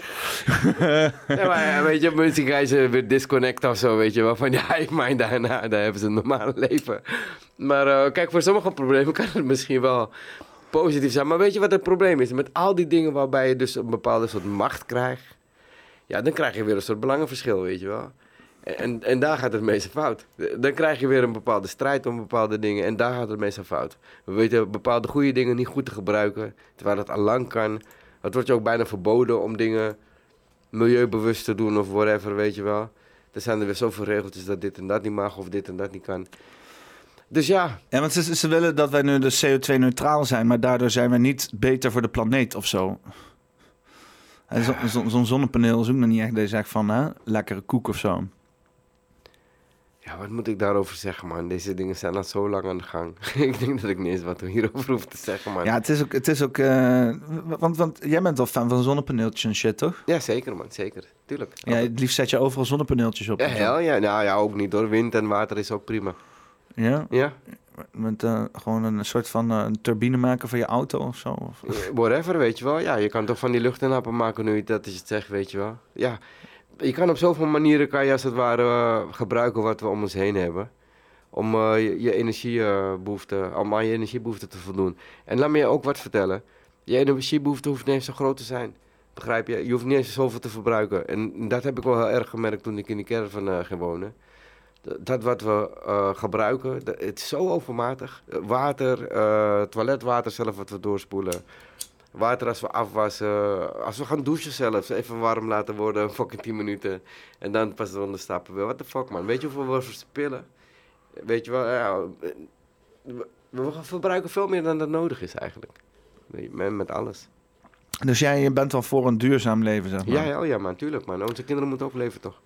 Ja, maar ja, weet je, mensen gaan ze weer disconnecten of zo, weet je wel. Van ja, ik mijn daarna, daar hebben ze een normale leven. Maar eh, kijk, voor sommige problemen kan het misschien wel positief zijn. Maar weet je wat het probleem is? Met al die dingen waarbij je dus een bepaalde soort macht krijgt. Ja, dan krijg je weer een soort belangenverschil, weet je wel. En, en daar gaat het meeste fout. Dan krijg je weer een bepaalde strijd om bepaalde dingen. En daar gaat het meestal fout. We weten bepaalde goede dingen niet goed te gebruiken. Terwijl dat al lang kan. Het wordt je ook bijna verboden om dingen milieubewust te doen of whatever, weet je wel. Er zijn er weer zoveel regeltjes dat dit en dat niet mag of dit en dat niet kan. Dus ja, Ja, want ze, ze willen dat wij nu dus CO2-neutraal zijn, maar daardoor zijn we niet beter voor de planeet of zo. En zo- zo- Zo'n zonnepaneel is ook nog niet echt dat je zegt van, hè, lekkere koek of zo. ja, wat moet ik daarover zeggen, man? Deze dingen zijn al zo lang aan de gang. ik denk dat ik niet eens wat hierover hoef te zeggen, man. Ja, het is ook, het is ook eh, want, want jij bent wel fan van zonnepaneeltjes en shit, toch? Ja, zeker, man. Zeker. Tuurlijk. Ja, het liefst zet je overal zonnepaneeltjes op. Ja, en zo. hel, ja. Nou ja, ook niet hoor. Wind en water is ook prima. Ja? Ja? Met eh, gewoon een soort van eh, een turbine maken voor je auto of zo. Of, Eh, Whatever, weet je wel. Ja, je kan toch van die luchtinappen maken nu je dat is het zegt, weet je wel. Ja, je kan op zoveel manieren kan je als het ware gebruiken wat we om ons heen hebben. Om je, je energiebehoeften, om aan je energiebehoeften te voldoen. En laat me je ook wat vertellen. Je energiebehoefte hoeft niet eens zo groot te zijn. Begrijp je? Je hoeft niet eens zoveel te verbruiken. En dat heb ik wel heel erg gemerkt toen ik in die caravan ging wonen. Dat- wat we eh, gebruiken, dat, het is zo overmatig. Water, eh, toiletwater zelf wat we doorspoelen. Water als we afwassen. Als we gaan douchen zelfs. Even warm laten worden, fucking 10 minuten. En dan pas eronder stappen weer. What the fuck man. Weet je hoeveel we verspillen? Weet je wel, ja, we, verbruiken veel meer dan dat nodig is eigenlijk. Met, met alles. Dus jij je bent wel voor een duurzaam leven, zeg maar. Ja, ja, oh ja man, tuurlijk man. Onze kinderen moeten ook leven toch?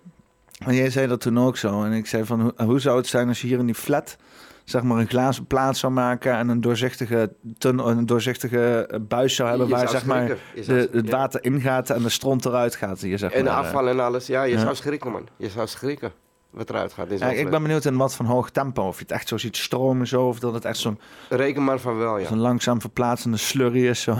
Maar jij zei dat toen ook zo. En ik zei van, hoe, hoe zou het zijn als je hier in die flat... zeg maar een glazen plaat zou maken... en een doorzichtige, een doorzichtige buis zou hebben... Je waar zou zeg maar de, het water ingaat en de stront eruit gaat. Hier, zeg En de maar, eh. afval en alles. Ja, je Ja. zou schrikken man. Je zou schrikken wat eruit gaat. Ja, ik ben benieuwd in wat van hoog tempo. Of je het echt zo ziet stromen zo... of dat het echt zo'n Reken maar van wel, ja. zo'n langzaam verplaatsende slurry is. Zo.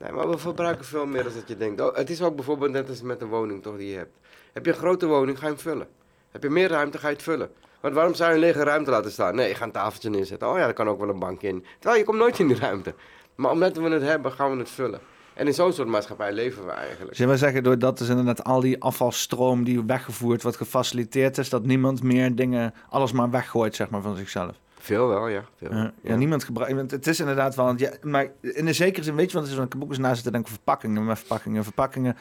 Nee, maar we verbruiken veel meer dan dat je denkt. Oh, het is ook bijvoorbeeld net als met een woning toch die je hebt. Heb je een grote woning, ga je hem vullen. Heb je meer ruimte, ga je het vullen. Want waarom zou je een lege ruimte laten staan? Nee, ik ga een tafeltje neerzetten. Oh ja, er kan ook wel een bank in. Terwijl je komt nooit in die ruimte. Maar omdat we het hebben, gaan we het vullen. En in zo'n soort maatschappij leven we eigenlijk. Zullen we zeggen, doordat is inderdaad al die afvalstroom die weggevoerd wordt, gefaciliteerd is, dat niemand meer dingen, alles maar weggooit, zeg maar, van zichzelf. Veel wel, ja. Veel. Ja, ja, niemand gebruikt. Want het is inderdaad wel. Ja, maar in de zekere zin, weet je, want het is een boek eens na zitten denken verpakkingen, met verpakkingen, verpakkingen.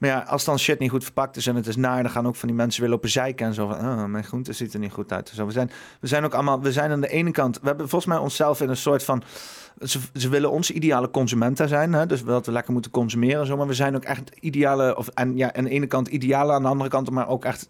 Maar ja, als dan shit niet goed verpakt is en het is naar, dan gaan ook van die mensen weer lopen zeiken en zo van, oh, mijn groente ziet er niet goed uit. Zo, we zijn, we zijn ook allemaal, we zijn aan de ene kant, we hebben volgens mij onszelf in een soort van, ze, willen onze ideale consumenten zijn, hè? dus dat we lekker moeten consumeren en zo, maar we zijn ook echt ideale, of en ja, aan de ene kant ideale, aan de andere kant maar ook echt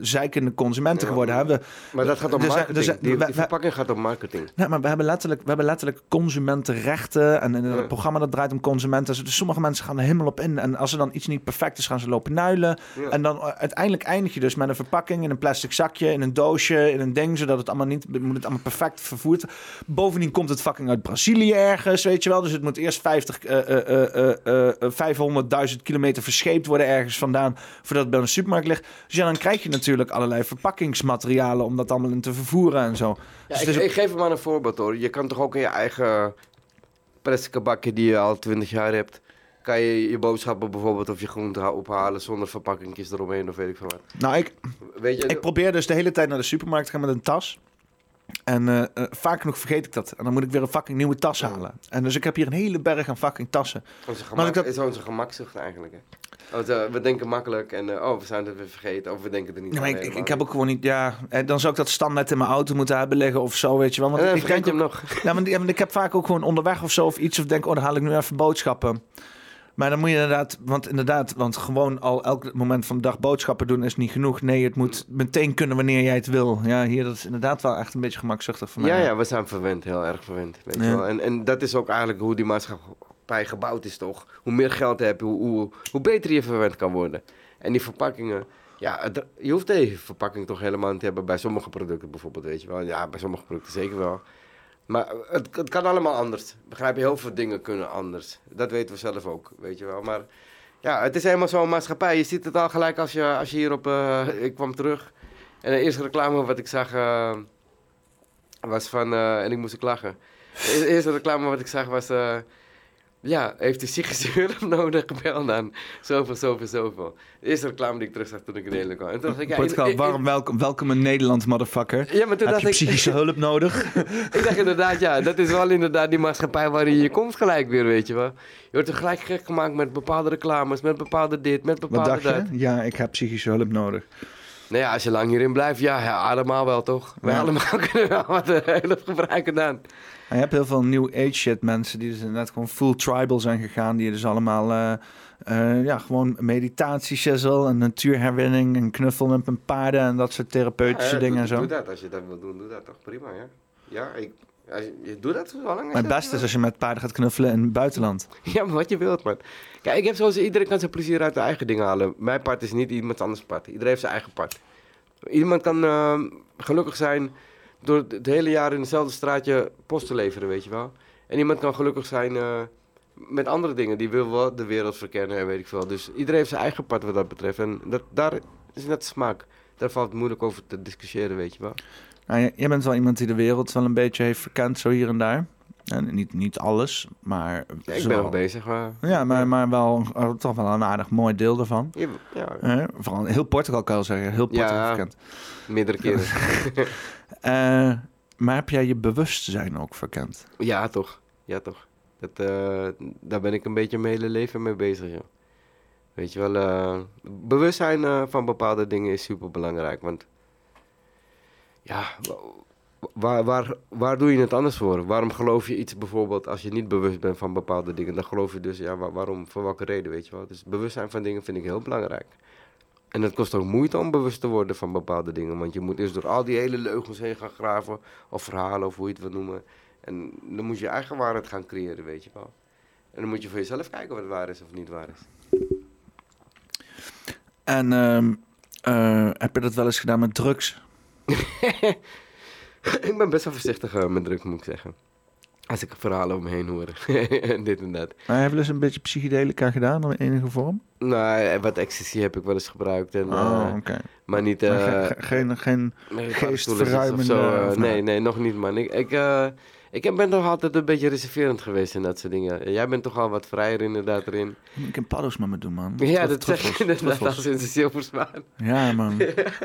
zeikende consumenten geworden. Hè? We, maar dat gaat om marketing. zijn- die, verpakking gaat om marketing. Nee, maar we hebben letterlijk, we hebben letterlijk consumentenrechten. En in het programma dat draait om consumenten. Dus sommige mensen gaan er helemaal op in. En als er dan iets niet perfect is, gaan ze lopen nuilen. Ja. En dan uh, uiteindelijk eindig je dus met een verpakking in een plastic zakje, in een doosje, in een ding, zodat het allemaal niet moet het allemaal perfect vervoerd. Bovendien komt het fucking uit Brazilië ergens, weet je wel. Dus het moet eerst 50, eh, eh, eh, eh, eh, 500.000 kilometer verscheept worden ergens vandaan voordat het bij een supermarkt ligt. Dus ja, dan krijg je natuurlijk allerlei verpakkingsmaterialen om dat allemaal in te vervoeren en zo. Ja, Dus ik, ook- geef hem maar een voorbeeld hoor. Je kan toch ook in je eigen plastic bakje die je al 20 jaar hebt, kan je je boodschappen bijvoorbeeld of je groenten ophalen zonder verpakkingjes eromheen of weet ik veel wat. Nou, ik, Weet je, ik probeer dus de hele tijd naar de supermarkt te gaan met een tas. En eh, eh, vaak genoeg vergeet ik dat. En dan moet ik weer een fucking nieuwe tas halen. En dus ik heb hier een hele berg aan fucking tassen. onze Maar ik dat- is onze gemakzucht eigenlijk. Hè? Want, eh, we denken makkelijk en oh, we zijn het weer vergeten of we denken er niet Ja, maar ik, ik, helemaal ik heb ook gewoon niet, ja, dan zou ik dat standaard in mijn auto moeten hebben liggen of zo, weet je wel. Want ik denk hem nog. Ja, maar, ja, maar ik heb vaak ook gewoon onderweg of zo of iets of denk, oh, dan haal ik nu even boodschappen. Maar dan moet je inderdaad, want inderdaad, want gewoon al elk moment van de dag boodschappen doen is niet genoeg. Nee, het moet meteen kunnen wanneer jij het wil. Ja, hier, dat is inderdaad wel echt een beetje gemakzuchtig voor mij. Ja, ja, we zijn verwend, heel erg verwend. Weet je wel? En, en dat is ook eigenlijk hoe die maatschappij gebouwd is, toch? Hoe meer geld heb je, hoe, hoe, hoe beter je verwend kan worden. En die verpakkingen, ja, het- je hoeft deze verpakking toch helemaal niet te hebben bij sommige producten bijvoorbeeld, weet je wel. Ja, bij sommige producten zeker wel. Maar het, kan allemaal anders. Begrijp je, heel veel dingen kunnen anders. Dat weten we zelf ook, weet je wel. Maar ja, het is helemaal zo'n maatschappij. Je ziet het al gelijk als je, als je hier op... eh, ik kwam terug en de eerste reclame wat ik zag... eh, was van, eh, en ik moest ook lachen. De eerste reclame wat ik zag was, ja, heeft u psychische hulp nodig? Bel dan. Zoveel, zoveel, zoveel. De eerste reclame die ik terug zag toen ik in Nederland kwam. En toen dacht ik, ja, Portugal, in- in- warm, welkom, welkom in Nederland, motherfucker. Ja, maar toen Heb dacht je ik- psychische hulp nodig? ik dacht inderdaad, ja, dat is wel inderdaad die maatschappij waarin je komt gelijk weer, weet je wel. Je wordt er gelijk gek gemaakt met bepaalde reclames, met bepaalde dit, met Wat bepaalde dacht dat. je? Ja, ik heb psychische hulp nodig. Nou ja, als je lang hierin blijft, ja, ja allemaal wel toch? Wij Ja. allemaal kunnen wel wat hulp gebruiken dan. En je hebt heel veel new age shit mensen die dus net gewoon full tribal zijn gegaan. Die dus allemaal eh, eh, ja, gewoon meditatie-shizzle en natuurherwinning en knuffel met een paarden en dat soort therapeutische Ja, dingen doe, en zo. Doe dat, als je dat wil doen, doe dat toch prima, ja. Ja, ik, als je, je doet dat zo lang. Maar het beste is als je met paarden gaat knuffelen in het buitenland. Ja, maar wat je wilt, man. Kijk, ik heb zoals iedereen kan zijn plezier uit de eigen dingen halen. Mijn part is niet iemand anders part. Iedereen heeft zijn eigen part. Iemand kan eh, gelukkig zijn door het hele jaar in hetzelfde straatje post te leveren, weet je wel. En iemand kan gelukkig zijn eh, met andere dingen. Die wil wel de wereld verkennen en weet ik veel. Dus iedereen heeft zijn eigen part wat dat betreft. En dat, daar is net smaak. Daar valt het moeilijk over te discussiëren, weet je wel. Nou, jij bent wel iemand die de wereld wel een beetje heeft verkend, zo hier en daar. En niet, niet alles, maar... Ja, ik ben wel- nog bezig, maar... Ja, maar, maar wel eh, toch wel een aardig mooi deel daarvan. Ja, ja. Vooral heel Portugal kan ik zeggen. Heel Portugal Ja, verkend. meerdere keren. Eh, maar heb jij je bewustzijn ook verkend? Ja, toch. Ja, toch. Dat, eh, daar ben ik een beetje mijn hele leven mee bezig, joh. Weet je wel, eh, bewustzijn van bepaalde dingen is super belangrijk. Want ja, waar, waar, waar doe je het anders voor? Waarom geloof je iets bijvoorbeeld als je niet bewust bent van bepaalde dingen? Dan geloof je dus, ja, wa- waarom, voor welke reden, weet je wel? Dus bewustzijn van dingen vind ik heel belangrijk. En het kost ook moeite om bewust te worden van bepaalde dingen. Want je moet eerst door al die hele leugens heen gaan graven. Of verhalen, of hoe je het wil noemen. En dan moet je je eigen waarheid gaan creëren, weet je wel. En dan moet je voor jezelf kijken wat waar is of niet waar is. En ehm, eh, heb je dat wel eens gedaan met drugs? ik ben best wel voorzichtig eh, met drugs, moet ik zeggen. Als ik verhalen om me heen hoor. en dit en dat. Maar heb je wel eens een beetje psychedelica gedaan in enige vorm? Nou, eh, wat ecstasy heb ik wel eens gebruikt. En, Oh, oké. Maar niet... Maar geen geen nee, geestverruimende... of zo, of nee, nou? nee, nog niet, man. Ik, ik, ik ben toch altijd een beetje reserverend geweest in dat soort dingen. Jij bent toch al wat vrijer inderdaad erin. Ik kan paddo's met me doen, man. Ja, dat zeg je inderdaad als een zilversmaan. Ja, man.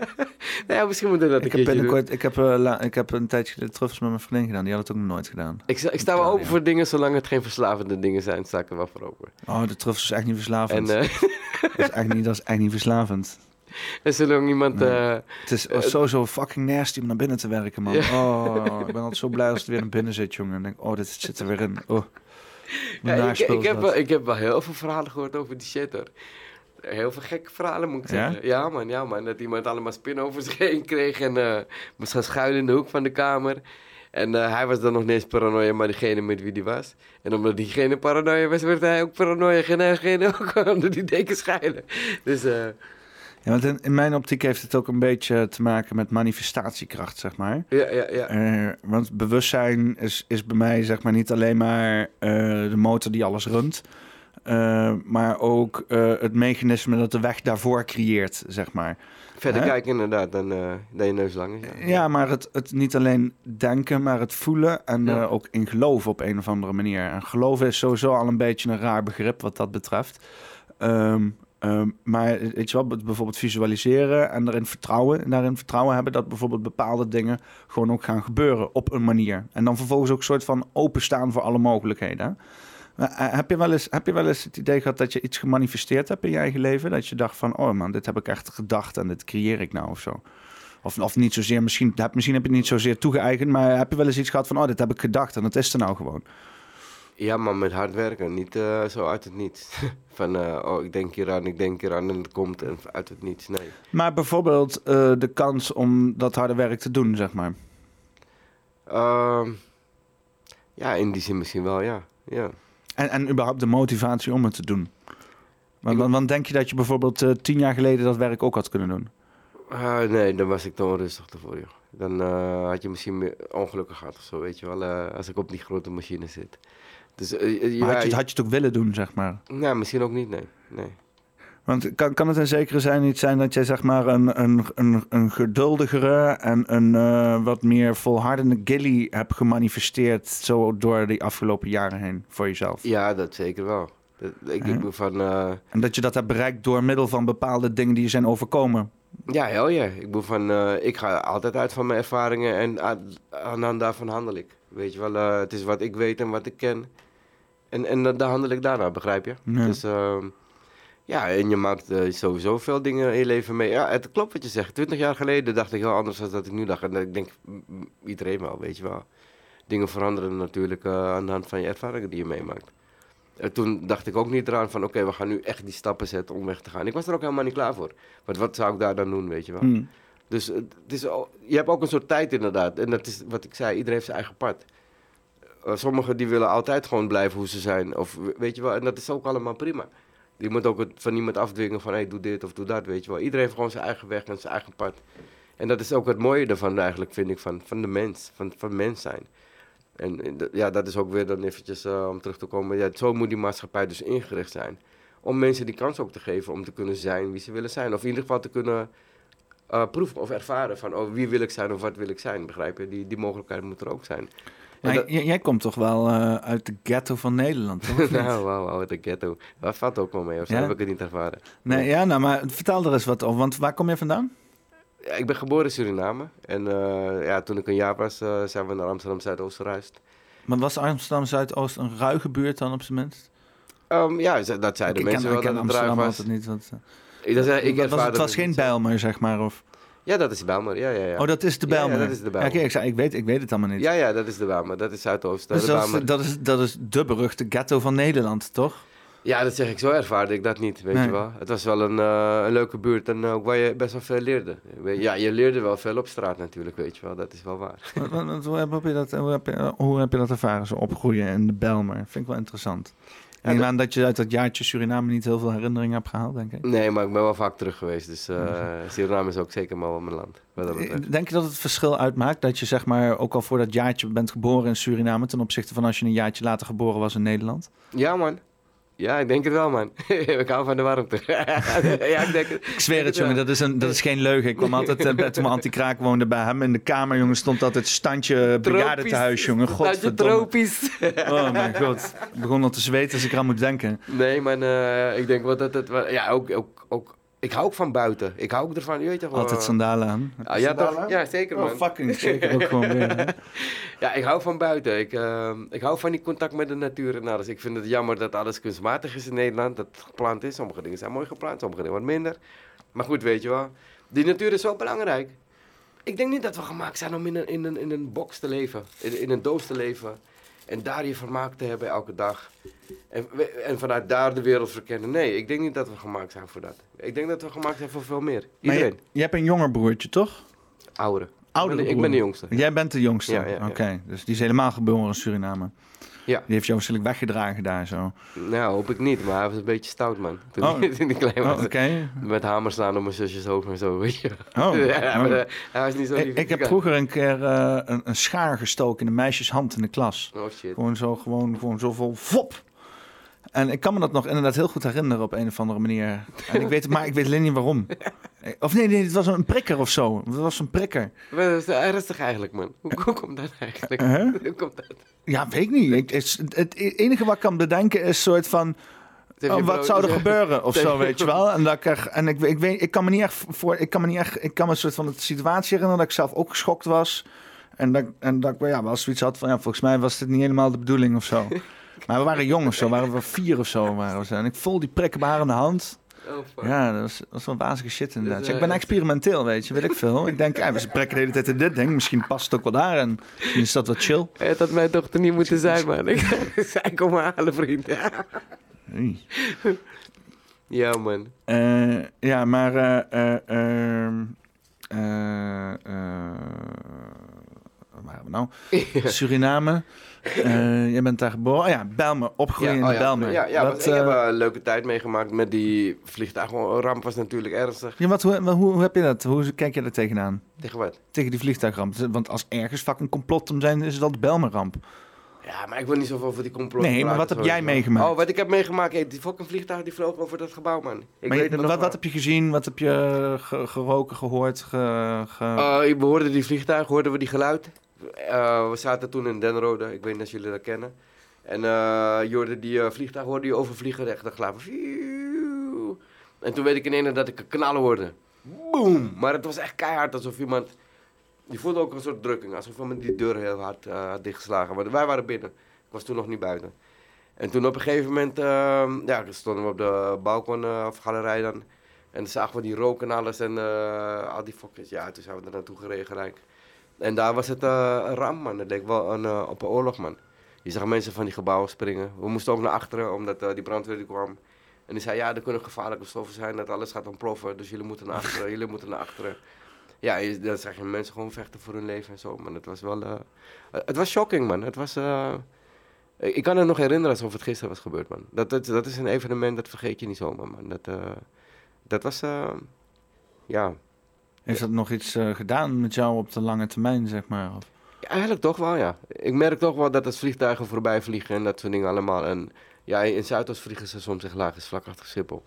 nou ja, misschien moeten we dat Ik heb binnenkort, ik heb, eh, ik heb een tijdje geleden truffels met mijn vriendin gedaan. Die had het ook nog nooit gedaan. Ik, sta- ik sta wel open voor dingen zolang het geen verslavende dingen zijn. Sta ik er wel voor open. Oh, de truffels is echt niet verslavend. En, eh, dat, is echt niet, dat is echt niet verslavend. En zolang iemand... Nee. eh, Het is eh, sowieso fucking nasty om naar binnen te werken, man. Oh, ik ben altijd zo blij als het weer naar binnen zit, jongen. En denk, oh, dit zit er weer in. Oh. Ja, ik, heb, wel- ik heb wel heel veel verhalen gehoord over die shit hoor. Heel veel gekke verhalen moet ik zeggen. Ja, man, ja man. Dat iemand allemaal spin over zich heen kreeg en eh, moest gaan schuilen in de hoek van de kamer. En eh, hij was dan nog niet eens paranoia, maar diegene met wie die was. En omdat diegene paranoia was, werd hij ook paranoia. En diegene ook onder die deken schuilen. Dus eh, Ja, want in, in mijn optiek heeft het ook een beetje te maken met manifestatiekracht, zeg maar. ja, ja, ja. Eh, want bewustzijn is, is bij mij zeg maar niet alleen maar eh, de motor die alles runt. eh, maar ook het mechanisme dat de weg daarvoor creëert, zeg maar. Verder Hè? kijken inderdaad dan, dan je neus lang is. Ja. Ja, maar het, het niet alleen denken, maar het voelen en Ja. ook in geloven op een of andere manier. En geloven is sowieso al een beetje een raar begrip wat dat betreft. Ehm, ehm, maar weet je bijvoorbeeld visualiseren en daarin vertrouwen. En daarin vertrouwen hebben dat bijvoorbeeld bepaalde dingen gewoon ook gaan gebeuren op een manier. En dan vervolgens ook een soort van openstaan voor alle mogelijkheden. Maar, eh, heb, je wel eens, heb je wel eens het idee gehad dat je iets gemanifesteerd hebt in je eigen leven? Dat je dacht van, oh man, dit heb ik echt gedacht en dit creëer ik nou of zo. Of, of niet zozeer, misschien heb, misschien heb je het niet zozeer toegeëigend, maar heb je wel eens iets gehad van, oh, dit heb ik gedacht en dat is er nou gewoon. Ja, maar met hard werken. Niet eh, zo uit het niets. Van, eh, oh, ik denk hier aan, ik denk hier aan en het komt en uit het niets. Nee. Maar bijvoorbeeld eh, de kans om dat harde werk te doen, zeg maar. Ehm, ja, in die zin misschien wel, ja. ja. En, en überhaupt de motivatie om het te doen. Want, want, want denk je dat je bijvoorbeeld tien jaar geleden dat werk ook had kunnen doen? Ah, nee, dan was ik te onrustig ervoor, joh. Dan had je misschien meer ongelukken gehad of zo, weet je wel. als ik op die grote machine zit. Dus, eh, eh, Maar ja, had, je, had je het ook willen doen, zeg maar? Nou, misschien ook niet, nee. nee. Want kan, kan het in zekere zin niet zijn dat jij zeg maar een, een, een, een geduldigere en een eh, wat meer volhardende Gilly hebt gemanifesteerd zo door die afgelopen jaren heen voor jezelf? Ja, dat zeker wel. Dat, ik, ik ben van... En dat je dat hebt bereikt door middel van bepaalde dingen die je zijn overkomen? Ja, heel ja. Ik van, ik ga altijd uit van mijn ervaringen en aan, aan daarvan handel ik. Weet je wel, het is wat ik weet en wat ik ken. En, en dan- daar handel ik daarna, begrijp je? Ja. Dus ehm, ja, en je maakt eh, sowieso veel dingen in je leven mee. Ja, het klopt wat je zegt. Twintig jaar geleden dacht ik heel anders dan dat ik nu dacht. En ik denk, iedereen wel, weet je wel. Dingen veranderen natuurlijk eh, aan de hand van je ervaringen die je meemaakt. En toen dacht ik ook niet eraan van, oké, we gaan nu echt die stappen zetten om weg te gaan. Ik was er ook helemaal niet klaar voor. Want wat zou ik daar dan doen, weet je wel? Hmm. Dus het is, al- je hebt ook een soort tijd inderdaad. En dat is wat ik zei, iedereen heeft zijn eigen pad. Eh, sommigen die willen altijd gewoon blijven hoe ze zijn. Of we- weet je wel, en dat is ook allemaal prima. Je moet ook het van niemand afdwingen van, hey, doe dit of doe dat, weet je wel. Iedereen heeft gewoon zijn eigen weg en zijn eigen pad. En dat is ook het mooie ervan eigenlijk, vind ik, van, van de mens, van, van mens zijn. En ja, dat is ook weer dan eventjes eh, om terug te komen. Ja, zo moet die maatschappij dus ingericht zijn. Om mensen die kans ook te geven om te kunnen zijn wie ze willen zijn. Of in ieder geval te kunnen eh, proeven of ervaren van oh, wie wil ik zijn of wat wil ik zijn, begrijp je? Die, die mogelijkheid moet er ook zijn. Maar dat- jij komt toch wel eh, uit de ghetto van Nederland, toch? Nou, wauw, wauw, de ghetto. Dat valt ook wel mee, of zo Ja? heb ik het niet ervaren. Nee, ja, nou, maar vertel er eens wat over. Want waar kom je vandaan? Ja, ik ben geboren in Suriname. En eh, ja, toen ik een jaar was, eh, zijn we naar Amsterdam Zuidoost gereisd. Maar was Amsterdam Zuidoost een ruige buurt dan op zijn minst? Ehm, ja, dat zeiden ik ken, mensen ik wel ken dat het Amsterdam was. altijd niet. Want, Ik, dat zei, ik was, het was geen. Bijlmer, zeg maar. Of... Ja, dat is Bijlmer. Ja, ja, ja. Oh, dat is de Ja, ja, Bijlmer. dat is de Ja, Bijlmer. kijk, ik, zei, ik, weet, ik weet het allemaal niet. Ja, ja, dat is de Bijlmer. Dat is Zuidoost. Dus de dat, Bijlmer. is, dat, is, dat is de beruchte ghetto van Nederland, toch? Ja, dat zeg ik. Zo ervaarde ik dat niet, weet Nee. je wel. Het was wel een, eh, een leuke buurt en ook waar je best wel veel leerde. Ja, je leerde wel veel op straat natuurlijk, weet je wel. Dat is wel waar. Wat- wat- wat- hoe, heb je dat, hoe, heb je, hoe heb je dat ervaren, zo opgroeien in de Bijlmer? Vind ik wel interessant. Neem aan dat je uit dat jaartje Suriname niet heel veel herinneringen hebt gehaald, denk ik. Nee, maar ik ben wel vaak terug geweest. Dus uh, Suriname is ook zeker maar wel mijn land. Denk je dat het verschil uitmaakt dat je zeg maar ook al voor dat jaartje bent geboren in Suriname ten opzichte van als je een jaartje later geboren was in Nederland? Ja, man. Ja, ik denk het wel, man. ik hou van de warmte. ja, ik, denk het. ik zweer het, jongen. Dat is, een, dat is geen leugen. Ik kwam altijd, uh, toen mijn anti-kraak woonde bij hem in de kamer, jongen, stond altijd standje bejaardentehuis, jongen. Standje tropisch. oh mijn god. Ik begon al te zweten als ik eraan moet denken. Nee, maar uh, ik denk wel dat het... Ja, ook, ook, ook ik hou ook van buiten. Ik hou ook ervan, je weet toch Altijd sandalen aan. Ah, ja, toch? ja, zeker man. Oh, fucking zeker ook gewoon weer. ja, ik hou van buiten. Ik, uh, ik hou van die contact met de natuur en alles. Ik vind het jammer dat alles kunstmatig is in Nederland. Dat het geplant is. Sommige dingen zijn mooi geplant, sommige dingen wat minder. Maar goed, weet je wel. Die natuur is zo belangrijk. Ik denk niet dat we gemaakt zijn om in een, in een, in een box te leven. In, in een doos te leven. En daar je vermaak te hebben elke dag. En, en, vanuit daar de wereld verkennen. Nee, ik denk niet dat we gemaakt zijn voor dat. Ik denk dat we gemaakt zijn voor veel meer. Iedereen. Je, je, hebt een jonger broertje, toch? Oudere. Oudere ik, ben, ik ben de jongste. Jij bent de jongste? Ja, ja, ja. Oké, dus die is helemaal geboren in Suriname. Ja. Die heeft jou waarschijnlijk weggedragen daar zo. Nou, hoop ik niet, maar hij was een beetje stout, man. Toen oh. in die klein was. Oh, okay. Met hamers slaan op mijn zusjes hoofd en zo, weet je. Oh. ja, maar, uh, hij was niet zo Ik, ik heb vroeger een keer uh, een, een, schaar gestoken in een meisjeshand in de klas. Oh shit. Gewoon zo, gewoon, gewoon zo vol fop. En ik kan me dat nog inderdaad heel goed herinneren op een of andere manier. En ik weet, maar ik weet alleen niet waarom. Of nee, nee, het was een prikker of zo. Het was een prikker. Dat is ernstig eigenlijk, man. Hoe, hoe komt dat eigenlijk? Uh -huh. Hoe komt dat? Ja, weet ik niet. Ik, het, het, enige wat ik kan bedenken is soort van... Oh, wat zou er gebeuren of zo, weet je wel? En, dat ik, er, en ik, ik, weet, ik kan me niet echt voor... Ik kan me niet echt... Ik kan me een soort van de situatie herinneren dat ik zelf ook geschokt was. En dat, en dat ik ja, wel zoiets had van... Ja, volgens mij was dit niet helemaal de bedoeling of zo. Maar we waren jong of zo, waren we vier of zo. Waren we zo. En ik voel die prikken bij haar in de hand. Oh, ja, dat was, dat was wel wazige shit inderdaad. Dus, uh, ik ben experimenteel, weet je, weet ik veel. Ik denk, ja, we prikken de hele tijd in dit ding. Misschien past het ook wel daar en misschien is dat wat chill. Het had mijn dochter niet moeten zijn, man. Ik zei, kom maar halen, vriend. Ja, man. Uh, ja, maar... Uh, waar hebben we nou? Suriname. Uh, je bent daar geboren. Oh ja, Belmer. Opgegroeid ja, in oh, Belmer. Ja, ja Wat, ik uh, heb een leuke tijd meegemaakt met die vliegtuigramp. was natuurlijk ernstig. Ja, wat, hoe, hoe, hoe heb je dat? Hoe kijk je daar tegenaan? Tegen wat? Tegen die vliegtuigramp. Want als ergens fucking complot om zijn, is dat de Belmerramp. Ja, maar ik wil niet zoveel over die complot. Nee, maar wat heb jij meegemaakt? Oh, wat ik heb meegemaakt. Hey, die fucking vliegtuig die vloog over dat gebouw, man. Ik maar, weet je, wat, wat heb je gezien? Wat heb je ge, geroken, gehoord? Ge, ge... Uh, we hoorden die vliegtuig, hoorden we die geluid. Uh, we zaten toen in Denrode, ik weet niet of jullie dat kennen. En uh, hoorde die uh, vliegtuig hoorde je overvliegen, echt glaven. En toen weet ik ineens dat ik een knallen hoorde. Boom! Maar het was echt keihard, alsof iemand... Je voelde ook een soort drukking, alsof iemand die deur heel hard had dichtgeslagen. Maar wij waren binnen, ik was toen nog niet buiten. En toen op een gegeven moment, ja, stonden we op de balkon of galerij dan. En zagen we die rook en alles en al die fokjes. Ja, toen zijn we er naartoe gereden gelijk. En daar was het uh, een ramp, man. Het leek wel een, uh, op een oorlog, man. Je zag mensen van die gebouwen springen. We moesten ook naar achteren, omdat uh, die brandweer die kwam. En die zei, ja, er kunnen gevaarlijke stoffen zijn, dat alles gaat ontploffen. Dus jullie moeten naar achteren, jullie moeten naar achteren. Ja, dan zag je mensen gewoon vechten voor hun leven en zo, man. Het was wel... het was shocking, man. Het was... ik kan het nog herinneren alsof het gisteren was gebeurd, man. Dat, dat, dat is een evenement, dat vergeet je niet zomaar, man. Dat, dat was... ja... Heeft dat nog iets uh, gedaan met jou op de lange termijn, zeg maar? Of? Ja, eigenlijk toch wel, ja. Ik merk toch wel dat het vliegtuigen voorbij vliegen en dat soort dingen allemaal. En ja, in Zuidoost vliegen ze soms echt laag, is vlak achter Schiphol.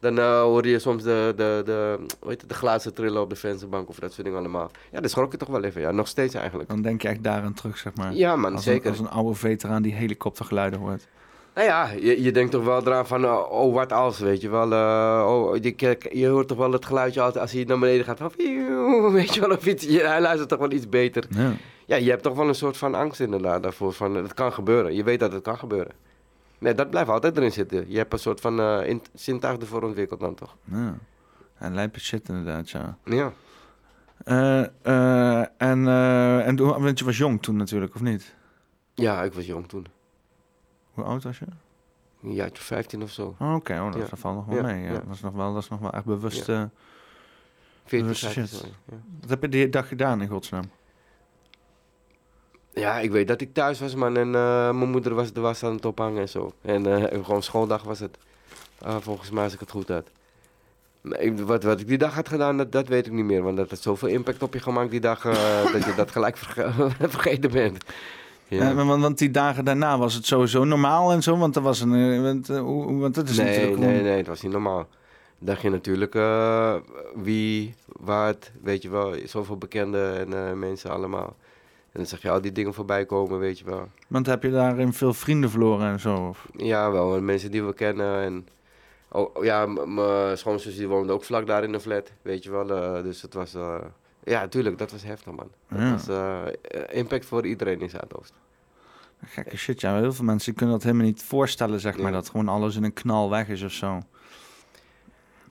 Dan uh, hoor je soms de, de, de, weet het, de glazen trillen op de vensterbank of dat soort dingen allemaal. Ja, dat schrok je toch wel even. Ja, nog steeds eigenlijk. Dan denk je echt daaraan terug, zeg maar. Ja, man, als zeker. Een, als een oude veteraan die helikoptergeluiden hoort. Nou ja, je, je denkt toch wel eraan van, uh, oh wat als, weet je wel. Uh, oh, je, je hoort toch wel het geluidje altijd als hij naar beneden gaat. Van, weet je wel, of iets, je, hij luistert toch wel iets beter. Ja. ja, je hebt toch wel een soort van angst inderdaad daarvoor. Van, het kan gebeuren, je weet dat het kan gebeuren. Nee, dat blijft altijd erin zitten. Je hebt een soort van uh, zintuig ervoor ontwikkeld dan toch. Ja, en lijpe shit inderdaad, ja. Ja. Uh, uh, en, uh, en want je was jong toen natuurlijk, of niet? Ja, ik was jong toen. Hoe oud was je? Een jaartje 15 of zo. Oh, Oké, okay. oh, dat ja. valt nog wel mee. Ja. Dat, is nog wel, dat is nog wel echt bewust. Ja. 14, bewust 15, shit. Wat heb je die dag gedaan in godsnaam? Ja, ik weet dat ik thuis was, man. En eh, mijn moeder was de was aan het ophangen en zo. En eh, gewoon schooldag was het. Ah, volgens mij, als ik het goed had. Ik- Wat, wat ik die dag had gedaan, dat, dat weet ik niet meer. Want dat had zoveel impact op je gemaakt die dag, eh, dat je dat gelijk verge- vergeten bent. Ja. Maar want, want die dagen daarna was het sowieso normaal en zo, want er was een, eh, want, eh, want dat is nee, natuurlijk nee, nee, het was niet normaal. dacht je natuurlijk eh, wie, wat, weet je wel, zoveel bekende en, eh, mensen allemaal. En dan zag je al die dingen voorbij komen, weet je wel. Want heb je daarin veel vrienden verloren en zo? Of? Ja, wel, en mensen die we kennen. En, oh, ja, mijn schoonzus die woonde ook vlak daar in de flat, weet je wel. eh, dus het was, eh, ja, tuurlijk, dat was heftig, man. Dat Ja. was eh, impact voor iedereen in Zuidoost. Gekke shit, ja. Heel veel mensen kunnen dat helemaal niet voorstellen, zeg maar. Dat gewoon alles in een knal weg is of zo.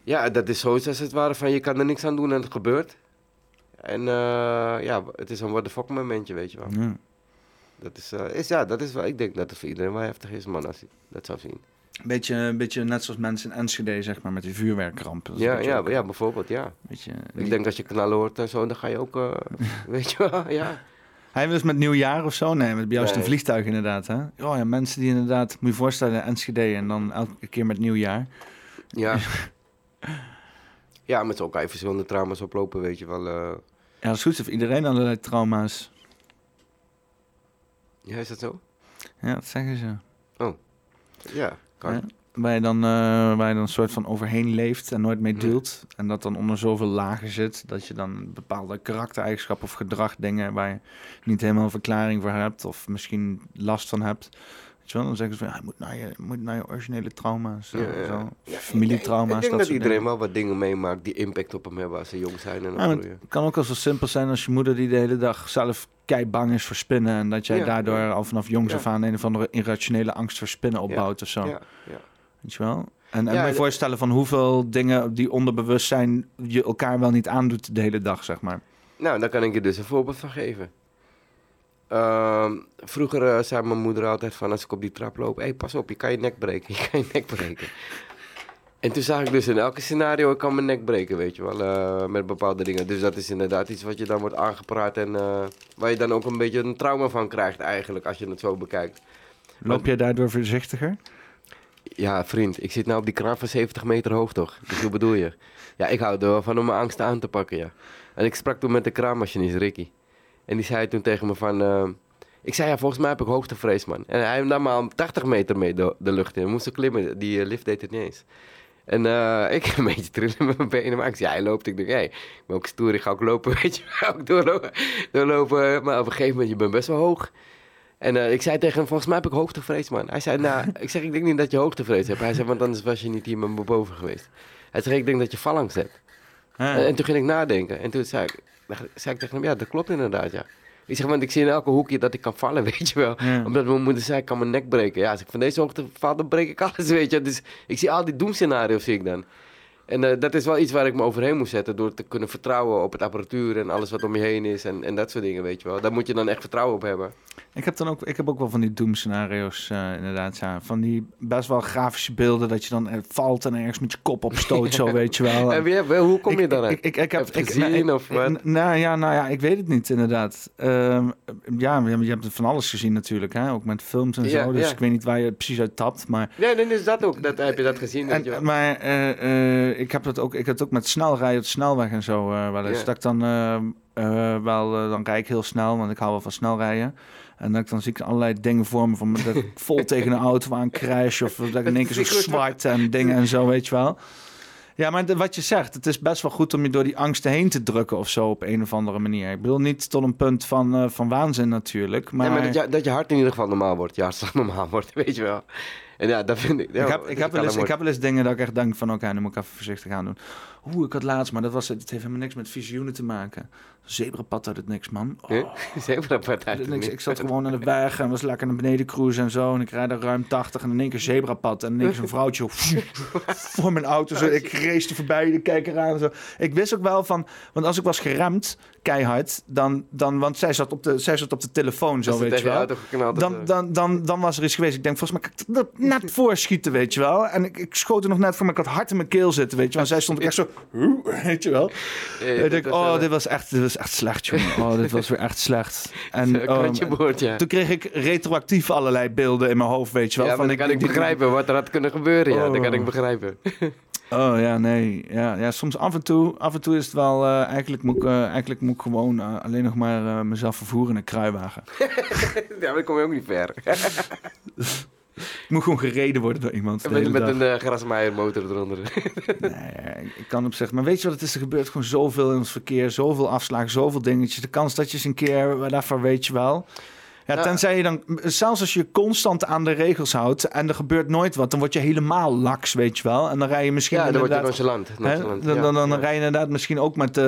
Ja, dat is zoiets als het ware van je kan er niks aan doen en het gebeurt. En eh, ja, het is een what the fuck momentje, weet je wel. Ja. Dat is, eh, is, ja, dat is wel, ik denk dat het voor iedereen wel heftig is, man, als hij dat zou zien. Beetje, een beetje net zoals mensen in Enschede, zeg maar, met die vuurwerkrampen. Dat Ja, ja, ook- ja, bijvoorbeeld, ja. Beetje, Ik denk als je knallen hoort en zo, dan ga je ook, eh, weet je wel, ja. Hij was met nieuwjaar of zo? Nee, met bij jou is het een vliegtuig inderdaad, hè? Oh ja, mensen die inderdaad, moet je je voorstellen, Enschede en dan elke keer met nieuwjaar. Ja. ja, met elkaar even verschillende trauma's oplopen, weet je wel. eh. Ja, dat is goed, heeft iedereen allerlei trauma's. Ja, is dat zo? Ja, dat zeggen ze. Oh, ja, kan. Waar, je dan, eh, waar je dan een soort van overheen leeft en nooit mee deelt. En dat dan onder zoveel lagen zit, dat je dan bepaalde karaktereigenschappen of gedrag dingen waar je niet helemaal een verklaring voor hebt of misschien last van hebt. Weet je wel, dan zeggen ze van, ja, je moet naar je, je moet naar je originele trauma's, Ja, zo, ja. zo. Ja, familietrauma's, Ik denk dat dat, iedereen dingen. wel wat dingen meemaakt die impact op hem hebben als ze jong zijn en Ja, het kan ook wel zo simpel zijn als je moeder die de hele dag zelf kei bang is voor spinnen. En dat jij Ja, daardoor ja. al vanaf jongs Ja. af aan een of andere irrationele angst voor spinnen opbouwt of zo. Ja, ja. Weet je wel? En, en de- voorstellen van hoeveel dingen die onderbewust zijn je elkaar wel niet aandoet de hele dag, zeg maar. Nou, daar kan ik je dus een voorbeeld van geven. Ehm, vroeger eh, zei mijn moeder altijd van als ik op die trap loop, hey, pas op, je kan je nek breken, je kan je nek breken. En toen zag ik dus in elke scenario, ik kan mijn nek breken, weet je wel, eh, met bepaalde dingen. Dus dat is inderdaad iets wat je dan wordt aangepraat en eh, waar je dan ook een beetje een trauma van krijgt eigenlijk, als je het zo bekijkt. Loop jij daardoor voorzichtiger? Ja, vriend, ik zit nou op die kraan van 70 meter hoog, toch? Dus hoe bedoel je? Ja, ik hou er wel van om mijn angst aan te pakken, ja. En ik sprak toen met de kraanmachinist, Ricky. En die zei toen tegen me van... eh, ik zei, ja, volgens mij heb ik hoogtevrees, man. En hij nam maar al 80 meter mee de, de lucht in. We moesten klimmen, die eh, lift deed het niet eens. En eh, ik een beetje trillen met mijn benen. Maar ik zei, hij loopt. Ik denk, hé, hey, ik ben ook stoer, ik ga ook lopen, weet je wel. Ook doorlopen, doorlopen. Maar op een gegeven moment, je bent best wel hoog. En ik zei tegen hem, volgens mij heb ik hoogtevrees, man. Hij zei, nou, ik zeg, ik denk niet dat je hoogtevrees hebt. Hij zei, want anders was je niet hier met me boven geweest. Hij zei, ik denk dat je phalanx hebt. En, en toen ging ik nadenken. En toen zei ik, zei ik tegen hem, ja, dat klopt inderdaad, ja. Ik zeg, want ik zie in elke hoekje dat ik kan vallen, weet je wel. Ja. Omdat mijn moeder zei, ik kan mijn nek breken. Ja, als ik van deze hoogte val, dan breek ik alles, weet je. Dus ik zie al die doemscenario's, zie ik dan. En eh, dat is wel iets waar ik me overheen moet zetten... door te kunnen vertrouwen op het apparatuur en alles wat om je heen is... en, en dat soort dingen, weet je wel. Daar moet je dan echt vertrouwen op hebben. Ik heb dan ook, ik heb ook wel van die doemscenario's uh, inderdaad. Ja. Van die best wel grafische beelden dat je dan uh, valt en ergens met je kop op stoot, zo weet je wel. En wie, hoe kom je dan ik, ik, ik, ik heb het gezien ik, of wat? Nou ja, nou ja, ik weet het niet inderdaad. Um, ja, je hebt van alles gezien natuurlijk, hè? ook met films en ja, zo. Dus ja. ik weet niet waar je precies uit tapt, maar. Nee, dan is dat ook. Dat, heb je dat gezien? En, je maar ik heb het ook, ik heb het ook met snelrijden op de snelweg en zo wel eens. Dat ik dan uh, wel, dan rijd ik heel snel, want ik hou wel van snelrijden. En dat ik dan zie ik allerlei dingen voor me, van dat ik vol tegen een auto aan crash of dat ik in één keer zo zwart en dingen en zo, weet je wel. Ja, maar wat je zegt, het is best wel goed om je door die angsten heen te drukken of zo op een of andere manier. Ik bedoel niet tot een punt van, uh, van waanzin natuurlijk. Maar, ja, maar dat, je, dat je hart in ieder geval normaal wordt, je hartslag normaal wordt, weet je wel. En ja, dat vind ik... Ja, ik, heb, ik, heb wel eens, ik heb wel eens dingen dat ik echt denk van, oké, okay, nu moet ik even voorzichtig aan doen. Oeh, ik had laatst, maar dat, was, het heeft helemaal niks met visioenen te maken. Zebrapad uit het niks, man. Oh. Zebrapad uit het niks. Ik zat gewoon aan de weg en was lekker naar beneden cruisen en zo. En ik rijd er ruim 80 en in één keer zebrapad. En in één keer zo'n vrouwtje voor mijn auto. Zo, ik race er voorbij, ik kijk eraan en zo. Ik wist ook wel van, want als ik was geremd, keihard, dan, dan want zij zat op de, zij zat op de telefoon zo, weet je wel. Dan, dan, dan, dan was er iets geweest. Ik denk, volgens mij net voorschieten, weet je wel. En ik, ik schoot er nog net voor, maar ik had hard in mijn keel zitten, weet je wel. En zij stond echt zo, weet je wel. Ja, ik was oh, wel- dit was echt, dit was echt slecht, jongen. Oh, dit was weer echt slecht. En oh, boord, ja. toen kreeg ik retroactief allerlei beelden in mijn hoofd, weet je wel. Ja, van dan kan ik begrijpen wat er had kunnen gebeuren. Ja, dat kan ik Oh. begrijpen. Oh ja, nee. Ja, ja, soms af en toe, af en toe is het wel. eh, eigenlijk, moet ik, eh, eigenlijk moet ik gewoon eh, alleen nog maar mezelf vervoeren in een kruiwagen. ja, maar dan kom je ook niet ver. Ik moet gewoon gereden worden door iemand. met met een eh grasmaaier motor eronder. Nee, ik kan op zich. Maar weet je wat het is? Er gebeurt gewoon zoveel in ons verkeer. Zoveel afslagen, zoveel dingetjes. De kans dat je eens een keer daarvoor weet je wel. Ja, Nou, tenzij je dan, zelfs als je constant aan de regels houdt en er gebeurt nooit wat, dan word je helemaal laks, weet je wel. En dan rij je misschien. Ja, dan word je nonchalant, Hè? Dan, dan, dan rij je inderdaad misschien ook met. eh,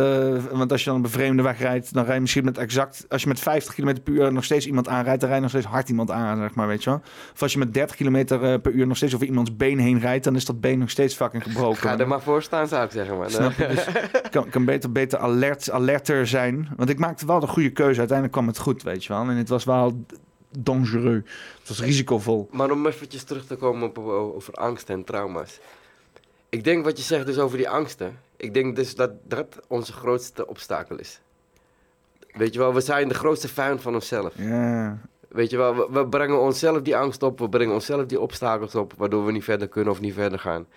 want als je dan een bevreemde weg rijdt, dan rij je misschien met exact. Als je met 50 km per uur nog steeds iemand aanrijdt, dan rij je nog steeds hard iemand aan, zeg maar, weet je wel. Of als je met 30 km per uur nog steeds over iemands been heen rijdt, dan is dat been nog steeds fucking gebroken. Ga er maar voor staan, zou ik zeggen. Man. Snap je? Dus kan, kan beter, beter alert, alerter zijn. Want ik maakte wel de goede keuze. Uiteindelijk kwam het goed, weet je wel. En het was wel dangereux. Het was risicovol. Maar om eventjes terug te komen op, over angsten en trauma's. Ik denk wat je zegt dus over die angsten. Ik denk dus dat dat onze grootste obstakel is. Weet je wel, we zijn de grootste vijand van onszelf. Ja. Weet je wel, we, we brengen onszelf die angst op, we brengen onszelf die obstakels op, waardoor we niet verder kunnen of niet verder gaan.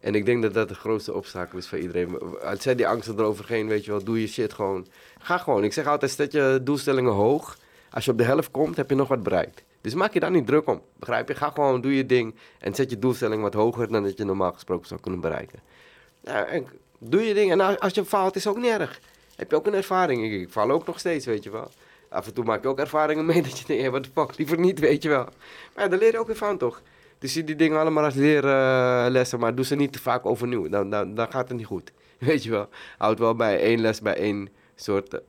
En ik denk dat dat de grootste obstakel is voor iedereen. Zet die angsten eroverheen, weet je wel, doe je shit gewoon. Ga gewoon. Ik zeg altijd, zet je doelstellingen hoog. Als je op de helft komt, heb je nog wat bereikt. Dus maak je daar niet druk om. Begrijp je? Ga gewoon, doe je ding. En zet je doelstelling wat hoger dan dat je normaal gesproken zou kunnen bereiken. Ja, en doe je ding. En als- je faalt, is ook niet erg. Heb je ook een ervaring. Ik, faal ook nog steeds, weet je wel. Af en toe maak je ook ervaringen mee dat je denkt, wat de fuck, liever niet, weet je wel. Maar daar leer je ook weer van, toch? Dus zie die dingen allemaal als leerlessen, maar doe ze niet te vaak overnieuw. Dan, dan, dan gaat het niet goed. Weet je wel. Houd wel bij één les, bij één soort eh,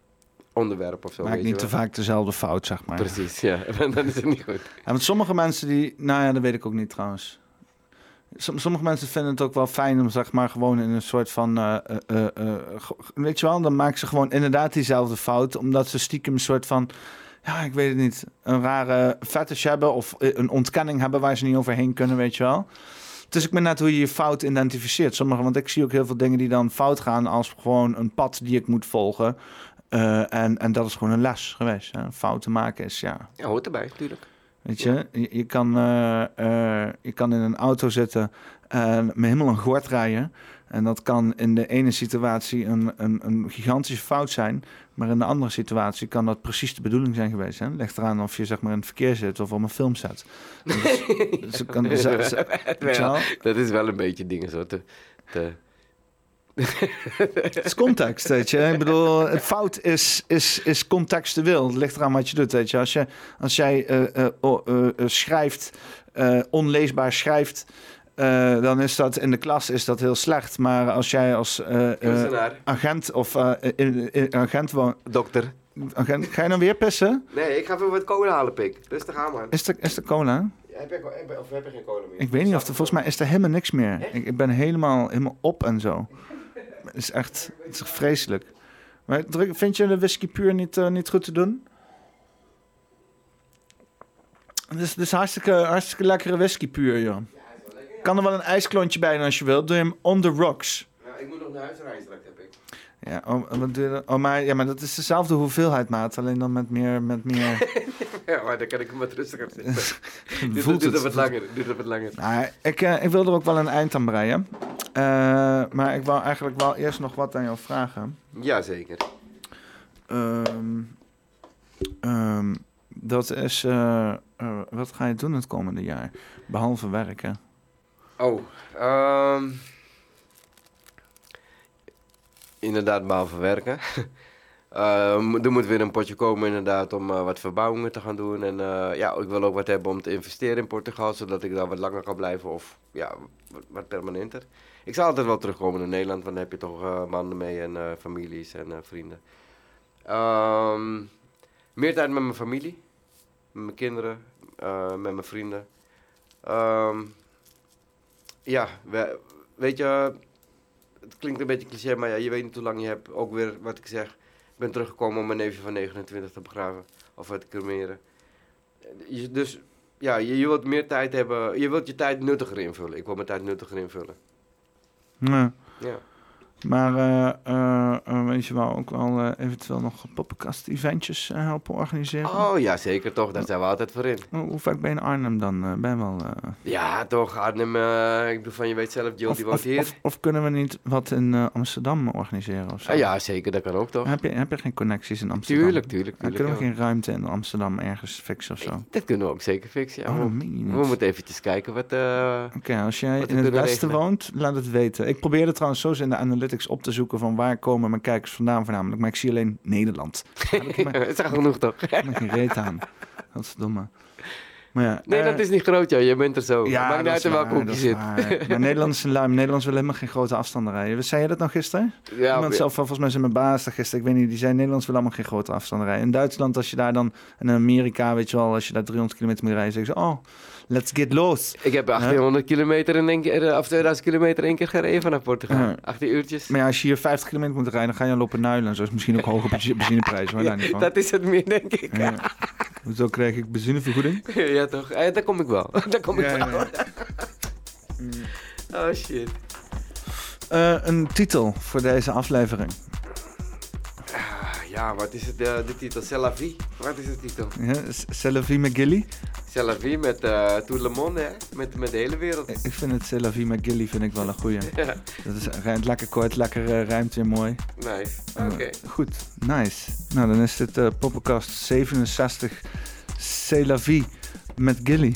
onderwerp of zo. Maak niet te wel. vaak dezelfde fout, zeg maar. Precies, ja. dan is het niet goed. Ja, want sommige mensen die... Nou ja, dat weet ik ook niet trouwens. Som- Sommige mensen vinden het ook wel fijn om zeg maar gewoon in een soort van... eh, eh, eh, weet je wel, dan maken ze gewoon inderdaad diezelfde fout. Omdat ze stiekem een soort van... Ja, ik weet het niet. Een rare fetish hebben of een ontkenning hebben waar ze niet overheen kunnen, weet je wel. Het is ook maar net hoe je je fout identificeert. Sommige, want ik zie ook heel veel dingen die dan fout gaan als gewoon een pad die ik moet volgen. Eh, en, en dat is gewoon een les geweest. Hè. Fouten maken is, ja, Ja, hoort erbij, tuurlijk. Weet je, je, je kan, eh, eh, je kan in een auto zitten en me helemaal een gort rijden. En dat kan in de ene situatie een, een, een gigantische fout zijn. Maar in de andere situatie kan dat precies de bedoeling zijn geweest. Hè? Ligt eraan of je zeg maar in het verkeer zit of op een film zet. Dus, dus kan, dat is wel een beetje dingen zo te... te... Het is context, weet je. Ik bedoel, het fout is, is, is contextueel. Het ligt eraan wat je doet, weet je. Als, je, als jij eh, eh, eh, schrijft, onleesbaar schrijft... dan is dat in de klas is dat heel slecht. Maar als jij als agent of agent woont... Dokter. Agent, ga je dan weer pissen? Nee, ik ga even wat cola halen, pik. Rustig aan, man. Is er, is er cola? Ja, heb je- of heb je geen cola meer? Ik weet niet of er, volgens mij is er helemaal niks meer. Ik, ik ben helemaal, helemaal op en zo. Het is echt, het is echt vreselijk. Maar vind je de whisky puur niet, eh, niet goed te doen? Het is, hartstikke, hartstikke lekkere whisky puur, joh. Kan er wel een ijsklontje bij doen als je wilt. Doe je hem on the rocks. Ja, ik moet nog naar huis rijden heb ik. Ja, oh, oh, maar, ja, maar dat is dezelfde hoeveelheid, maat. Alleen dan met meer... Met meer Ja, maar dan kan ik hem wat rustiger zitten. Doe Voelt doe het. het wat langer, doe het wat langer. Nou, ik, eh, ik wil er ook wel een eind aan breien. Eh, maar ik wil eigenlijk wel eerst nog wat aan jou vragen. Jazeker. Ehm, dat is... eh, eh, wat ga je doen het komende jaar? Behalve werken. Oh, ehm inderdaad, behalve werken. Mo- er moet weer een potje komen inderdaad om wat verbouwingen te gaan doen. En ja, ik wil ook wat hebben om te investeren in Portugal, zodat ik daar wat langer kan blijven of ja, wat, wat permanenter. Ik zal altijd wel terugkomen naar Nederland, want dan heb je toch eh banden mee en eh, families en eh, vrienden. Ehm, meer tijd met mijn familie, met mijn kinderen, met mijn vrienden. Ehm, ja, we- weet je, het klinkt een beetje cliché, maar ja, je weet niet hoe lang je hebt. Ook weer wat ik zeg, ik ben teruggekomen om mijn neefje van 29 te begraven of te cremeren. Dus ja, je, je wilt meer tijd hebben. Je wilt je tijd nuttiger invullen. Ik wil mijn tijd nuttiger invullen. Ja. Maar eh, eh, eh, weet je wel, ook wel eventueel nog poppenkast-eventjes helpen organiseren. Oh ja, zeker toch. Daar zijn we altijd voor in. Hoe, vaak ben je in Arnhem dan? Ben wel... Ja, toch. Arnhem, ik bedoel van je weet zelf, Jill die woont of, hier. of, of kunnen we niet wat in Amsterdam organiseren of zo? Ah, ja, zeker. Dat kan ook toch. Heb je, heb je geen connecties in Amsterdam? Tuurlijk, tuurlijk, tuurlijk, kunnen we ja. geen ruimte in Amsterdam ergens fixen of zo? Dat kunnen we ook zeker fixen. Ja. Oh, we, we moeten eventjes kijken wat... Oké, als jij in het westen woont, laat het weten. Ik probeerde trouwens zo in de analytics op te zoeken van waar komen mijn kijkers vandaan voornamelijk. Maar ik zie alleen Nederland. Heb Het is genoeg toch? heb ik geen reet aan. Dat is domme. Maar ja, Nee, eh, dat is niet groot, joh. Je bent er zo. Ja, Maakt niet uit is in welke waar, hoek je dat is zit. Maar Nederlanders zijn lui. Nederlanders willen helemaal geen grote afstanden rijden. Zei je dat nog gisteren? Ja, Iemand zelf, volgens mij zijn mijn baas daar gisteren, ik weet niet, die zei Nederlanders willen allemaal geen grote afstanden rijden. In Duitsland, als je daar dan, in Amerika, weet je wel, als je daar 300 kilometer moet rijden, zeggen ze, oh, let's get los. Ik heb 1800 kilometer in één keer, eh, of 2000 kilometer één keer gereden vanaf Portugal. Ja. 18 uurtjes. Maar ja, als je hier 50 kilometer moet rijden, dan ga je al lopen nuilen. En zo is misschien ook hoge benzi- benzineprijzen. hoor, daar niet van. dat is het meer, denk ik. Ja. Hoezo krijg ik benzinevergoeding? ja, toch? Eh, daar kom ik wel. daar kom ik Ja, ja, wel. oh, shit. Eh, een titel voor deze aflevering ja, wat is het, de, de titel? Celavie? Wat is de titel? Ja, met McGilly? Celavie met uh, Tout Le Monde, hè? Met, met de hele wereld. Ik vind het Celavie McGilly vind ik wel een goeie. Dat is, lekker kort, lekker eh, ruimte mooi. Nice, oké. Goed, nice. Nou, dan is dit uh, Poppenkast 67 Selavie met Gilly.